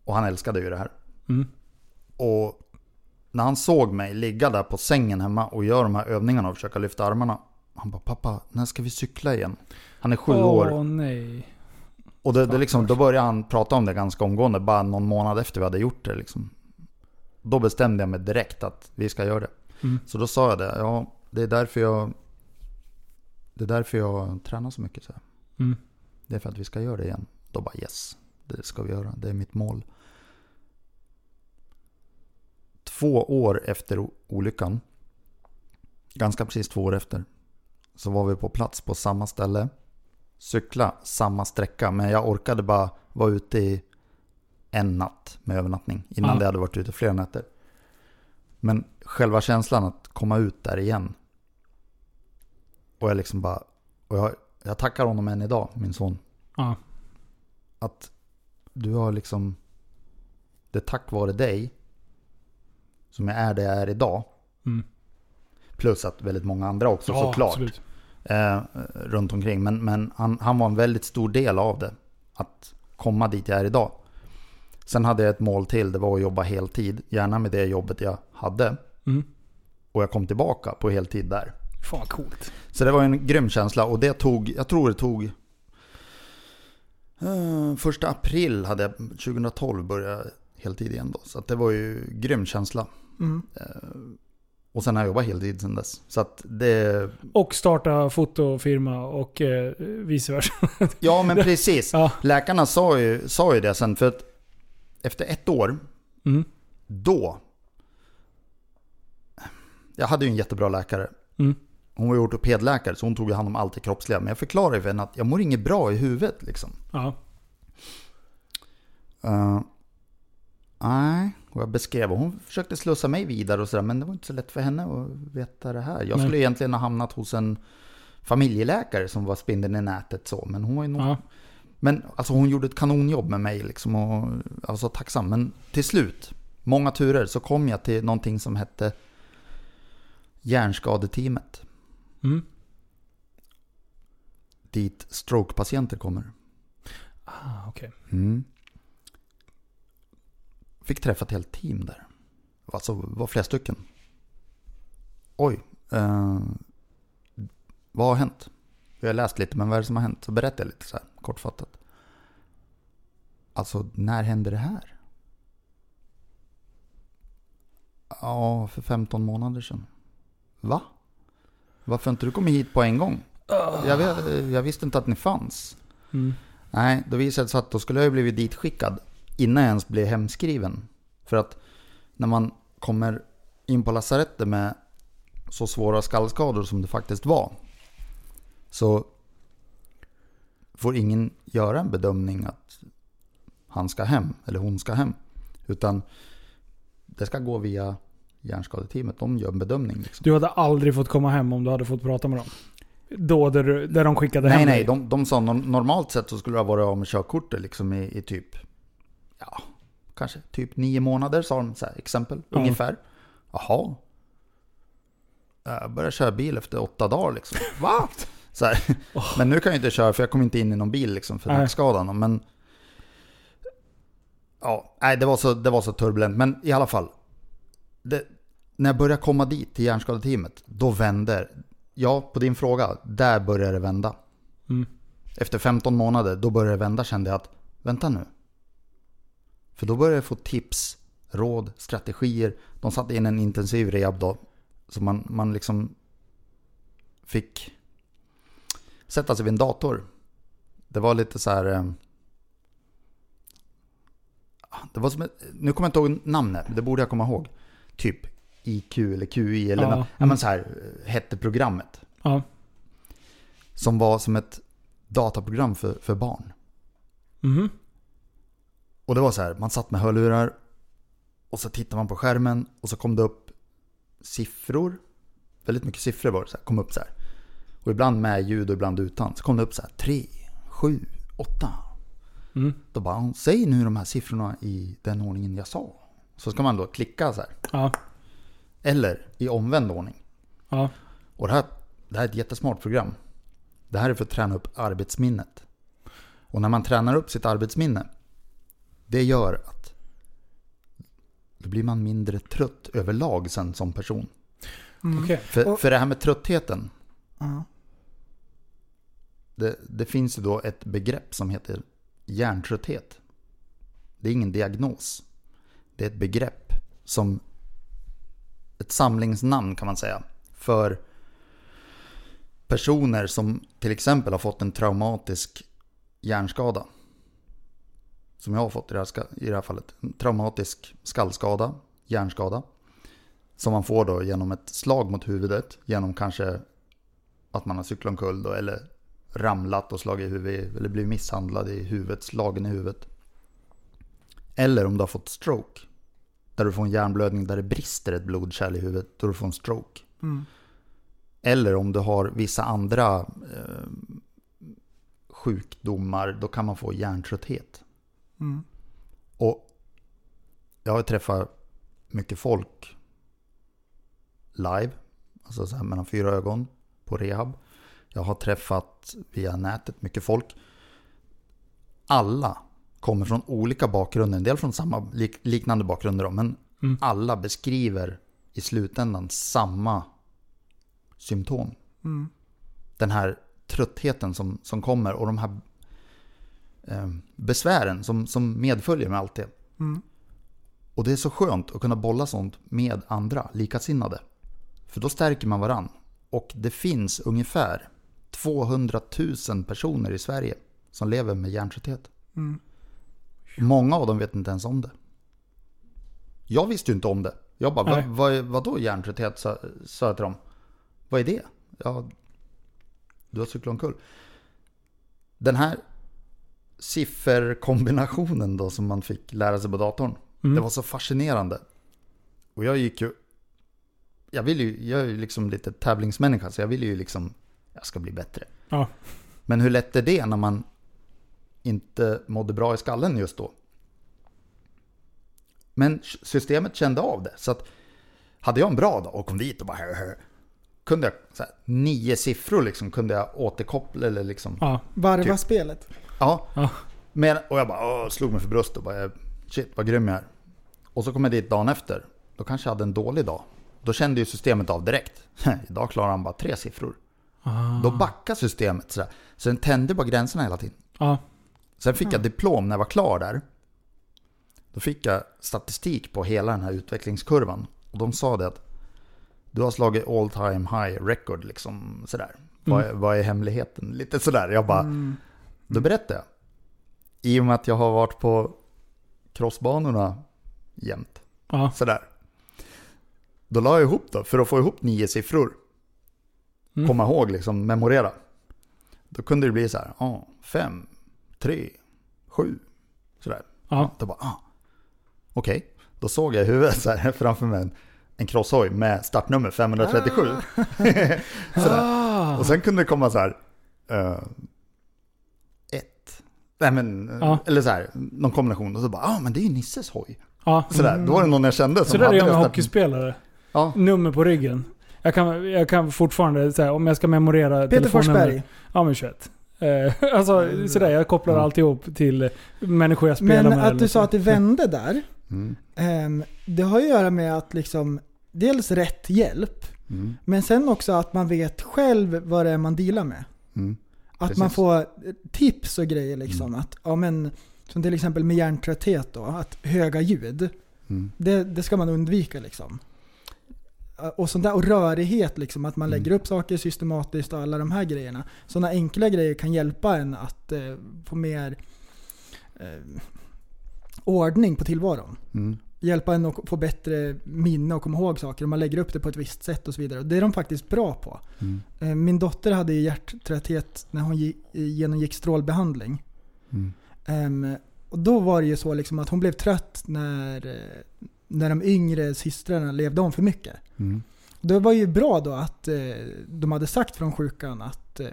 Och han älskade ju det här. Mm. Och när han såg mig ligga där på sängen hemma och göra de här övningarna och försöka lyfta armarna. Han bara, pappa, när ska vi cykla igen? Han är sju år. Åh nej. Och det, det liksom, då började han prata om det ganska omgående, bara någon månad efter vi hade gjort det. Liksom. Då bestämde jag mig direkt att vi ska göra det. Mm. Så då sa jag det, ja det är därför jag, det är därför jag tränar så mycket. Så här. Mm. Det är för att vi ska göra det igen. Då bara yes, det ska vi göra, det är mitt mål. Två år efter olyckan, ganska precis två år efter, så var vi på plats på samma ställe. Cykla samma sträcka, men jag orkade bara vara ute i en natt med övernattning. Innan Ja. det hade varit ute flera nätter. Men själva känslan att komma ut där igen. Och jag liksom bara, och jag, jag tackar honom än idag, min son. Ja. Att du har liksom, det är tack vare dig som jag är det jag är idag. Mm. Plus att väldigt många andra också Ja, såklart. Eh, runt omkring. Men, men han, han var en väldigt stor del av det. Att komma dit jag är idag. Sen hade jag ett mål till. Det var att jobba heltid. Gärna med det jobbet jag hade. Mm. Och jag kom tillbaka på heltid där. Fan vad coolt. Så det var en grym känsla. Och det tog, jag tror det tog... Uh, första april hade jag, 2012 började jag heltid igen då. Så det var ju grym känsla. Mm. Och sen har jag jobbat heltid sen dess. Så att det... Och starta fotofirma och eh, vice versa. Ja men precis. Ja. Läkarna sa ju, sa ju det sen för att efter ett år, Mm. då... Jag hade ju en jättebra läkare. Mm. Hon var ju ortopedläkare så hon tog hand om allt det kroppsliga. Men jag förklarade för henne att jag mår inget bra i huvudet liksom. Ja. Uh, nej, och jag beskrev och hon försökte slussa mig vidare och sådär. Men det var inte så lätt för henne att veta det här. Jag Nej. skulle egentligen ha hamnat hos en familjeläkare som var spindeln i nätet så. Men hon var ju nog ja. Men alltså hon gjorde ett kanonjobb med mig liksom och jag var så tacksam. Men till slut, många turer, så kom jag till någonting som hette Hjärnskadeteamet. Mm. Dit strokepatienter kommer. Ah, okej. Mm. Fick träffa ett helt team där. Alltså, var flera stycken. Oj. Eh, vad har hänt? Jag har läst lite, men vad är det som har hänt? Så berättar jag lite så här kortfattat. Alltså, när hände det här? Ja, för 15 månader sedan. Va? Varför inte du kommit hit på en gång? Jag, vet, jag visste inte att ni fanns. Mm. Nej, då visade det sig att då skulle jag ju blivit ditskickad innan jag ens blev hemskriven. För att när man kommer in på lasarettet med så svåra skallskador som det faktiskt var. Så får ingen göra en bedömning att han ska hem eller hon ska hem. Utan det ska gå via hjärnskadeteamet. De gör en bedömning. Liksom. Du hade aldrig fått komma hem om du hade fått prata med dem? Då där, du- där de skickade Nej, hem nej. dig? De, de sa norm- normalt sett så skulle jag vara av med körkortet liksom i, i typ, ja, kanske typ nio månader sa de så här, exempel, Ja. ungefär. Jaha. Jag började köra bil efter åtta dagar liksom. Va? Så här. Men nu kan jag inte köra för jag kom inte in i någon bil liksom för nackskadan. Men ja, nej, det var, så, det var så turbulent. Men i alla fall. Det, när jag började komma dit till hjärnskadeteamet, då vände Ja, på din fråga. Där började det vända. Mm. Efter 15 månader, då började det vända kände jag att, vänta nu. För då började jag få tips, råd, strategier. De satte in en intensiv rehab då. Så man, man liksom fick sätta sig vid en dator. Det var lite så här... eh, Det var som ett, nu kommer jag inte ihåg namnet, men det borde jag komma ihåg. Typ IQ eller QI eller Ja. ja. ja, men så här eh, hette programmet. Ja. Som var som ett dataprogram för, för barn. Mhm. Och det var så här, man satt med hörlurar och så tittade man på skärmen och så kom det upp siffror. Väldigt mycket siffror var det så här, kom upp så här. Och ibland med ljud och ibland utan. Så kom det upp så här 3, 7, 8. Mm. Då bara, säg nu de här siffrorna i den ordningen jag sa. Så ska man då klicka så här. Ja. Eller i omvänd ordning. Ja. Och det här, det här är ett jättesmart program. Det här är för att träna upp arbetsminnet. Och när man tränar upp sitt arbetsminne, det gör att då blir man mindre trött överlag sen som person. Okej. För, Och- för det här med tröttheten, Ja. det, det finns ju då ett begrepp som heter hjärntrötthet. Det är ingen diagnos. Det är ett begrepp som ett samlingsnamn kan man säga. För personer som till exempel har fått en traumatisk hjärnskada. Som jag har fått i det här, i det här fallet. En traumatisk skallskada, hjärnskada. Som man får då genom ett slag mot huvudet. Genom kanske att man har cyklat omkull då, eller ramlat och slagit i huvudet. Eller blivit misshandlad i huvudet, slagen i huvudet. Eller om du har fått stroke. Där du får en hjärnblödning där det brister ett blodkärl i huvudet. Då du får en stroke. Mm. Eller om du har vissa andra eh, sjukdomar. Då kan man få hjärntrötthet. Mm. Och jag har träffat mycket folk live, alltså så här mellan fyra ögon på rehab. Jag har träffat via nätet mycket folk. Alla kommer från olika bakgrunder, en del från samma lik, liknande bakgrunder men Mm. alla beskriver i slutändan samma symptom. Mm. Den här tröttheten som, som kommer och de här besvären som, som medföljer med allt det. Mm. Och det är så skönt att kunna bolla sånt med andra likasinnade. För då stärker man varann. Och det finns ungefär 200 000 personer i Sverige som lever med hjärntrötthet. Mm. Många av dem vet inte ens om det. Jag visste ju inte om det. Jag bara, vad, vad, vadå hjärntrötthet? Sa, sa jag till dem. Vad är det? Ja, du har cyklat omkull. Den här sifferkombinationen då som man fick lära sig på datorn. Mm. Det var så fascinerande. Och jag gick ju... Jag vill ju, jag är ju liksom lite tävlingsmänniska så jag vill ju liksom, jag ska bli bättre. Ja. Men hur lätt är det när man inte mådde bra i skallen just då? Men systemet kände av det. Så att hade jag en bra dag och kom dit och bara hö, hö, kunde jag här, nio siffror liksom kunde jag återkoppla eller liksom Ja. Varva Typ. spelet. Ja. Ja. Men, och jag bara åh, slog mig för bröstet och bara shit vad grym jag är. Och så kom jag dit dagen efter. Då kanske jag hade en dålig dag. Då kände ju systemet av direkt. Idag klarar han bara tre siffror. Ah. Då backar systemet sådär. Så den tände bara gränserna hela tiden. Ja. Sen fick jag diplom när jag var klar där. Då fick jag statistik på hela den här utvecklingskurvan. Och de sa det att du har slagit all time high record liksom sådär. Vad, är, vad är hemligheten? Lite sådär. Jag bara, Mm. Då berättade jag. I och med att jag har varit på crossbanorna jämt. Ja. Sådär. Då la jag ihop då, för att få ihop nio siffror. Mm. Komma ihåg, liksom memorera. Då kunde det bli så här, ja, fem, tre, sju. Sådär. Ja. Då bara, ah, okej. Då såg jag i huvudet så här framför mig en, en crosshoj med startnummer 537. Sådär. Ah. Och sen kunde det komma så här, ett. Nej men, eh, Ja. eller så här, någon kombination. Och så bara, ja ah, men det är ju Nisses hoj. Ja. Sådär, då var det någon jag kände som Så där är hade jag med det start- hockeyspelare. Ja, Nummer på ryggen. Jag kan, jag kan fortfarande säga om jag ska memorera Peter telefonnummer- Forsberg. Ja men 21. Eh, alltså sådär, jag kopplar Mm. alltihop till människor jag spelar Men med. att eller du så. sa att det vände där. mm, ehm, det har ju att göra med att liksom dels rätt hjälp. mm, Men sen också att man vet själv vad det är man dealar med. Mm, Att Precis. man får eh, tips och grejer liksom. Att, ja, men, som till exempel med hjärntrötthet då, att höga ljud. mm. Det, det ska man undvika liksom. Och sånt där, och rörighet liksom, att man Mm. lägger upp saker systematiskt och alla de här grejerna. Sådana enkla grejer kan hjälpa en att eh, få mer eh, ordning på tillvaron. Mm. Hjälpa en att få bättre minne och komma ihåg saker. Om man lägger upp det på ett visst sätt och så vidare. Och det är de faktiskt bra på. Mm. Eh, Min dotter hade hjärttrötthet när hon gi- genomgick strålbehandling. Mm. Ehm, och då var det ju så liksom att hon blev trött när, eh, när de yngre systrarna levde om för mycket. Mm. Det var ju bra då att eh, de hade sagt från sjukan att eh,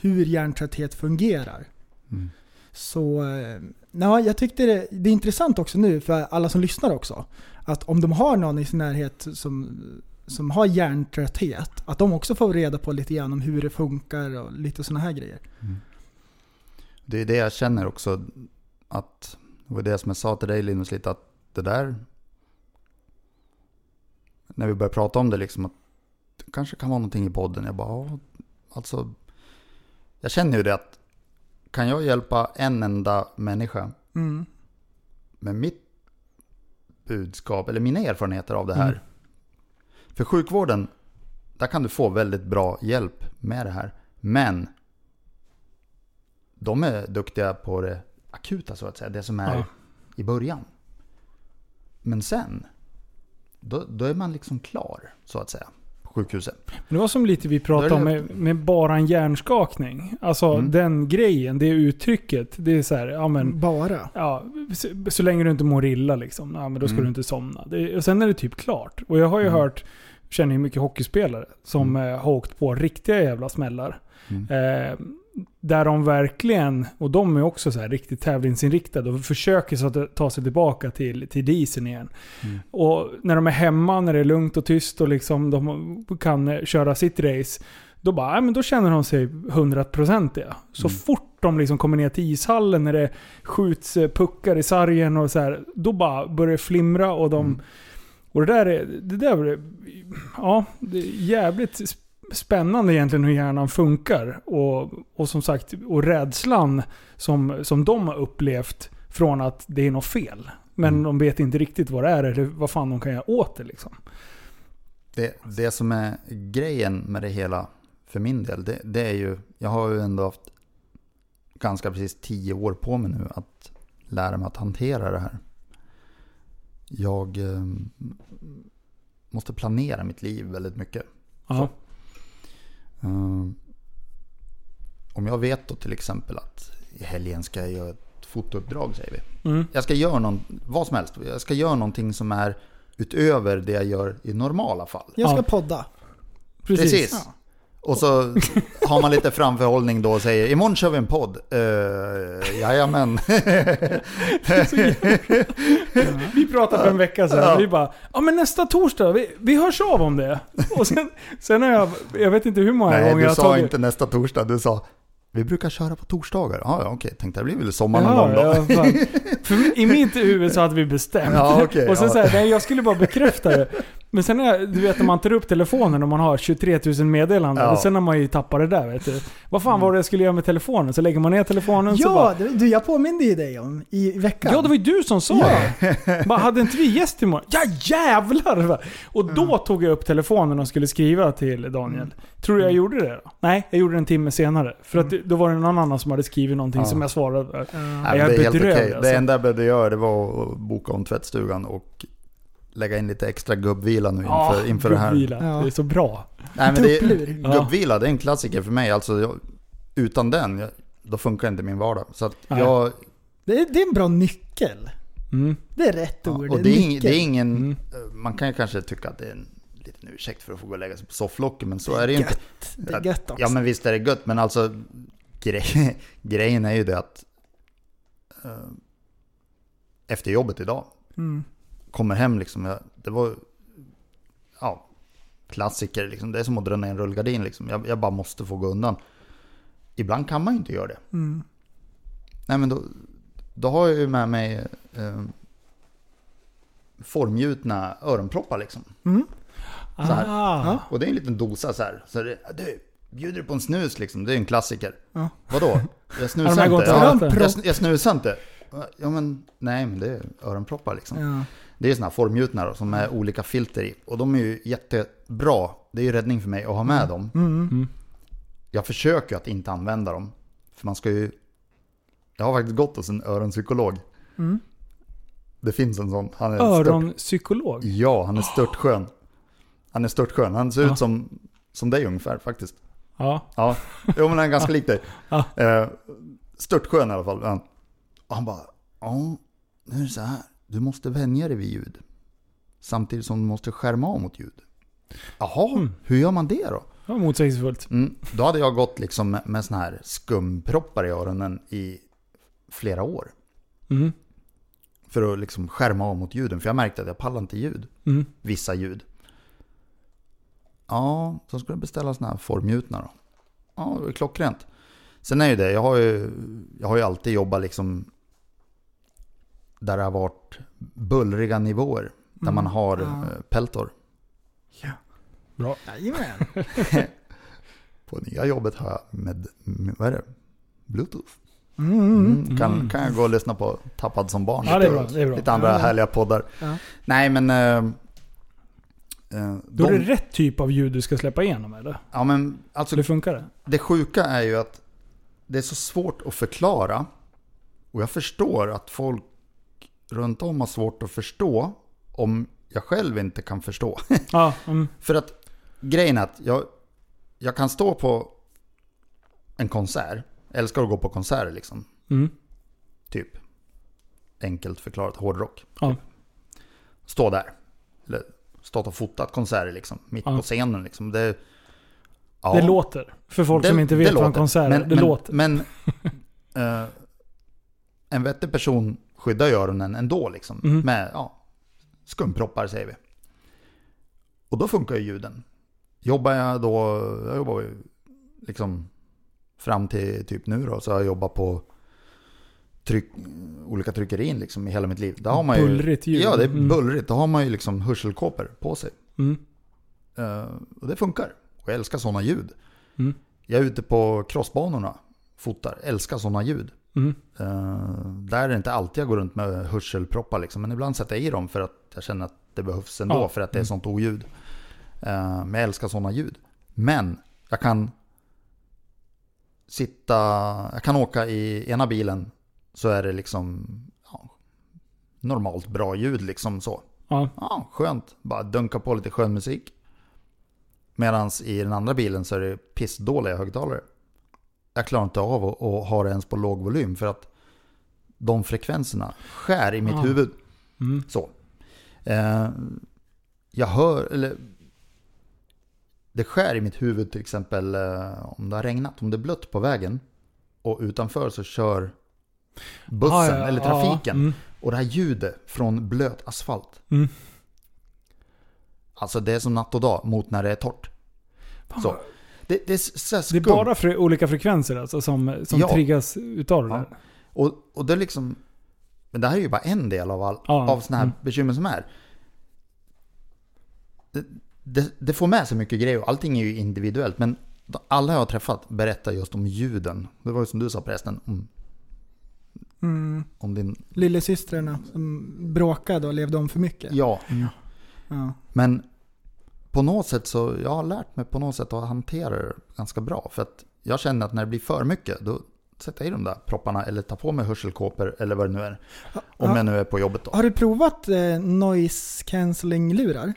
hur hjärntrötthet fungerar. Mm. Så eh, ja, jag tyckte det, det är intressant också nu för alla som lyssnar också. Att om de har någon i sin närhet som, som har hjärntrötthet, att de också får reda på lite grann om hur det funkar och lite sådana här grejer. Mm. Det är det jag känner också att, det var det som jag sa till dig Linus lite, att det där när vi började prata om det liksom att det kanske kan vara någonting i podden. Jag bara, alltså. Jag känner ju det att kan jag hjälpa en enda människa Mm. med mitt budskap eller mina erfarenheter av det här. Mm. För sjukvården, där kan du få väldigt bra hjälp med det här. Men de är duktiga på det akuta så att säga, det som är Ja. i början. Men sen, då, då är man liksom klar så att säga sjukhuset. Det var som lite vi pratade om med, med bara en hjärnskakning. Alltså Mm. den grejen, det uttrycket. Det är så här, ja men... Bara. Ja, så, så länge du inte mår illa liksom. Ja, men då ska Mm. du inte somna. Det, och sen är det typ klart. Och jag har ju Mm. hört, känner ju mycket hockeyspelare som eh, har åkt på riktiga jävla smällar. Mm. Eh, där de verkligen, och de är också så här riktigt tävlingsinriktade och försöker så att ta sig tillbaka till, till disen igen. Mm. Och när de är hemma, när det är lugnt och tyst och liksom de kan eh, köra sitt race. Då bara, men då känner de sig hundraprocentiga. Så Mm. fort de liksom kommer ner till ishallen när det skjuts eh, puckar i sargen och så här, då bara börjar det flimra och de... Mm. Och det där är, det där är, ja, det är jävligt spännande egentligen hur hjärnan funkar. Och, och som sagt, och rädslan som, som de har upplevt från att det är något fel. Men Mm. de vet inte riktigt vad det är eller vad fan de kan göra åt det liksom. Det, det som är grejen med det hela för min del, det, det är ju, jag har ju ändå haft ganska precis tio år på mig nu att lära mig att hantera det här. Jag eh, måste planera mitt liv väldigt mycket. Ja. Eh, om jag vet då till exempel att i helgen ska jag göra ett fotouppdrag säger vi. Mm. Jag ska göra någon, vad som helst. Jag ska göra någonting som är utöver det jag gör i normala fall. Jag ska Ja. podda. Precis. Precis. Ja. Och så har man lite framförhållning då och säger imorgon kör vi en podd. Uh, jajamän. Vi pratade för en vecka sedan. Ja. Vi bara, ja men nästa torsdag, vi, vi hörs av om det. Och sen, sen har jag, jag vet inte hur många Nej, gånger jag du har sa tagit... inte nästa torsdag. Du sa vi brukar köra på torsdagar. Ja, ja okej. Tänkte det blir väl sommar någon Ja, gång då. ja, I mitt huvud så hade vi bestämt. Ja, okej, och sen ja. så här, nej, jag skulle bara bekräfta det. Men sen jag, du vet när man tar upp telefonen och man har 23 000 meddelanden. Ja. Och sen har man ju tappat det där vet du. Vad fan var det jag skulle göra med telefonen? Så lägger man ner telefonen så Ja, bara... du, du, jag påminde ju dig om i veckan. Ja, det var ju du som sa det. Bara, hade inte vi gäst imorgon? Ja jävlar! Och då tog jag upp telefonen och skulle skriva till Daniel. Tror du jag gjorde det då? Nej, jag gjorde det en timme senare. För att det- då var det någon annan som hade skrivit någonting Ja. som jag svarade. Ja. Nej, jag är det är helt bedrövlig, okej. alltså. Det enda jag behövde göra det var att boka om tvättstugan och lägga in lite extra gubbvila nu inför, inför det här. Ja. Det är så bra. Nej, men det. Ja. gubbvila, det är en klassiker för mig. Alltså, jag, utan den, jag, då funkar inte min vardag. Så jag, Det, är, det är en bra nyckel. Mm. Det är rätt ja, ord. och det är, ing, det är ingen, Mm. man kan ju kanske tycka att det är en liten ursäkt för att få gå och lägga sig på sofflocket, men så är det ju inte. Det är gött också. Ja men visst är det gött, men alltså grej, grejen är ju det att eh, efter jobbet idag, Mm. Kommer hem liksom, jag, det var ja, klassiker liksom. Det är som att dra ner en rullgardin liksom. Jag, jag bara måste få gå undan. Ibland kan man ju inte göra det. Mm. Nej men då, då har jag ju med mig eh, formgjutna öronproppar liksom. Mm. Så här. Ah. Och det är en liten dosa så här. Så det, du, bjuder du på en snus liksom? Det är en klassiker. Ja. Vadå? Jag snusar inte. jag, jag snusar inte. Ja men, nej men det är öronproppar liksom. Ja. Det är sådana här formgjutna då, som är olika filter i. Och de är ju jättebra. Det är ju räddning för mig att ha med dem. Mm. Jag försöker att inte använda dem. För man ska ju... Jag har faktiskt gått hos en öronpsykolog. Mm. Det finns en sån. Han är stört, Öronpsykolog. ja, han är störtskön. Han är störtskön. Han ser Ja. ut som, som dig ungefär faktiskt. Ja. Ja, jo men han är ganska lik dig. Ja. Eh, störtskön i alla fall. Han bara, ja, nu är det så här. Du måste vänja dig vid ljud. Samtidigt som du måste skärma av mot ljud. Jaha, Mm. hur gör man det då? Var motsägelsefullt. Mm, då hade jag gått liksom med, med såna här skumproppar i öronen i flera år. Mm. För att liksom skärma av mot ljuden. För jag märkte att jag pallar inte ljud. Mm. Vissa ljud. Ja, så skulle jag beställa såna här formgjutna då. Ja, det var klockrent. Sen är ju det, jag har ju, jag har ju alltid jobbat liksom där det har varit bullriga nivåer. Där Mm, man har ja. eh, peltor. Bra. Jajamän. På nya jobbet har jag med, med vad är det? Bluetooth. Mm. Mm. Kan, kan jag gå och lyssna på Tappad som barn. Ja, lite det är bra, är bra. Lite andra Ja. härliga poddar. Ja. Nej men... eh, eh, Då är de, det rätt typ av ljud du ska släppa igenom eller? ja men alltså Hur funkar det? det sjuka är ju att det är så svårt att förklara. Och jag förstår att folk runt om har svårt att förstå om jag själv inte kan förstå. Ja, mm. För att grejen är att jag, jag kan stå på en konsert. Jag älskar att gå på konserter liksom. Mm. Typ. Enkelt förklarat hårdrock. Ja. Stå där. Eller stått och fotat konserter liksom. Mitt Ja. på scenen liksom. Det, ja. Det låter. För folk Det- som inte vet vad en konsert är. men, Det men, låter. Men eh, en vettig person skyddar ju öronen ändå liksom. Mhm. Med ja, skumproppar säger vi. Och då funkar ju ljuden. Jobbar jag då, jag jobbar ju liksom fram till typ nu då, så har jag jobbat på tryck, olika tryckerin liksom i hela mitt liv. Där har man ju, Bullrigt ljud. Ja, det är Mm. bullrigt. Då har man ju liksom hörselkåpor på sig. Mm. Eh, och det funkar. Och jag älskar sådana ljud. Mm. Jag är ute på crossbanorna, fotar, älskar sådana ljud. Mm. Eh, där är det inte alltid jag går runt med hörselproppar liksom, men ibland sätter jag i dem för att jag känner att det behövs ändå Ja. för att det är Mm. sånt oljud. Eh, men jag älskar sådana ljud. Men jag kan sitta, jag kan åka i ena bilen så är det liksom ja, normalt bra ljud liksom så. Ja. Ja, skönt. Bara dunka på lite skön musik. Medan i den andra bilen så är det pissdåliga högtalare. Jag klarar inte av att, att ha det ens på låg volym för att de frekvenserna skär i mitt Ah. huvud. Mm. Så. Eh, jag hör, eller det skär i mitt huvud till exempel eh, om det har regnat, om det är blött på vägen och utanför så kör bussen Ah, ja, eller ja, trafiken. mm. Och det här ljudet från blöt asfalt. Mm. Alltså det är som natt och dag mot när det är torrt. Så. Det, det är Det är bara fre- olika frekvenser alltså som, som Ja. triggas utav det Ja. där. Och, och det är liksom... Men det här är ju bara en del av, all, Ja, av sådana här mm. bekymmer som är. Det, det, det får med sig mycket grejer och allting är ju individuellt. Men alla jag har träffat berättar just om ljuden. Det var ju som du sa förresten. Om, Mm. om din... Lillasystrarna som bråkade och levde om för mycket. Ja, Ja. men på något sätt så... Jag har lärt mig på något sätt att hantera det ganska bra. För att jag känner att när det blir för mycket då sätter jag i de där propparna eller tar på mig hörselkåpor eller vad det nu är. Om Ja. jag nu är på jobbet då. Har du provat eh, noise cancelling-lurar?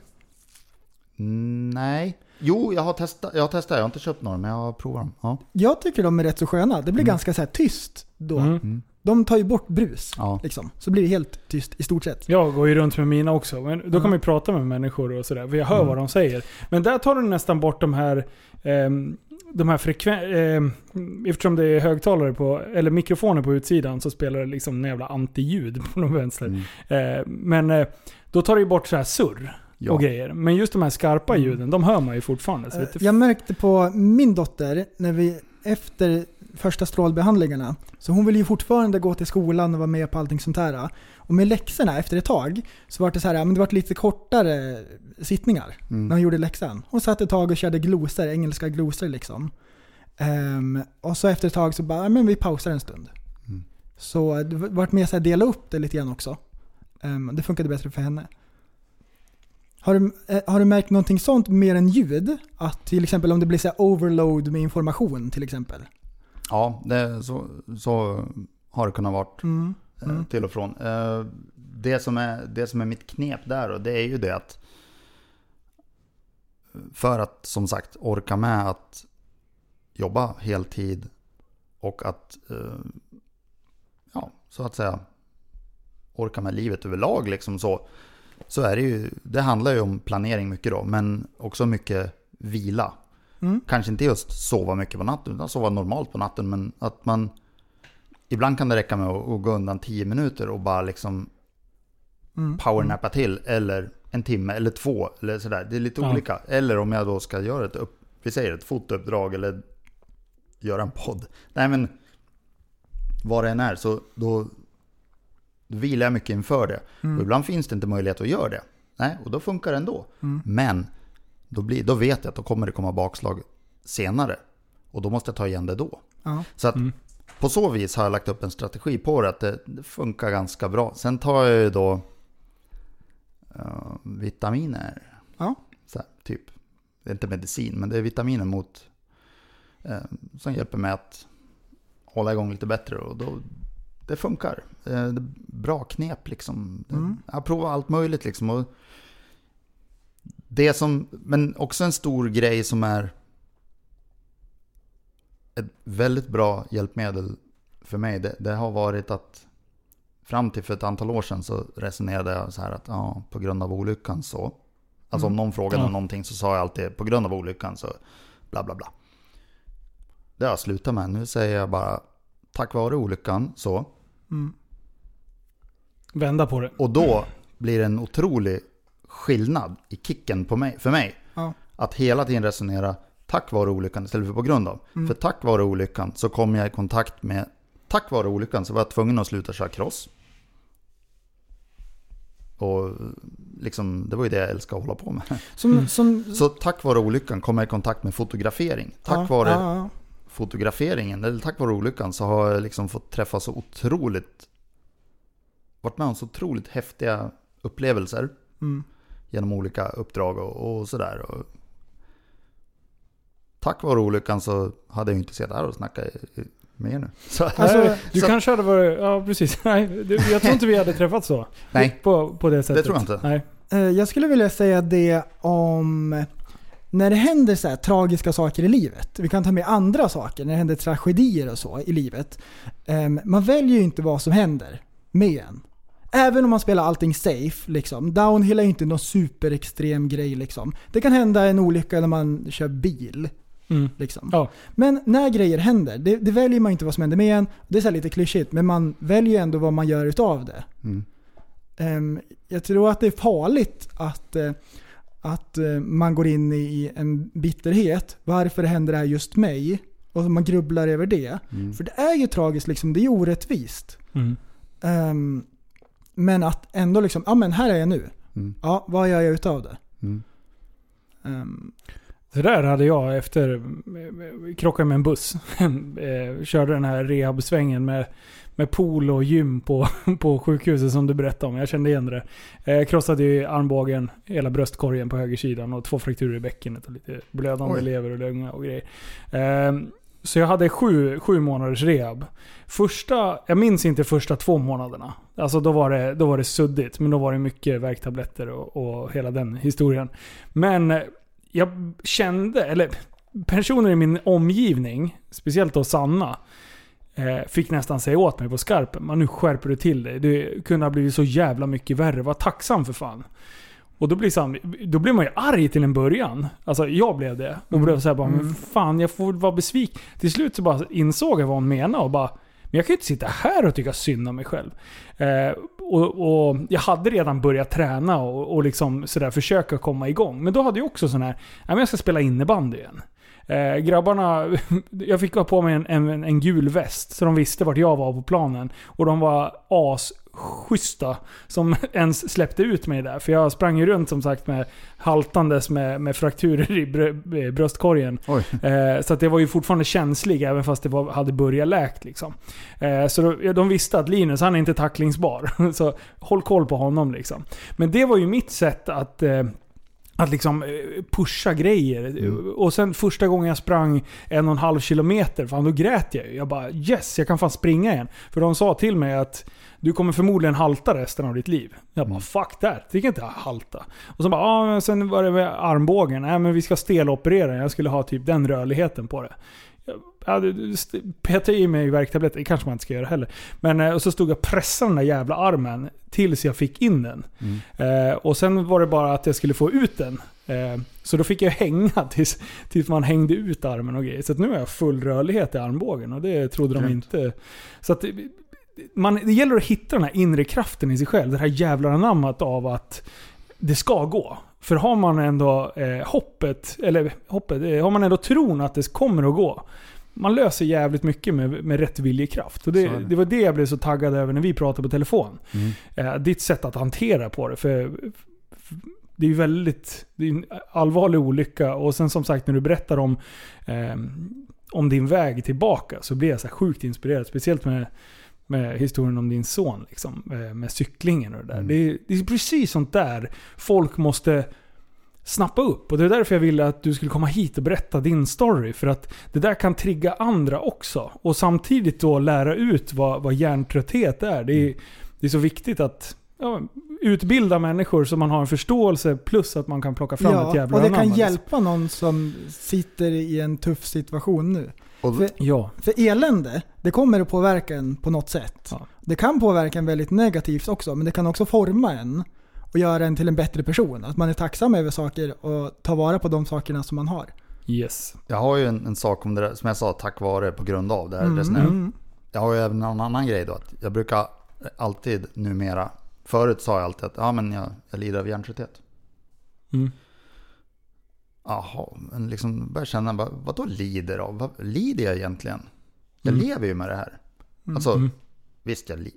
Nej. Jo, jag har testat. Jag har testat. Jag har inte köpt några, men jag har provat dem. Ja. Jag tycker de är rätt så sköna. Det blir Mm. ganska så här tyst då. Mm. De tar ju bort brus. Ja. Liksom. Så blir det helt tyst i stort sett. Jag går ju runt med mina också. Men då kan Ja. man ju prata med människor och sådär. För jag hör Mm. vad de säger. Men där tar du nästan bort de här... de här frekven... ehm, eftersom det är högtalare på... Eller mikrofoner på utsidan så spelar det liksom en jävla antiljud på någon vänster. Mm. Eh, men eh, då tar det ju bort så här surr Ja. och grejer. Men just de här skarpa ljuden, de hör man ju fortfarande. Så Eh, Jag märkte på min dotter, när vi efter första strålbehandlingarna, så hon ville ju fortfarande gå till skolan och vara med på allting sånt här. Och med läxorna efter ett tag, så var det så här, men det var lite kortare sittningar när Mm. hon gjorde läxan. Hon satt ett tag och körde glosor, engelska glosor liksom. Ehm, och så efter ett tag så bara, "Ja, men vi pausar en stund. Mm. Så det vart mer så här, dela upp det lite grann också. Ehm, det funkade bättre för henne. Har du, eh, har du märkt någonting sånt mer än ljud? Att till exempel om det blir så overload med information till exempel? Ja, det, så, så har det kunnat vara Mm. eh, Mm. till och från. Eh, Det som, är, det som är mitt knep där och det är ju det att för att som sagt orka med att jobba heltid och att eh, ja, så att säga orka med livet överlag liksom så så är det ju, det handlar ju om planering mycket då, men också mycket vila. Mm. Kanske inte just sova mycket på natten, utan sova normalt på natten, men att man Ibland kan det räcka med att, gå undan 10 minuter och bara liksom Mm. powernappa till, eller en timme, eller två, eller sådär. Det är lite Ja. olika. Eller om jag då ska göra ett, upp, vi säger ett fotouppdrag, eller göra en podd. Nej men, vad det än är, så då, då vilar jag mycket inför det. Mm. Och ibland finns det inte möjlighet att göra det. Nej, och då funkar det ändå. Mm. Men då, blir, då vet jag att då kommer det komma bakslag senare. Och då måste jag ta igen det då. Ja. Så att på så vis har jag lagt upp en strategi på det, att det, det funkar ganska bra. Sen tar jag ju då eh, vitaminer. Ja. Så här, typ. Det är inte medicin, men det är vitaminer mot eh, som hjälper mig att hålla igång lite bättre. Och då, det funkar. Eh, det är bra knep liksom. Mm. Jag har provat allt möjligt liksom. Och det som, men också en stor grej som är ett väldigt bra hjälpmedel för mig, det, det har varit att fram till för ett antal år sedan så resonerade jag så här att ja, på grund av olyckan så. Alltså om någon frågade Ja. om någonting så sa jag alltid på grund av olyckan så bla bla bla. Det har jag slutat med. Nu säger jag bara tack vare olyckan så. Vända på det. Och då blir det en otrolig skillnad i kicken på mig, för mig. Ja. Att hela tiden resonera tack vare olyckan istället för på grund av. För tack vare olyckan så kom jag i kontakt med, tack vare olyckan så var jag tvungen att sluta köra cross. Och liksom, det var ju det jag älskar att hålla på med. Som, som, Så tack vare olyckan kom jag i kontakt med fotografering. Tack ja, vare ja. fotograferingen, eller tack vare olyckan, så har jag liksom fått träffa så otroligt, varit med om så otroligt häftiga upplevelser. Mm. Genom olika uppdrag och, och sådär. Och tack vare olyckan så hade jag ju inte suttit här och snackat med er nu. Så, Alltså, du så- kanske hade varit... Ja, precis. Nej, jag tror inte vi hade träffats så. Nej. På, på det sättet. tror jag inte. Nej. Eh, Jag skulle vilja säga det om när det händer så här tragiska saker i livet. Vi kan ta med andra saker, när det händer tragedier och så i livet. Ehm, Man väljer ju inte vad som händer med en. Även om man spelar allting safe, liksom. Downhill är inte någon superextrem grej liksom. Det kan hända en olycka när man kör bil. Mm. Liksom. Ja. Men när grejer händer, det, det väljer man inte vad som händer med en. Det är så här lite klyschigt, men man väljer ju ändå vad man gör utav det. Mm. Ehm, jag tror att det är farligt att, eh, att eh, man går in i en bitterhet. Varför händer det här just mig? Och man grubblar över det. Mm. För det är ju tragiskt, liksom, det är ju orättvist. Mm. Ehm, men att ändå liksom, ja men här är jag nu. Mm. Ja, vad gör jag utav det? Mm. Ehm, Det där hade jag efter eh, krockade med en buss. Eh, Körde den här rehabsvängen med, med pool och gym på, på sjukhuset som du berättade om. Jag kände igen det. Eh, krossade ju armbågen, hela bröstkorgen på högersidan och två frakturer i bäckenet och lite blödande Oj. lever och lunga och grejer. Så jag hade sju, sju månaders rehab. Första, jag minns inte första två månaderna. Alltså då var det, då var det suddigt. Men då var det mycket värktabletter och, och hela den historien. Men jag kände, eller personer i min omgivning, speciellt då Sanna, eh, fick nästan säga åt mig på skarpen. Man nu skärper du till dig. Det kunde ha blivit så jävla mycket värre. Var tacksam för fan. Och då blir, Sam, då blir man ju arg till en början. Alltså jag blev det. Och blev såhär bara, men fan jag får vara besviken. Till slut så bara insåg jag vad hon menade och bara, men jag kan ju inte sitta här och tycka synd om mig själv. Eh, och, och jag hade redan börjat träna och, och liksom sådär försöka komma igång. Men då hade jag också sån här, men jag ska spela innebandy igen. Eh, grabbarna, jag fick ha på mig en, en, en gul väst så de visste vart jag var på planen. Och de var asschyssta som ens släppte ut mig där. För jag sprang ju runt som sagt med haltandes med, med frakturer i brö, bröstkorgen. Eh, så att det var ju fortfarande känslig även fast det var, hade börjat läkt liksom. Eh, så då, de visste att Linus, han är inte tacklingsbar. så håll koll på honom liksom. Men det var ju mitt sätt att eh, att liksom eh, pusha grejer. Och sen första gången jag sprang en och en halv kilometer, fan då grät jag ju. Jag bara yes, jag kan fan springa igen. För de sa till mig att du kommer förmodligen halta resten av ditt liv. Jag bara fuck that, det kan inte halta. Och så bara, ja men sen var det med armbågen. Nej men vi ska steloperera Jag skulle ha typ den rörligheten på det. St- petade i mig värktabletter, det kanske man inte ska göra heller. Men eh, och så stod jag och pressade den där jävla armen tills jag fick in den. Eh, och sen var det bara att jag skulle få ut den. Eh, så då fick jag hänga tills, tills man hängde ut armen och grejer. Så nu har jag full rörlighet i armbågen och det trodde de Grymt. inte. Så att man, det gäller att hitta den här inre kraften i sig själv. Det här jävla anammat av att det ska gå. För har man ändå eh, hoppet, eller hoppet, eh, har man ändå tron att det kommer att gå. Man löser jävligt mycket med, med rätt viljekraft. Och det, det. det var det jag blev så taggad över när vi pratade på telefon. Mm. Eh, ditt sätt att hantera på det. För f- det är ju väldigt, det är en allvarlig olycka. Och sen som sagt när du berättar om, eh, om din väg tillbaka så blir jag så sjukt inspirerad. Speciellt med, med historien om din son. Liksom, eh, med cyklingen och det där. Mm. Det, är, det är precis sånt där folk måste snappa upp. Och det är därför jag ville att du skulle komma hit och berätta din story. För att det där kan trigga andra också. Och samtidigt då lära ut vad, vad hjärntrötthet är. Det är, det är så viktigt att ja, utbilda människor så man har en förståelse plus att man kan plocka fram ett Ja, jävla och det kan liksom. hjälpa någon som sitter i en tuff situation nu. Och, För, Ja. för elände, det kommer att påverka en på något sätt. Ja. Det kan påverka en väldigt negativt också, men det kan också forma en och göra en till en bättre person. Att man är tacksam över saker och tar vara på de sakerna som man har. Yes. jag har ju en, en sak om det där, som jag sa, tack vare, på grund av det här Mm, mm. Jag har ju även en annan grej då. Att jag brukar alltid numera, förut sa jag alltid att ja, men jag, jag lider av hjärntrötthet. Mm. Jaha, men liksom börjar känna, vad, vadå lider av? Vad lider jag egentligen? Jag Mm. lever ju med det här. Alltså, Mm. visst jag li,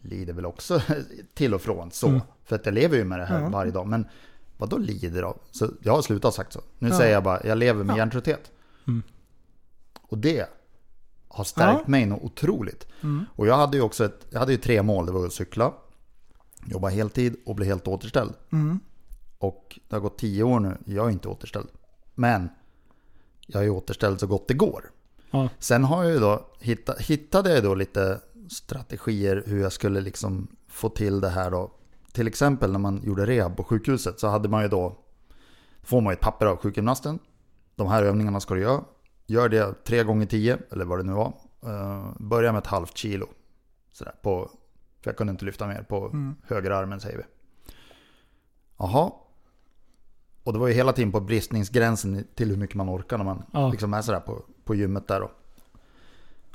lider väl också till och från så. Mm. För att jag lever ju med det här Ja. varje dag. Men vadå lider av? Så jag har slutat sagt så. Nu Ja. säger jag bara, jag lever med Ja. hjärntrötthet. Mm. Och det har stärkt mig något otroligt. Mm. Och jag hade ju också ett, jag hade ju tre mål. Det var att cykla, jobba heltid och bli helt återställd. Mm. Och det har gått tio år nu. Jag är inte återställd. Men jag är återställd så gott det går. Ja. Sen har jag ju då hitta, hittade jag då lite strategier hur jag skulle liksom få till det här då. Till exempel när man gjorde rehab på sjukhuset så hade man ju då får man ju ett papper av sjukgymnasten. De här övningarna ska du göra. Gör det tre gånger tio eller vad det nu var. Uh, börja med ett halvt kilo. Sådär på, för jag kunde inte lyfta mer på Mm. höger armen säger vi. Jaha. Och det var ju hela tiden på bristningsgränsen till hur mycket man orkar när man Ja. liksom är sådär på, på gymmet där då.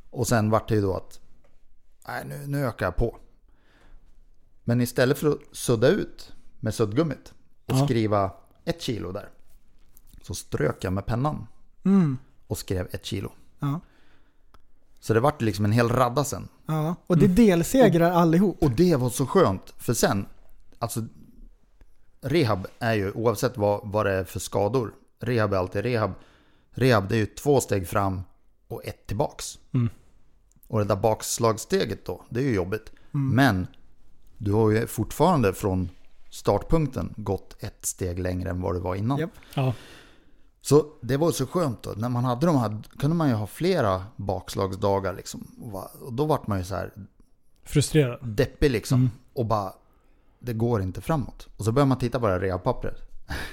Och sen vart det ju då att nej, nu, nu ökar jag på. Men istället för att sudda ut med suddgummit och Ja. skriva ett kilo där. Så strök jag med pennan Mm. och skrev ett kilo. Ja. Så det vart liksom en hel radda sen. Ja. Och det delsegrar allihop. Och det var så skönt. För sen, alltså rehab är ju oavsett vad, vad det är för skador. Rehab är alltid rehab. Rehab det är ju två steg fram och ett tillbaks. Mm. Och det där bakslagssteget då, det är ju jobbigt. Men du har ju fortfarande från startpunkten gått ett steg längre än vad du var innan. Japp. Ja. Så det var så skönt då. När man hade de här, kunde man ju ha flera bakslagsdagar liksom. Och då vart man ju så här Frustrerad. deppig liksom. Mm. Och bara, det går inte framåt. Och så börjar man titta på det här rehabpappret.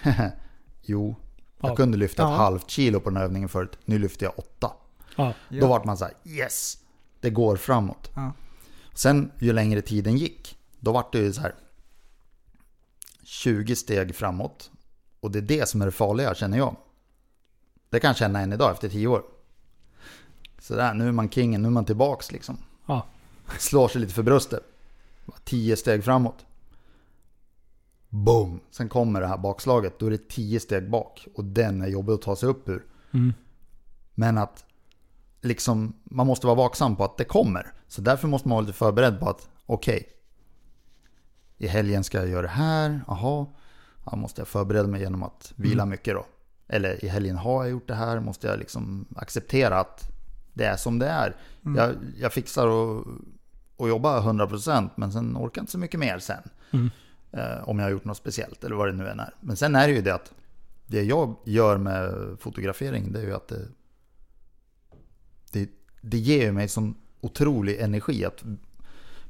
jo, jag Ja. kunde lyfta Ja. ett halvt kilo på den här övningen förut. Nu lyfter jag åtta. Ja. Då vart man så här, yes! Det går framåt. Ja. Sen ju längre tiden gick, då vart det ju så här 20 steg framåt. Och det är det som är det farliga känner jag. Det kan jag känna än idag efter 10 år. Sådär, nu är man kingen, nu är man tillbaks liksom. Ja. Slår sig lite för bröstet. 10 steg framåt. Boom! Sen kommer det här bakslaget, då är det 10 steg bak. Och den är jobbig att ta sig upp ur. Mm. Men att liksom, man måste vara vaksam på att det kommer. Så därför måste man vara lite förberedd på att okej, i helgen ska jag göra det här, jaha. Ja, måste jag förbereda mig genom att vila mycket då? Eller i helgen har jag gjort det här, måste jag liksom acceptera att det är som det är. Jag, jag fixar och, och jobbar 100% men sen orkar jag inte så mycket mer sen. Mm. Eh, om jag har gjort något speciellt eller vad det nu än är. Men sen är det ju det att det jag gör med fotografering det är ju att det, det, det ger mig sån otrolig energi. att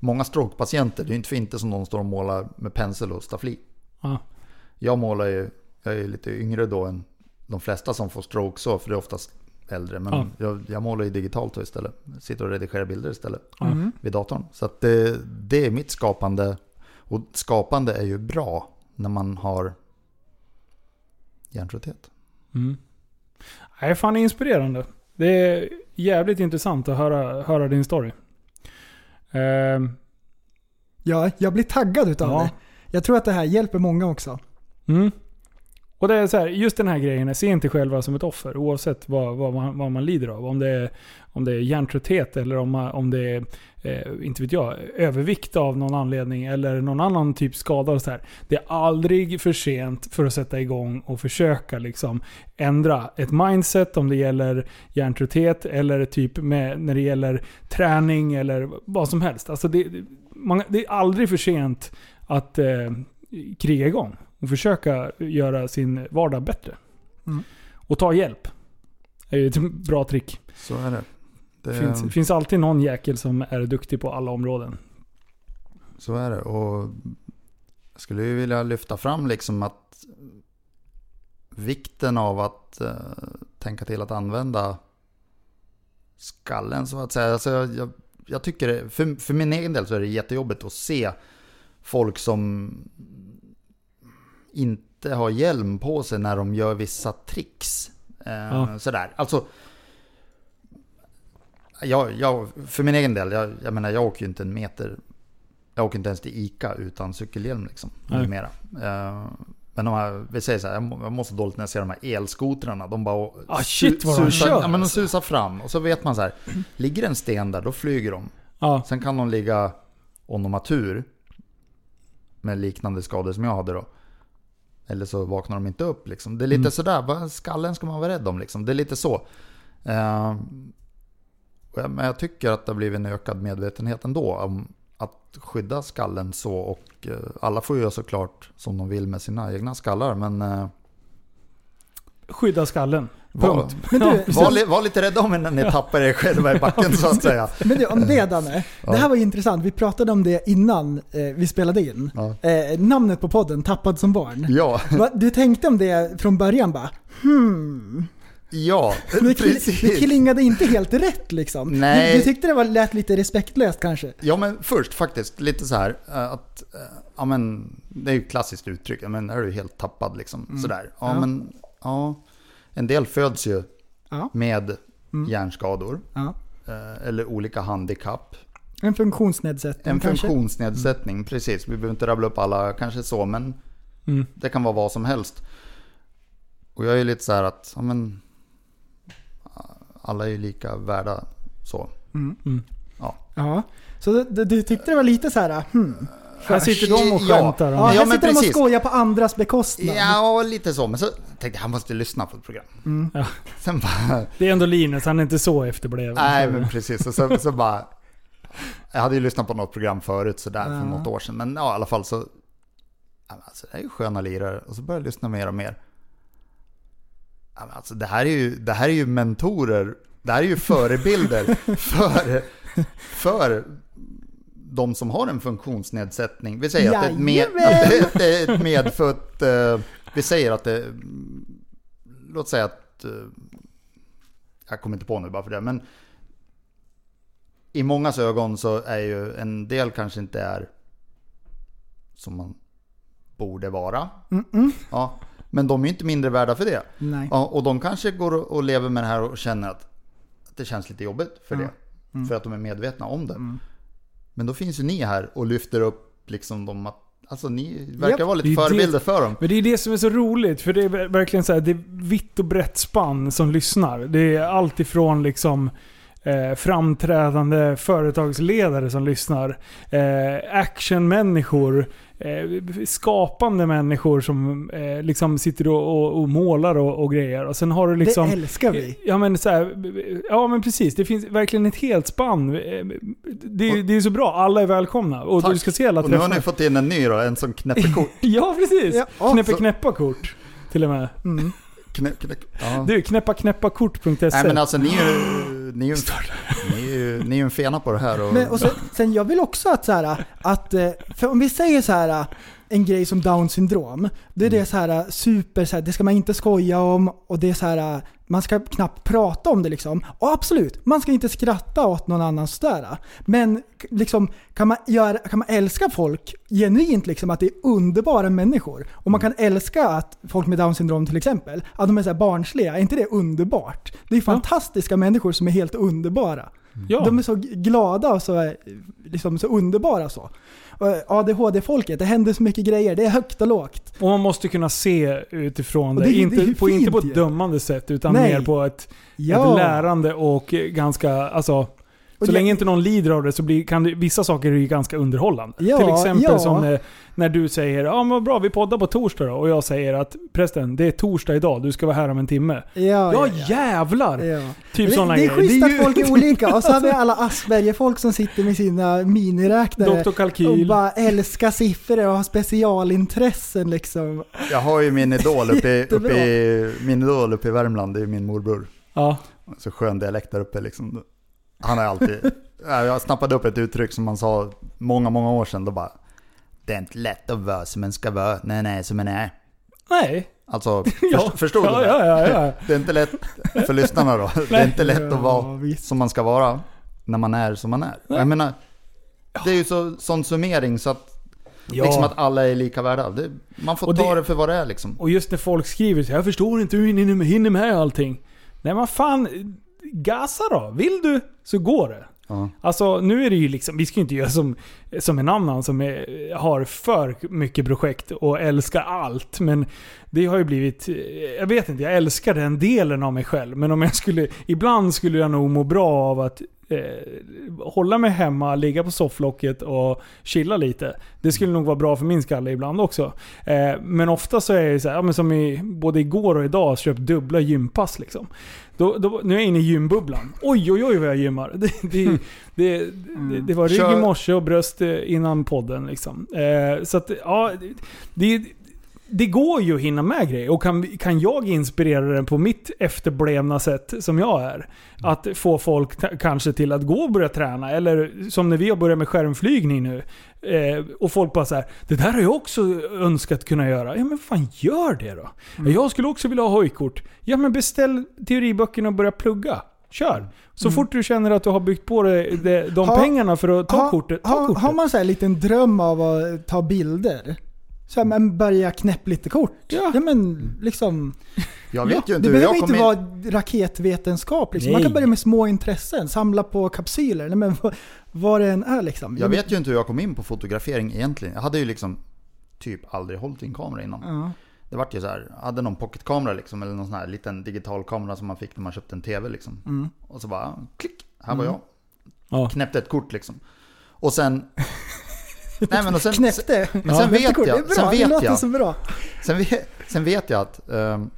Många strokepatienter, det är ju inte för inte som de står och målar med pensel och staffli. Ja. Jag målar ju, jag är lite yngre då än de flesta som får stroke så, för det är oftast äldre. Men Ja. jag, jag målar ju digitalt istället. Sitter och redigerar bilder istället Mm. vid datorn. Så det, det är mitt skapande. Och skapande är ju bra när man har hjärntrötthet. Mm. Det är fan inspirerande. Det är jävligt intressant att höra, höra din story. Ehm, Ja, jag blir taggad utav Ja. det. Jag tror att det här hjälper många också. mm. Och det är så här, just den här grejen, se inte själva som ett offer oavsett vad, vad, man, vad man lider av. Om det är, om det är hjärntrötthet eller om, man, om det är, eh, inte vet jag, övervikt av någon anledning eller någon annan typ skada. Och så här. Det är aldrig för sent för att sätta igång och försöka liksom ändra ett mindset om det gäller hjärntrötthet eller typ med, när det gäller träning eller vad som helst. Alltså det, man, det är aldrig för sent att eh, kriga igång och försöka göra sin vardag bättre. Mm. Och ta hjälp. Det är ju ett bra trick. Så är det. Det finns, finns alltid någon jäkel som är duktig på alla områden. Så är det. Och jag skulle ju vilja lyfta fram liksom att vikten av att eh, tänka till att använda skallen så att säga. Alltså, jag, jag, jag tycker, det, för, för min egen del så är det jättejobbigt att se folk som inte har hjälm på sig när de gör vissa tricks. Eh, Ja. Sådär. Alltså, jag, jag, för min egen del, jag, jag menar jag åker ju inte en meter jag åker inte ens till ICA utan cykelhjälm liksom. Numera. Eh, men de här, vi säger så här, jag må- jag mår så dåligt när jag ser de här elskotrarna. De bara Ah, shit, vad de susar, kör, ja, men de alltså. susar fram. Och så vet man så här, ligger en sten där, då flyger de. Ja, Sen kan de ligga, om de har tur, med liknande skador som jag hade då. Eller så vaknar de inte upp liksom. Det är lite Mm. sådär, skallen ska man vara rädd om liksom. Det är lite så. Eh, men jag tycker att det har blivit en ökad medvetenhet ändå om att skydda skallen så. Och eh, alla får ju göra såklart som de vill med sina egna skallar. Men eh, skydda skallen. Var, Punkt. Men du, var, li- var lite rädda om när ni tappar er själva i backen så att säga. Men du, om det Danne. Ja. Det här var ju intressant. Vi pratade om det innan eh, vi spelade in. Ja. Eh, namnet på podden, Tappad som barn. Ja, Va, du tänkte om det från början bara hmm. ja Det, kli, det precis. klingade inte helt rätt liksom. Nej. Du, du tyckte det var, lät lite respektlöst kanske? Ja men först faktiskt lite så här eh, att eh, ja men det är ju ett klassiskt uttryck. Ja, men är du helt tappad liksom sådär. Ja, Ja. men ja en del föds ju Ja. med hjärnskador ja. eh, eller olika handikapp. En funktionsnedsättning En kanske? funktionsnedsättning, precis. Vi behöver inte rabbla upp alla kanske så men Mm. det kan vara vad som helst. Och jag är lite så här att ja, men alla är ju lika värda så. Mm. Ja. Ja. Så du, du, du tyckte det var lite så här, hmm. Här sitter de och Ja. skämtar. Ja, om- här Ja, men sitter de och skojar på andras bekostnad. Ja, lite så. Men så tänkte jag, han måste lyssna på ett program. Mm. Ja. Sen bara, Det är ändå Linus, han är inte så efterbliven. nej men precis. Och så, så bara, jag hade ju lyssnat på något program förut sådär för Ja. något år sedan. Men ja, i alla fall så, ja, alltså, det är ju sköna lirare. Och så började jag lyssna mer och mer. Ja, men alltså, det, här är ju, det här är ju mentorer, det här är ju förebilder för, för de som har en funktionsnedsättning. Vi säger att det är ett, med, att Jajamän! det, är ett medfött... eh, vi säger att det... Låt säga att... eh, jag kommer inte på nu bara för det, men... I mångas ögon så är ju en del kanske inte är som man borde vara. Ja, men de är ju inte mindre värda för det. Ja, och de kanske går och- lever med det här och känner att att det känns lite jobbigt för det. För att de är medvetna om det. Men då finns ju ni här och lyfter upp liksom de att Alltså ni verkar Japp. vara lite är det- förebilder för dem. Men det är det som är så roligt, för det är ver- verkligen så här, det är vitt och brett spann som lyssnar. Det är allt ifrån liksom eh, framträdande företagsledare som lyssnar, eh, actionmänniskor, skapande människor som eh, liksom sitter och, och, och målar och, och grejer. Och sen har du liksom... det älskar vi. Ja men, så här, ja men precis, det finns verkligen ett helt spann. Eh, Det, är- det är så bra, alla är välkomna. Och Tack. du ska se alla Och nu har träffar. ni fått in en ny då, en som knäpper kort. Ja precis! Ja, ja, Knäppa så- knäppa kort. Till och med. Mm. Knä, knä, ja. Du, knäppa knäppakort.se. Nej men alltså ni är ju, ni är ju, ni är ju, ni är ju en fena på det här. Och, Men, och sen, sen jag vill också att så här, att, eh, för om vi säger så här en grej som down syndrom. Det är Mm. det så här super, så här, det ska man inte skoja om och det är så här, Man ska knappt prata om det liksom. Och absolut, man ska inte skratta åt någon annan sådär. Men k- liksom, kan, man göra, kan man älska folk genuint, liksom, att det är underbara människor. Och man kan älska att folk med down syndrom till exempel, att de är så barnsliga. Är inte det underbart? Det är fantastiska människor som är helt underbara. Ja. De är så glada och så, liksom, så underbara så. Och ADHD-folket, det händer så mycket grejer. Det är högt och lågt. Och man måste kunna se utifrån det. det- det inte, ju på, inte på ett dömande sätt, utan Nej. mer på ett, Ja. ett lärande och ganska... Alltså, så det- länge inte någon lider av det så blir, kan det, vissa saker är ju ganska underhållande. Ja, Till exempel ja. som när, när du säger ja men vad bra, vi poddar på torsdag då. Och jag säger att prästen, det är torsdag idag, du ska vara här om en timme. Ja, Ja, ja, jävlar! ja. Typ det, sådana det är grejer. schysst Det är att ju- folk är olika. Och så har vi alla Asperger-folk som sitter med sina miniräknare. Doktor Och Kalkyl. bara älskar siffror och har specialintressen liksom. Jag har ju min idol uppe i, uppe i, min idol uppe i Värmland, det är min morbror. Ja. Så skön dialekt där uppe liksom. Han har alltid, Ja, jag snappade upp ett uttryck som man sa många, många år sedan. Då bara, det är inte lätt att vara som en ska vara när en är som en är. Nej. Alltså, Ja. först, förstod du det? ja, ja, ja. Det är inte lätt, för lyssnarna då, det är inte lätt att vara visst. som man ska vara när man är som man är. Jag menar, det är ju så, sån summering så att, Ja. liksom att alla är lika värda. Det, man får Och ta det- det, för vad det är liksom. Och just när folk skriver så jag förstår inte hur ni hinner med allting. Nej men fan, gasa då. Vill du så går det. Ja. Alltså nu är det ju liksom, vi ska ju inte göra som, som en annan som är, har för mycket projekt och älskar allt. Men det har ju blivit, jag vet inte, jag älskar den delen av mig själv. Men om jag skulle, ibland skulle jag nog må bra av att eh, hålla mig hemma, ligga på sofflocket och chilla lite. Det skulle nog vara bra för min skalle ibland också. Eh, men ofta så är det så här, ja, men som i, både igår och idag, köpt dubbla gympass liksom. Då, då, nu är jag inne i gymbubblan. Oj, oj, oj vad jag gymmar. Det, det, det, det, det var rygg i morse och bröst innan podden. Liksom. Eh, så att, ja, det, det går ju att hinna med grejer. Och kan, kan jag inspirera den på mitt efterblivna sätt som jag är. Att få folk kanske till att gå och börja träna. Eller som när vi har börjat med skärmflygning nu. Eh, och folk bara så här, det där har jag också önskat kunna göra. Ja men fan gör det då. Ja, Jag skulle också vilja ha hojkort. Ja men beställ teoriböckerna och börja plugga. Kör. Så fort du känner att du har byggt på dig de, de Ha- pengarna för att ta Ha- kortet, ta ha, kortet. har man så här en liten dröm av att ta bilder? Så här, men börja knäppa lite kort. Ja. men liksom. Jag vet ju det inte hur behöver jag inte in. vara raketvetenskap. Liksom. Man kan börja med små intressen. Samla på kapsyler. Nej, men vad, vad det än är liksom. Jag vet ju inte hur jag kom in på fotografering egentligen. Jag hade ju liksom typ aldrig hållit i en kamera innan. Ja. Det vart ju så här, jag hade någon pocketkamera liksom, eller någon sån här liten digital kamera som man fick när man köpte en TV liksom. Och så bara, klick, här var jag. Ja. Knäppte ett kort liksom. Och sen... nej men och sen... Knäppte. Men sen vet Knäppte kort. jag, Det är bra. sen det vet låter jag, så bra. sen vet, sen vet jag att ehm,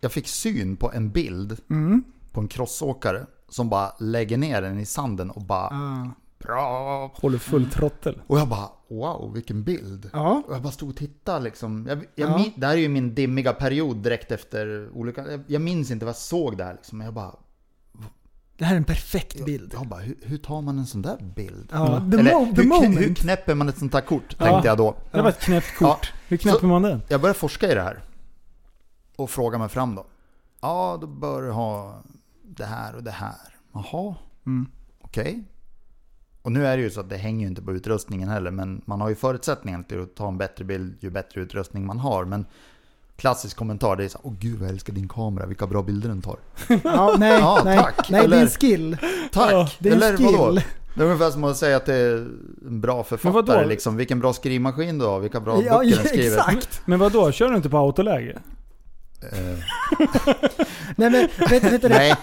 jag fick syn på en bild Mm. på en crossåkare som bara lägger ner den i sanden och bara Ja. bra. Håller full trottel. Och jag bara wow vilken bild. Ja. Och jag bara stod och tittade liksom. Jag, jag, Ja. min, det här är ju min dimmiga period direkt efter olyckan. Jag, jag minns inte vad jag såg där liksom. Men jag bara, Det här är en perfekt bild. jag bara hur, hur tar man en sån där bild? Ja, the, Eller mo- the hur, moment. hur knäpper man ett sånt här kort? Ja. Tänkte jag då. Det var ett knäppt kort. Ja. Hur knäpper Så- man den? Jag började forska i det här. Och fråga mig fram då. Ja, då bör du ha det här och det här. Jaha, Mm. okej. Och nu är det ju så att det hänger ju inte på utrustningen heller. Men man har ju förutsättningar till att ta en bättre bild ju bättre utrustning man har. Men klassisk kommentar det är så här, åh gud vad jag älskar din kamera, vilka bra bilder den tar. Ja, nej, Ja, nej, tack. nej det är Eller- en skill. Tack! Det är en Eller skill. vadå? Det är ungefär som att säga att det är en bra författare liksom. Vilken bra skrivmaskin du har, vilka bra Ja, böcker ja, den skriver. exakt. Men vad då? Kör du inte på autoläge? Eh, Nej men vet, vet du det? nej,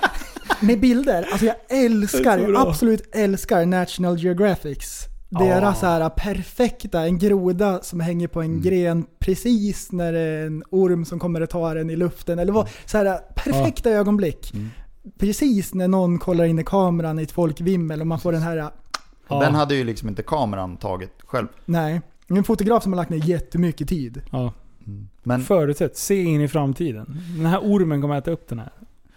Med bilder, alltså jag älskar, jag absolut älskar National Geographics. Deras så här perfekta, en groda som hänger på en Mm. gren precis när det är en orm som kommer att ta den i luften. Eller vad, så här perfekta ögonblick. Mm. Precis när någon kollar in i kameran i ett folkvimmel och man får den här, Ja. den hade ju liksom inte kameran tagit själv. nej. En fotograf som har lagt ner jättemycket tid. Ja. Men, Förutsett. Se in i framtiden. Den här ormen kommer äta upp den här.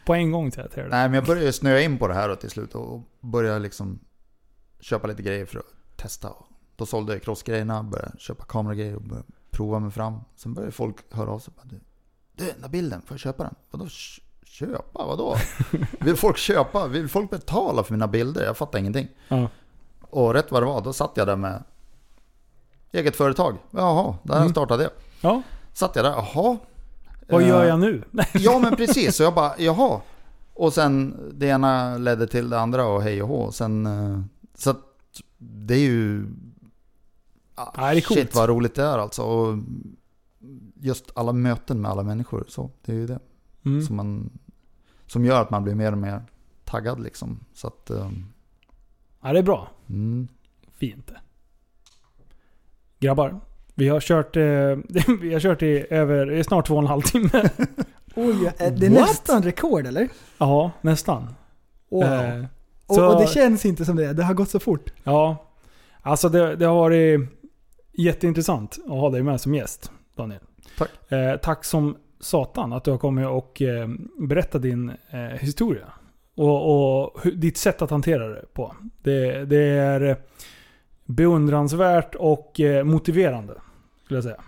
På en gång säger jag till dig. nej, men jag började snöa in på det här då till slut och började liksom köpa lite grejer för att testa. Då sålde jag crossgrejerna, började köpa kameragrejer och började prova mig fram. Sen började folk höra av sig. Du, Du, den där bilden, får jag köpa den? Vadå köpa? Vadå? Vill folk köpa? Vill folk betala för mina bilder? Jag fattar ingenting. Ja. Och rätt vad det var, då satt jag där med eget företag. Jaha, där Mm. startade jag. ja. Satt jag där, jaha. Vad Eh, gör jag nu? Ja men precis, så jag bara jaha. Och sen det ena ledde till det andra och hej och hå. Sen, eh, så det är ju... ah, Ja, det är. Shit vad roligt det är alltså. Och just alla möten med alla människor. Så det är ju det Mm. som, man, som gör att man blir mer och mer taggad liksom. Så att... eh, Ja, det är bra. Mm. Fint. Grabbar, vi har kört, eh, vi har kört i över, snart två och en halv timme. Oj, eh, det är What? nästan rekord eller? Ja, nästan. Wow. Eh, och, så- och det känns inte som det, det har gått så fort. Ja. Alltså det, det har varit jätteintressant att ha dig med som gäst, Daniel. Tack. Eh, tack som satan att du har kommit och eh, berättat din eh, historia. Och, och hur, ditt sätt att hantera det på. Det, det är beundransvärt och eh, motiverande, skulle jag säga.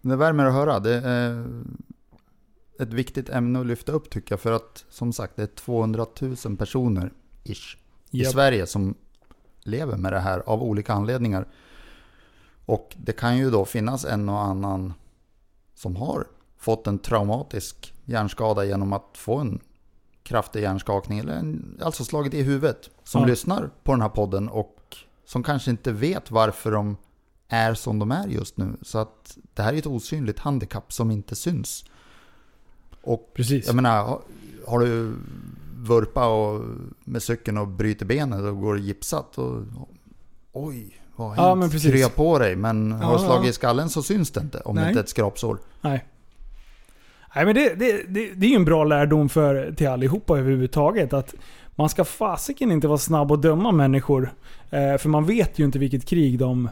Det värmer att höra. Det är ett viktigt ämne att lyfta upp tycker jag. För att som sagt det är 200 000 personer ish, i Japp. Sverige som lever med det här av olika anledningar. Och det kan ju då finnas en och annan som har fått en traumatisk hjärnskada genom att få en kraftig hjärnskakning eller en, alltså slagit i huvudet. Som Ja. lyssnar på den här podden och som kanske inte vet varför de är som de är just nu. Så att det här är ett osynligt handikapp som inte syns. Och Precis. jag menar, har, du vurpa och, med cykeln och bryter benet och går gipsat och oj, vad har hänt? precis. Krya på dig, men har du Ja. slagit i skallen så syns det inte om det Nej. inte är ett skrapsår. Nej. Nej men det, det, det, det är ju en bra lärdom för, till allihopa överhuvudtaget. Att man ska fasiken inte vara snabb att döma människor. Eh, för man vet ju inte vilket krig de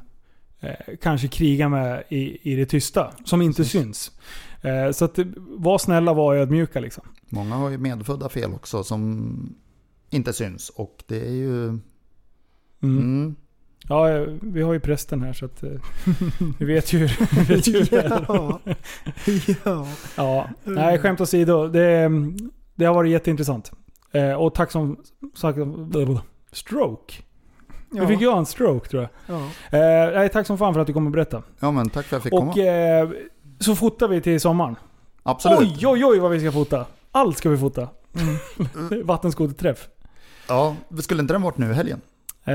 eh, kanske krigar med i, i det tysta. Som inte syns. Eh, så att, var snälla, var ödmjuka liksom. Många har ju medfödda fel också som inte syns och det är ju... Mm. Mm, Ja, eh, vi har ju prästen här så att eh, vi vet ju, vi vet ju hur det är. ja. ja. Ja, nej skämt åsido. Det, det har varit jätteintressant. Och tack som sagt... Stroke. Nu fick jag en stroke tror jag. Ja. Eh, nej, tack som fan för att du kom och berättade. ja men tack för att jag fick Och komma. eh, så fotar vi till sommaren. Absolut. Oj, oj, oj vad vi ska fota. Allt ska vi fota. Mm. Vattenskoterträff. Ja, skulle inte den varit nu i helgen? Eh,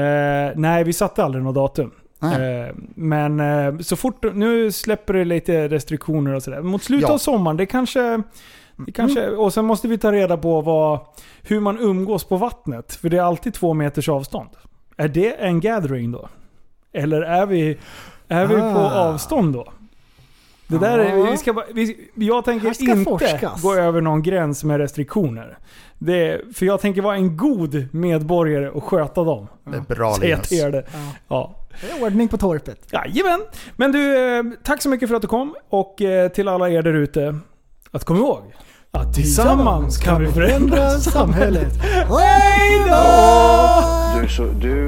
nej, vi satte aldrig något datum. Eh, men eh, så fort, nu släpper det lite restriktioner och sådär. Mot slutet Ja. av sommaren, det kanske... Det kanske och sen måste vi ta reda på vad, hur man umgås på vattnet. För det är alltid två meters avstånd. Är det en gathering då? Eller är vi, är vi på Ah. avstånd då? Det där är, vi ska, bara- vi, jag Här tänker ska inte forskas. gå över någon gräns med restriktioner. Det, för jag tänker vara en god medborgare och sköta dem. Det är bra Säga Linus. till det. Ja. Ja. Det är ordning på torpet. Jajamän! Men du, eh, tack så mycket för att du kom. Och eh, till alla er där ute, att kom ihåg att tillsammans kan vi förändra samhället. Hej Du, så, du